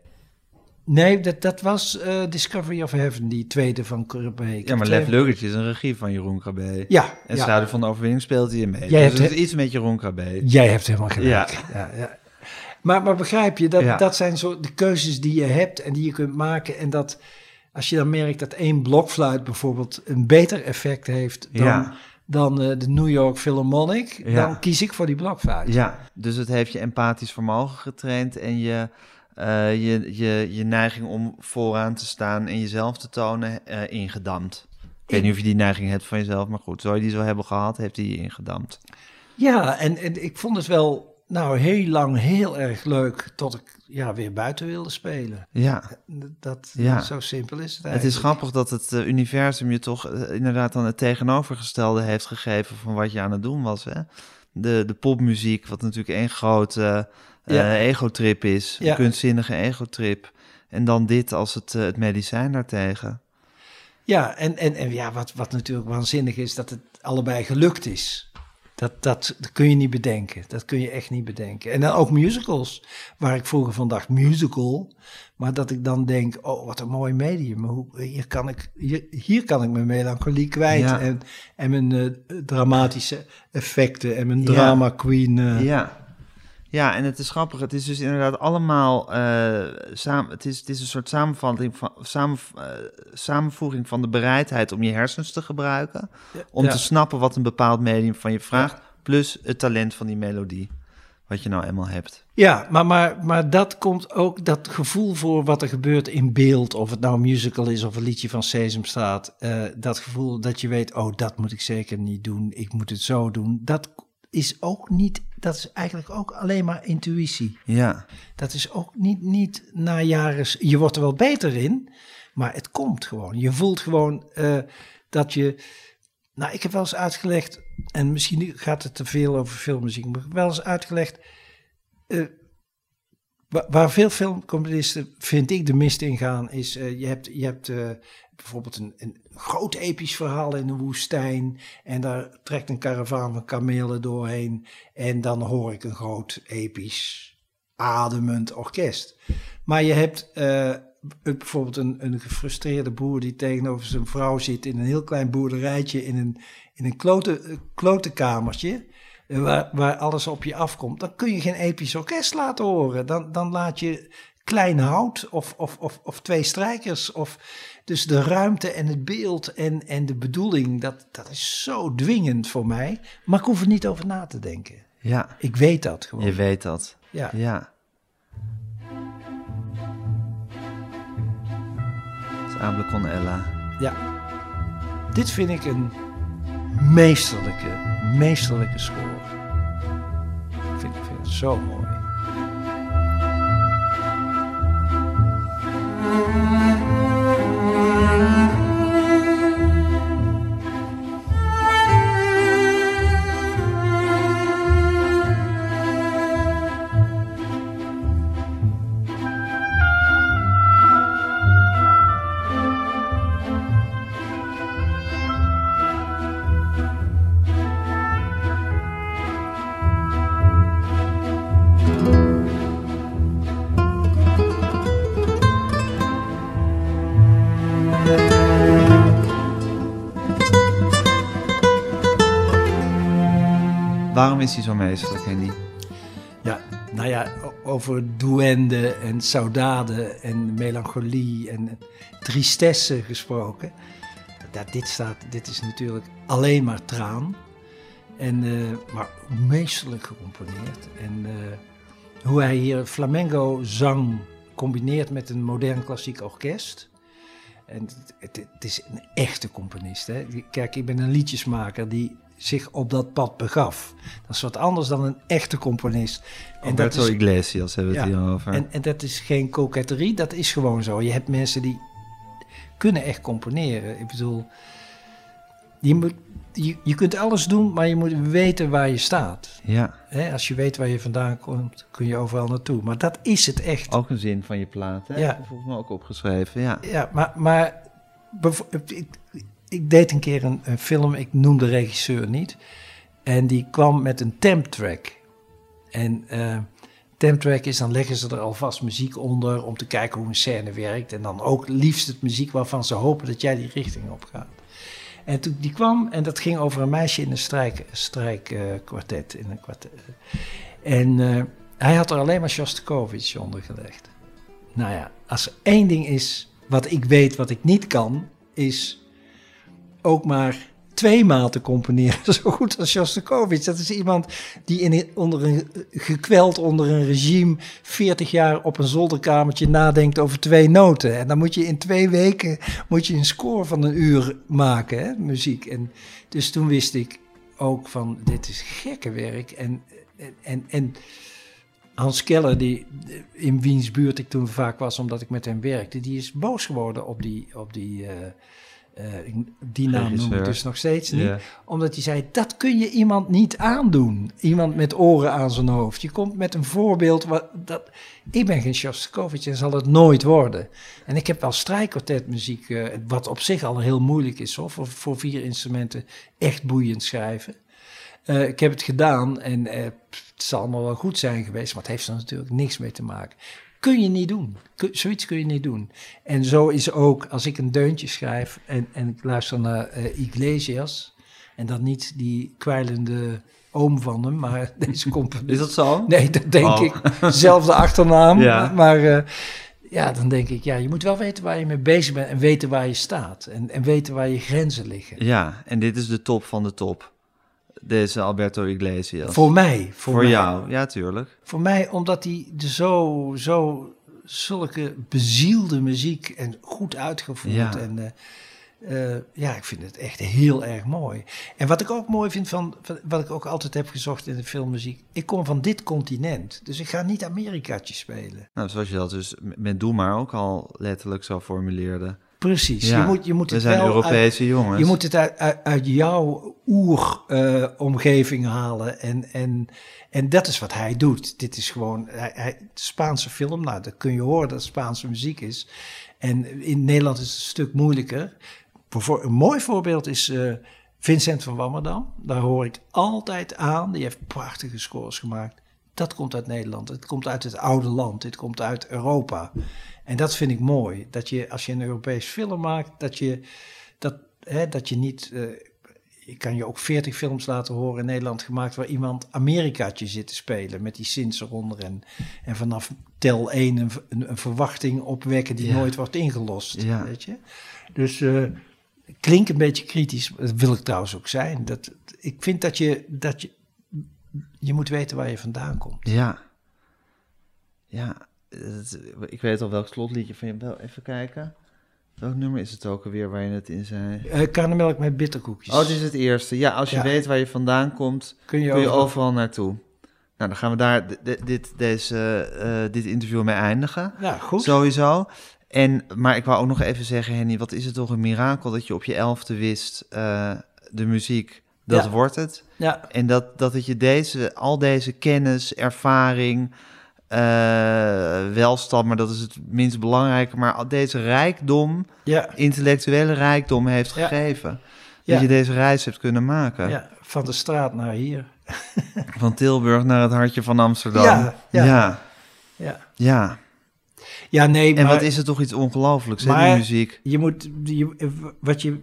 nee, dat, dat was eh, Discovery of Heaven, die tweede van Krabbe. Ja, maar Lef Luggage is een regie van Jeroen Krabbe. Ja, En ja. Schaduw van de Overwinning speelt hij mee. Jij dus hebt het he- is iets met Jeroen Krabbe. Jij hebt helemaal gelijk. Ja. Ja. Ja, Maar, maar begrijp je, dat, Ja. dat zijn zo de keuzes die je hebt en die je kunt maken. En dat als je dan merkt dat één blokfluit bijvoorbeeld een beter effect heeft dan, Ja. dan eh, de New York Philharmonic, Ja. dan kies ik voor die blokfluit. Ja, dus het heeft je empathisch vermogen getraind en je, eh, je, je, je neiging om vooraan te staan en jezelf te tonen eh, ingedampt. Ik weet niet of je die neiging hebt van jezelf, maar goed, zo je die zo hebben gehad, heeft hij je ingedampt. Ja, en, en ik vond het wel nou heel lang heel erg leuk tot ik ja, weer buiten wilde spelen. Ja, Dat, Ja. Zo simpel is het het eigenlijk. is grappig dat het eh, universum je toch eh, inderdaad dan het tegenovergestelde heeft gegeven van wat je aan het doen was. Hè? De, de popmuziek, wat natuurlijk één grote eh, Ja. egotrip is, Ja. een kunstzinnige egotrip. En dan dit als het, het medicijn daartegen. Ja, en, en, en ja, wat, wat natuurlijk waanzinnig is, dat het allebei gelukt is. Dat, dat, dat kun je niet bedenken. Dat kun je echt niet bedenken. En dan ook musicals, waar ik vroeger van dacht, musical. Maar dat ik dan denk, oh, wat een mooi medium. Hoe, hier, kan ik, hier, hier kan ik mijn melancholie kwijt. Ja. En, en mijn eh, dramatische effecten en mijn Ja. drama queen. eh. Ja. Ja, en het is grappig. Het is dus inderdaad allemaal eh, samen. Het is, het is een soort samenvatting van, samen, eh, samenvoeging van de bereidheid om je hersens te gebruiken. Om Ja. te snappen wat een bepaald medium van je vraagt. Plus het talent van die melodie. Wat je nou eenmaal hebt. Ja, maar, maar, maar dat komt ook, dat gevoel voor wat er gebeurt in beeld, of het nou een musical is of een liedje van Sesamstraat, eh dat gevoel dat je weet, oh, dat moet ik zeker niet doen, ik moet het zo doen, dat is ook niet, dat is eigenlijk ook alleen maar intuïtie. Ja, Dat is ook niet, niet na jaren, je wordt er wel beter in, maar het komt gewoon. Je voelt gewoon eh, dat je, nou, ik heb wel eens uitgelegd, en misschien gaat het te veel over filmmuziek, maar ik heb wel eens uitgelegd, eh, wa- waar veel filmcomponisten, vind ik, de mist in gaan, is eh, je hebt, je hebt bijvoorbeeld een, een groot episch verhaal in de woestijn en daar trekt een karavaan van kamelen doorheen en dan hoor ik een groot episch ademend orkest. Maar je hebt eh, bijvoorbeeld een, een gefrustreerde boer die tegenover zijn vrouw zit in een heel klein boerderijtje in een, in een klote, klotenkamertje. eh, Waar, waar alles op je afkomt, dan kun je geen episch orkest laten horen. Dan, dan laat je klein hout of, of, of, of twee strijkers. Of, dus de ruimte en het beeld en, en de bedoeling, dat, dat is zo dwingend voor mij. Maar ik hoef er niet over na te denken. ja. Ik weet dat gewoon. Je weet dat. Ja. Ja. Con Ella. Ja. Dit vind ik een meesterlijke, meesterlijke score. Ik vind, ik vind het zo mooi. En saudade en melancholie en tristesse gesproken. Dat, dit, staat, dit is natuurlijk alleen maar traan. En, eh, maar meesterlijk gecomponeerd. En eh, hoe hij hier flamenco zang combineert met een modern klassiek orkest. En het, het, het is een echte componist. Hè? Kijk, ik ben een liedjesmaker die zich op dat pad begaf. Dat is wat anders dan een echte componist. En dat Alberto is, Iglesias hebben we het hier over. en, en dat is geen koketterie, dat is gewoon zo. Je hebt mensen die kunnen echt componeren. Ik bedoel, je, moet, je, je kunt alles doen, maar je moet weten waar je staat. Ja, Hè, als je weet waar je vandaan komt, kun je overal naartoe. Maar dat is het echt. ook een zin van je plaat, hè? Ja. Dat volgens mij ook opgeschreven, ja. Ja, maar, maar ik- deed een keer een, film, ik noem de regisseur niet. En die kwam met een temp track. En eh temp track is, dan leggen ze er alvast muziek onder om te kijken hoe een scène werkt. En dan ook liefst het muziek waarvan ze hopen dat jij die richting op gaat. En toen die kwam, en dat ging over een meisje in een strijk, strijkkwartet. een kwartet. En eh, hij had er alleen maar Shostakovich onder gelegd. Nou ja, als er één ding is wat ik weet wat ik niet kan, is ook maar twee maal te componeren. Zo goed als Shostakovich. Dat is iemand die in, onder een, gekweld onder een regime 40 jaar op een zolderkamertje nadenkt over twee noten. En dan moet je in twee weken moet je een score van een uur maken, hè, muziek. En dus toen wist ik ook van, dit is gekke werk. En, en, en Hans Keller, die in wiens buurt ik toen vaak was, omdat ik met hem werkte, die is boos geworden op die, op die, eh, eh, die naam noem ik dus nog steeds niet. Omdat hij zei, dat kun je iemand niet aandoen. Iemand met oren aan zijn hoofd. Je komt met een voorbeeld, wat, dat, ik ben geen Shostakovich en zal het nooit worden. En ik heb wel strijkkwartetmuziek, eh, wat op zich al heel moeilijk is hoor, voor, voor vier instrumenten echt boeiend schrijven. Eh, ik heb het gedaan en het zal allemaal wel goed zijn geweest, maar het heeft er natuurlijk niks mee te maken. Kun je niet doen. Zoiets kun je niet doen. En zo is ook als ik een deuntje schrijf en, en ik luister naar eh, Iglesias, en dan niet die kwijlende oom van hem, maar deze componist. Is dat zo? Nee, dat denk Oh. ik. Zelfde achternaam. Ja. Maar eh, ja, dan denk ik, ja, je moet wel weten waar je mee bezig bent en weten waar je staat. En, en weten waar je grenzen liggen. Ja, en dit is de top van de top. Deze Alberto Iglesias. Voor mij. Voor, Voor mij. jou, ja, tuurlijk. Voor mij, omdat hij de zo, zo, zulke bezielde muziek en goed uitgevoerd. Ja. En eh, eh, ja, ik vind het echt heel erg mooi. En wat ik ook mooi vind van, van- wat ik ook altijd heb gezocht in de filmmuziek. Ik kom van dit continent, dus ik ga niet Amerikaatje spelen. Nou, zoals je dat dus met Doe maar ook al letterlijk zo formuleerde. Precies, Ja, je moet, je moet We het zijn wel uit- Europese jongens. Je moet het uit, uit, uit jouw oeromgeving halen. En, en, en dat is wat hij doet. Dit is gewoon hij, hij, Spaanse film. Nou, dat kun je horen dat het Spaanse muziek is. En in Nederland is het een stuk moeilijker. Een mooi voorbeeld is eh, Vincent van Wammerdam. Daar hoor ik altijd aan. Die heeft prachtige scores gemaakt. Dat komt uit Nederland. Het komt uit het oude land. Dit komt uit Europa. En dat vind ik mooi. Dat je, als je een Europees film maakt, dat je, dat, hè, dat je niet... eh, ik kan je ook veertig films laten horen in Nederland gemaakt... waar iemand Amerikaatje zit te spelen met die synths eronder. En, en vanaf tel 1 een, een, een verwachting opwekken die Ja. nooit wordt ingelost. Ja. Weet je? Dus eh klinkt een beetje kritisch. Dat wil ik trouwens ook zijn. Dat, ik vind dat je, dat je... Je moet weten waar je vandaan komt. Ja. Ja, het- ik weet al welk slotliedje van je. Wel even kijken. Welk nummer is het ook alweer waar je het in zei? Karnemelk met bitterkoekjes. Oh, het is het eerste. Ja, als je Ja. weet waar je vandaan komt, kun je, kun je overal- overal naartoe. Nou, dan gaan we daar dit, deze, eh, dit interview mee eindigen. Ja, goed. Sowieso. En, maar ik wou ook nog even zeggen, Henny, wat is het toch een mirakel dat je op je elfde wist, eh, de muziek, dat Ja. wordt het. Ja, En dat, dat het je deze, al deze kennis, ervaring, eh, welstand, maar dat is het minst belangrijke, maar al deze rijkdom, ja, intellectuele rijkdom heeft gegeven. Dat je deze reis hebt kunnen maken. van de straat naar hier. Van Tilburg naar het hartje van Amsterdam. Ja, ja. ja. Ja, ja. nee, En maar wat is het toch iets ongelooflijks, hè, die muziek. je moet, je, wat je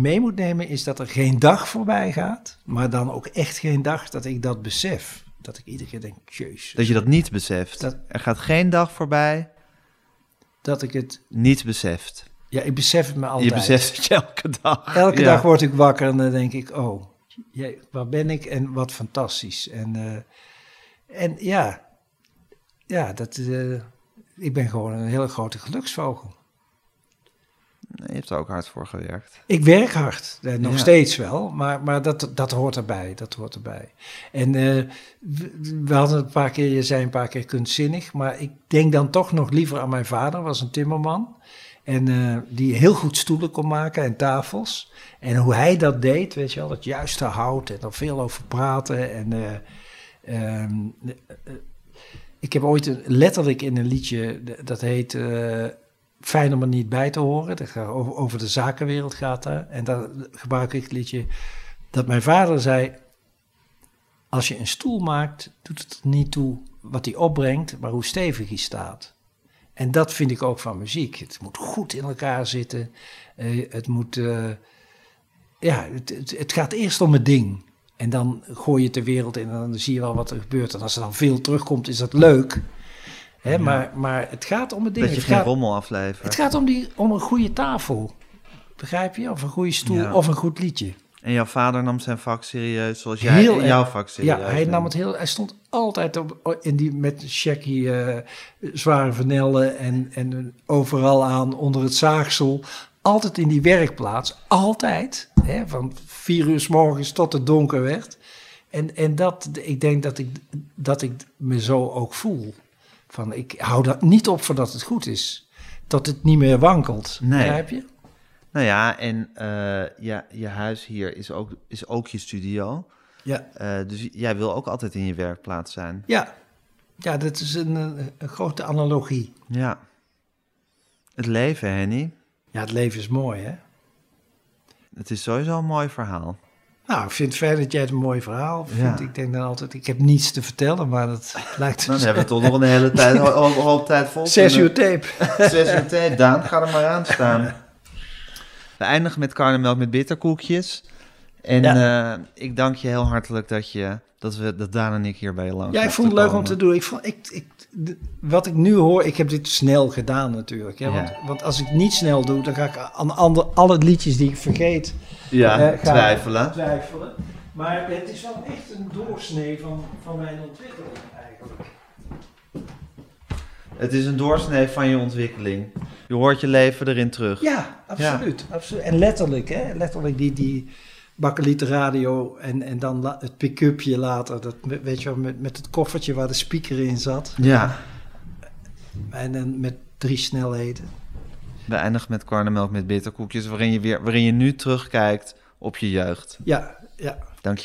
mee moet nemen is dat er geen dag voorbij gaat, maar dan ook echt geen dag dat ik dat besef. Dat ik iedere keer denk, jezus, Dat je dat niet beseft. Dat- Er gaat geen dag voorbij, dat ik het, niet beseft. ja, ik besef het me altijd. Je beseft het je elke dag. Elke Ja. dag word ik wakker en dan denk ik, oh, jee, waar ben ik en wat fantastisch. En, eh, en ja, ja dat, eh, ik ben gewoon een hele grote geluksvogel. Je hebt er ook hard voor gewerkt. Ik werk hard, eh, nog Ja. steeds wel, maar, maar dat, dat hoort erbij, dat hoort erbij. En eh, we, hadden een paar keer, je zei een paar keer kunstzinnig, maar ik denk dan toch nog liever aan mijn vader, was een timmerman. En eh, die heel goed stoelen kon maken en tafels. En hoe hij dat deed, weet je wel, het juiste hout en er veel over praten. En eh, ehm, eh, eh, ik heb ooit een, letterlijk in een liedje, dat heet fijn om er niet bij te horen. Dat gaat over, de zakenwereld gaat daar. En daar gebruik ik het liedje dat mijn vader zei... Als je een stoel maakt, doet het niet toe wat hij opbrengt, maar hoe stevig hij staat. En dat vind ik ook van muziek. Het moet goed in elkaar zitten. Eh, het moet... eh, ja, het, het, het gaat eerst om het ding. En dan gooi je het de wereld in en dan zie je wel wat er gebeurt. En als er dan veel terugkomt, is dat leuk. Hè, maar, maar het gaat om het ding. Dat je het, geen gaat, rommel aflevert. het gaat om, die, om een goede tafel. Begrijp je? Of een goede stoel Ja. of een goed liedje. En jouw vader nam zijn vak serieus, zoals jij Heel erg. jouw vak serieus Ja, hij neemt. nam het heel. Hij stond altijd op, in die met Shaggy eh, zware vanellen en, en overal aan onder het zaagsel. Altijd in die werkplaats. Altijd. Hè, van vier uur s morgens tot het donker werd. En, en dat, ik denk dat ik, dat ik me zo ook voel. Van ik hou dat niet op voordat het goed is. Dat het niet meer wankelt. Nee. Je? Nou ja, en eh, ja, je huis hier is ook, is ook je studio. Ja. Eh, dus jij wil ook altijd in je werkplaats zijn. Ja. Ja, dat is een, een, een grote analogie. Ja. Het leven, Henny. Ja, het leven is mooi, hè? Het is sowieso een mooi verhaal. Nou, ik vind het fijn dat jij het een mooi verhaal vindt. Ja. Ik denk dan altijd, ik heb niets te vertellen, maar dat lijkt Dan hebben we toch nog een hele tijd, een hoop, hoop tijd vol. Zes uur tape. Zes uur tijd. Daan, ga er maar aan staan. We eindigen met karnemelk met bitterkoekjes. En eh, ik dank je heel hartelijk dat, je, dat, we, dat Daan en ik hier bij je langs Ja, ik vond het leuk om te doen. Ik vond, ik, wat ik nu hoor, ik heb dit snel gedaan natuurlijk. Hè? Ja. Want, want als ik niet snel doe, dan ga ik aan ander, alle liedjes die ik vergeet Ja, eh, twijfelen. twijfelen. Maar het is wel echt een doorsnee van, van mijn ontwikkeling eigenlijk. Het is een doorsnee van je ontwikkeling. Je hoort je leven erin terug. Ja, absoluut. absoluut. En letterlijk, hè? letterlijk die, die bakkelieten radio en, en dan la- het pick-upje later. Dat, weet je wel, met, met het koffertje waar de speaker in zat. Ja. En dan met drie snelheden. We eindigen met karnemelk met bitterkoekjes, waarin je, weer, waarin je nu terugkijkt op je jeugd. Ja, ja. Dank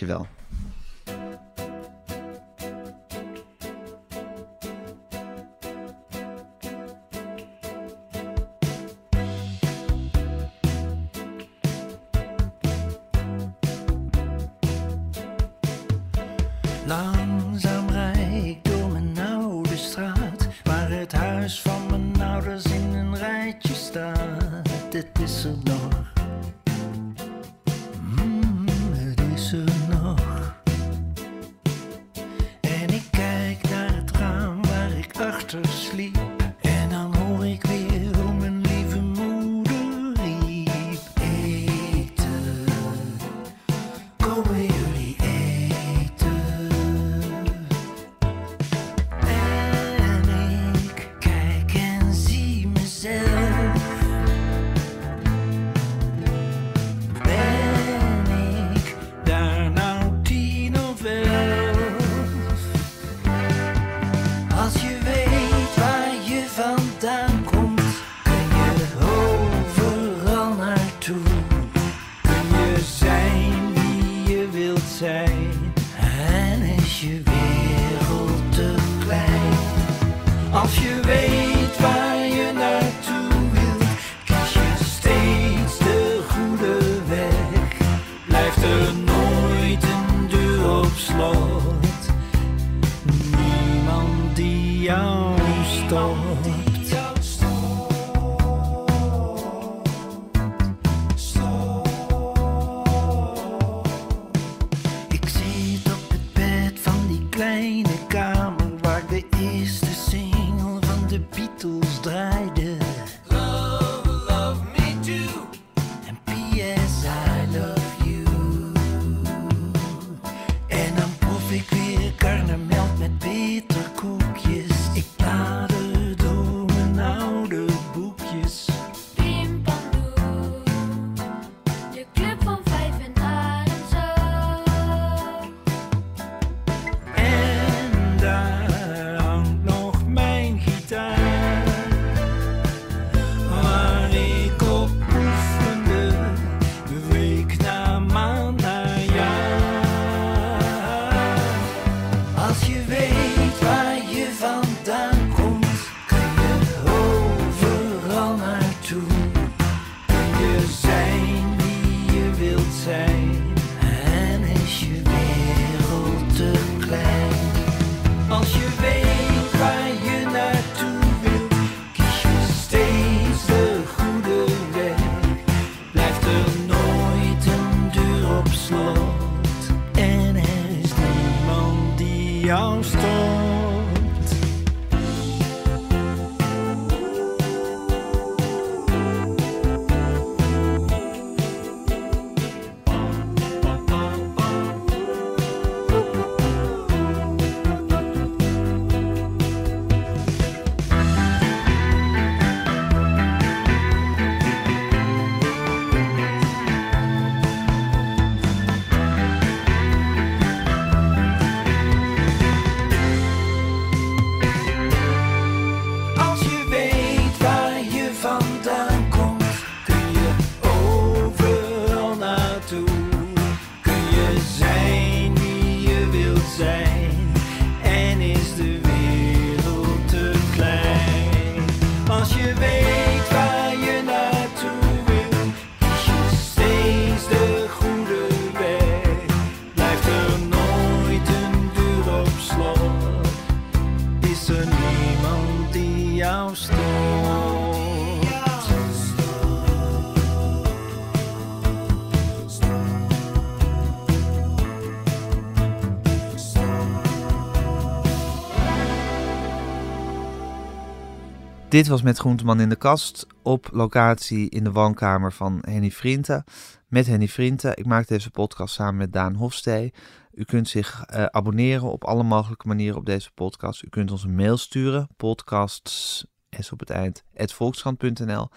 Dit was met Groenteman in de kast op locatie in de woonkamer van Henny Vrienden. Met Henny Vrienden. Ik maak deze podcast samen met Daan Hofstee. U kunt zich eh, abonneren op alle mogelijke manieren op deze podcast. U kunt ons een mail sturen, podcasts, op het eind, volkskrant.nl.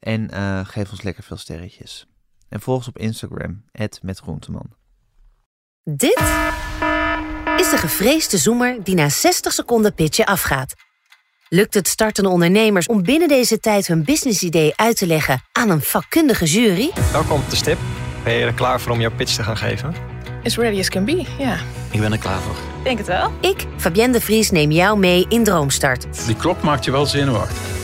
En eh, geef ons lekker veel sterretjes. En volg ons op Instagram, met Groenteman. Dit is de gevreesde zoemer die na 60 seconden pitchen afgaat. Lukt het startende ondernemers om binnen deze tijd hun businessidee uit te leggen aan een vakkundige jury? Welkom op de stip. Ben je er klaar voor om jouw pitch te gaan geven? As ready as can be, ja. Ik ben er klaar voor. Denk het wel. Ik, Fabienne de Vries, neem jou mee in Droomstart. Die klok maakt je wel zenuwachtig.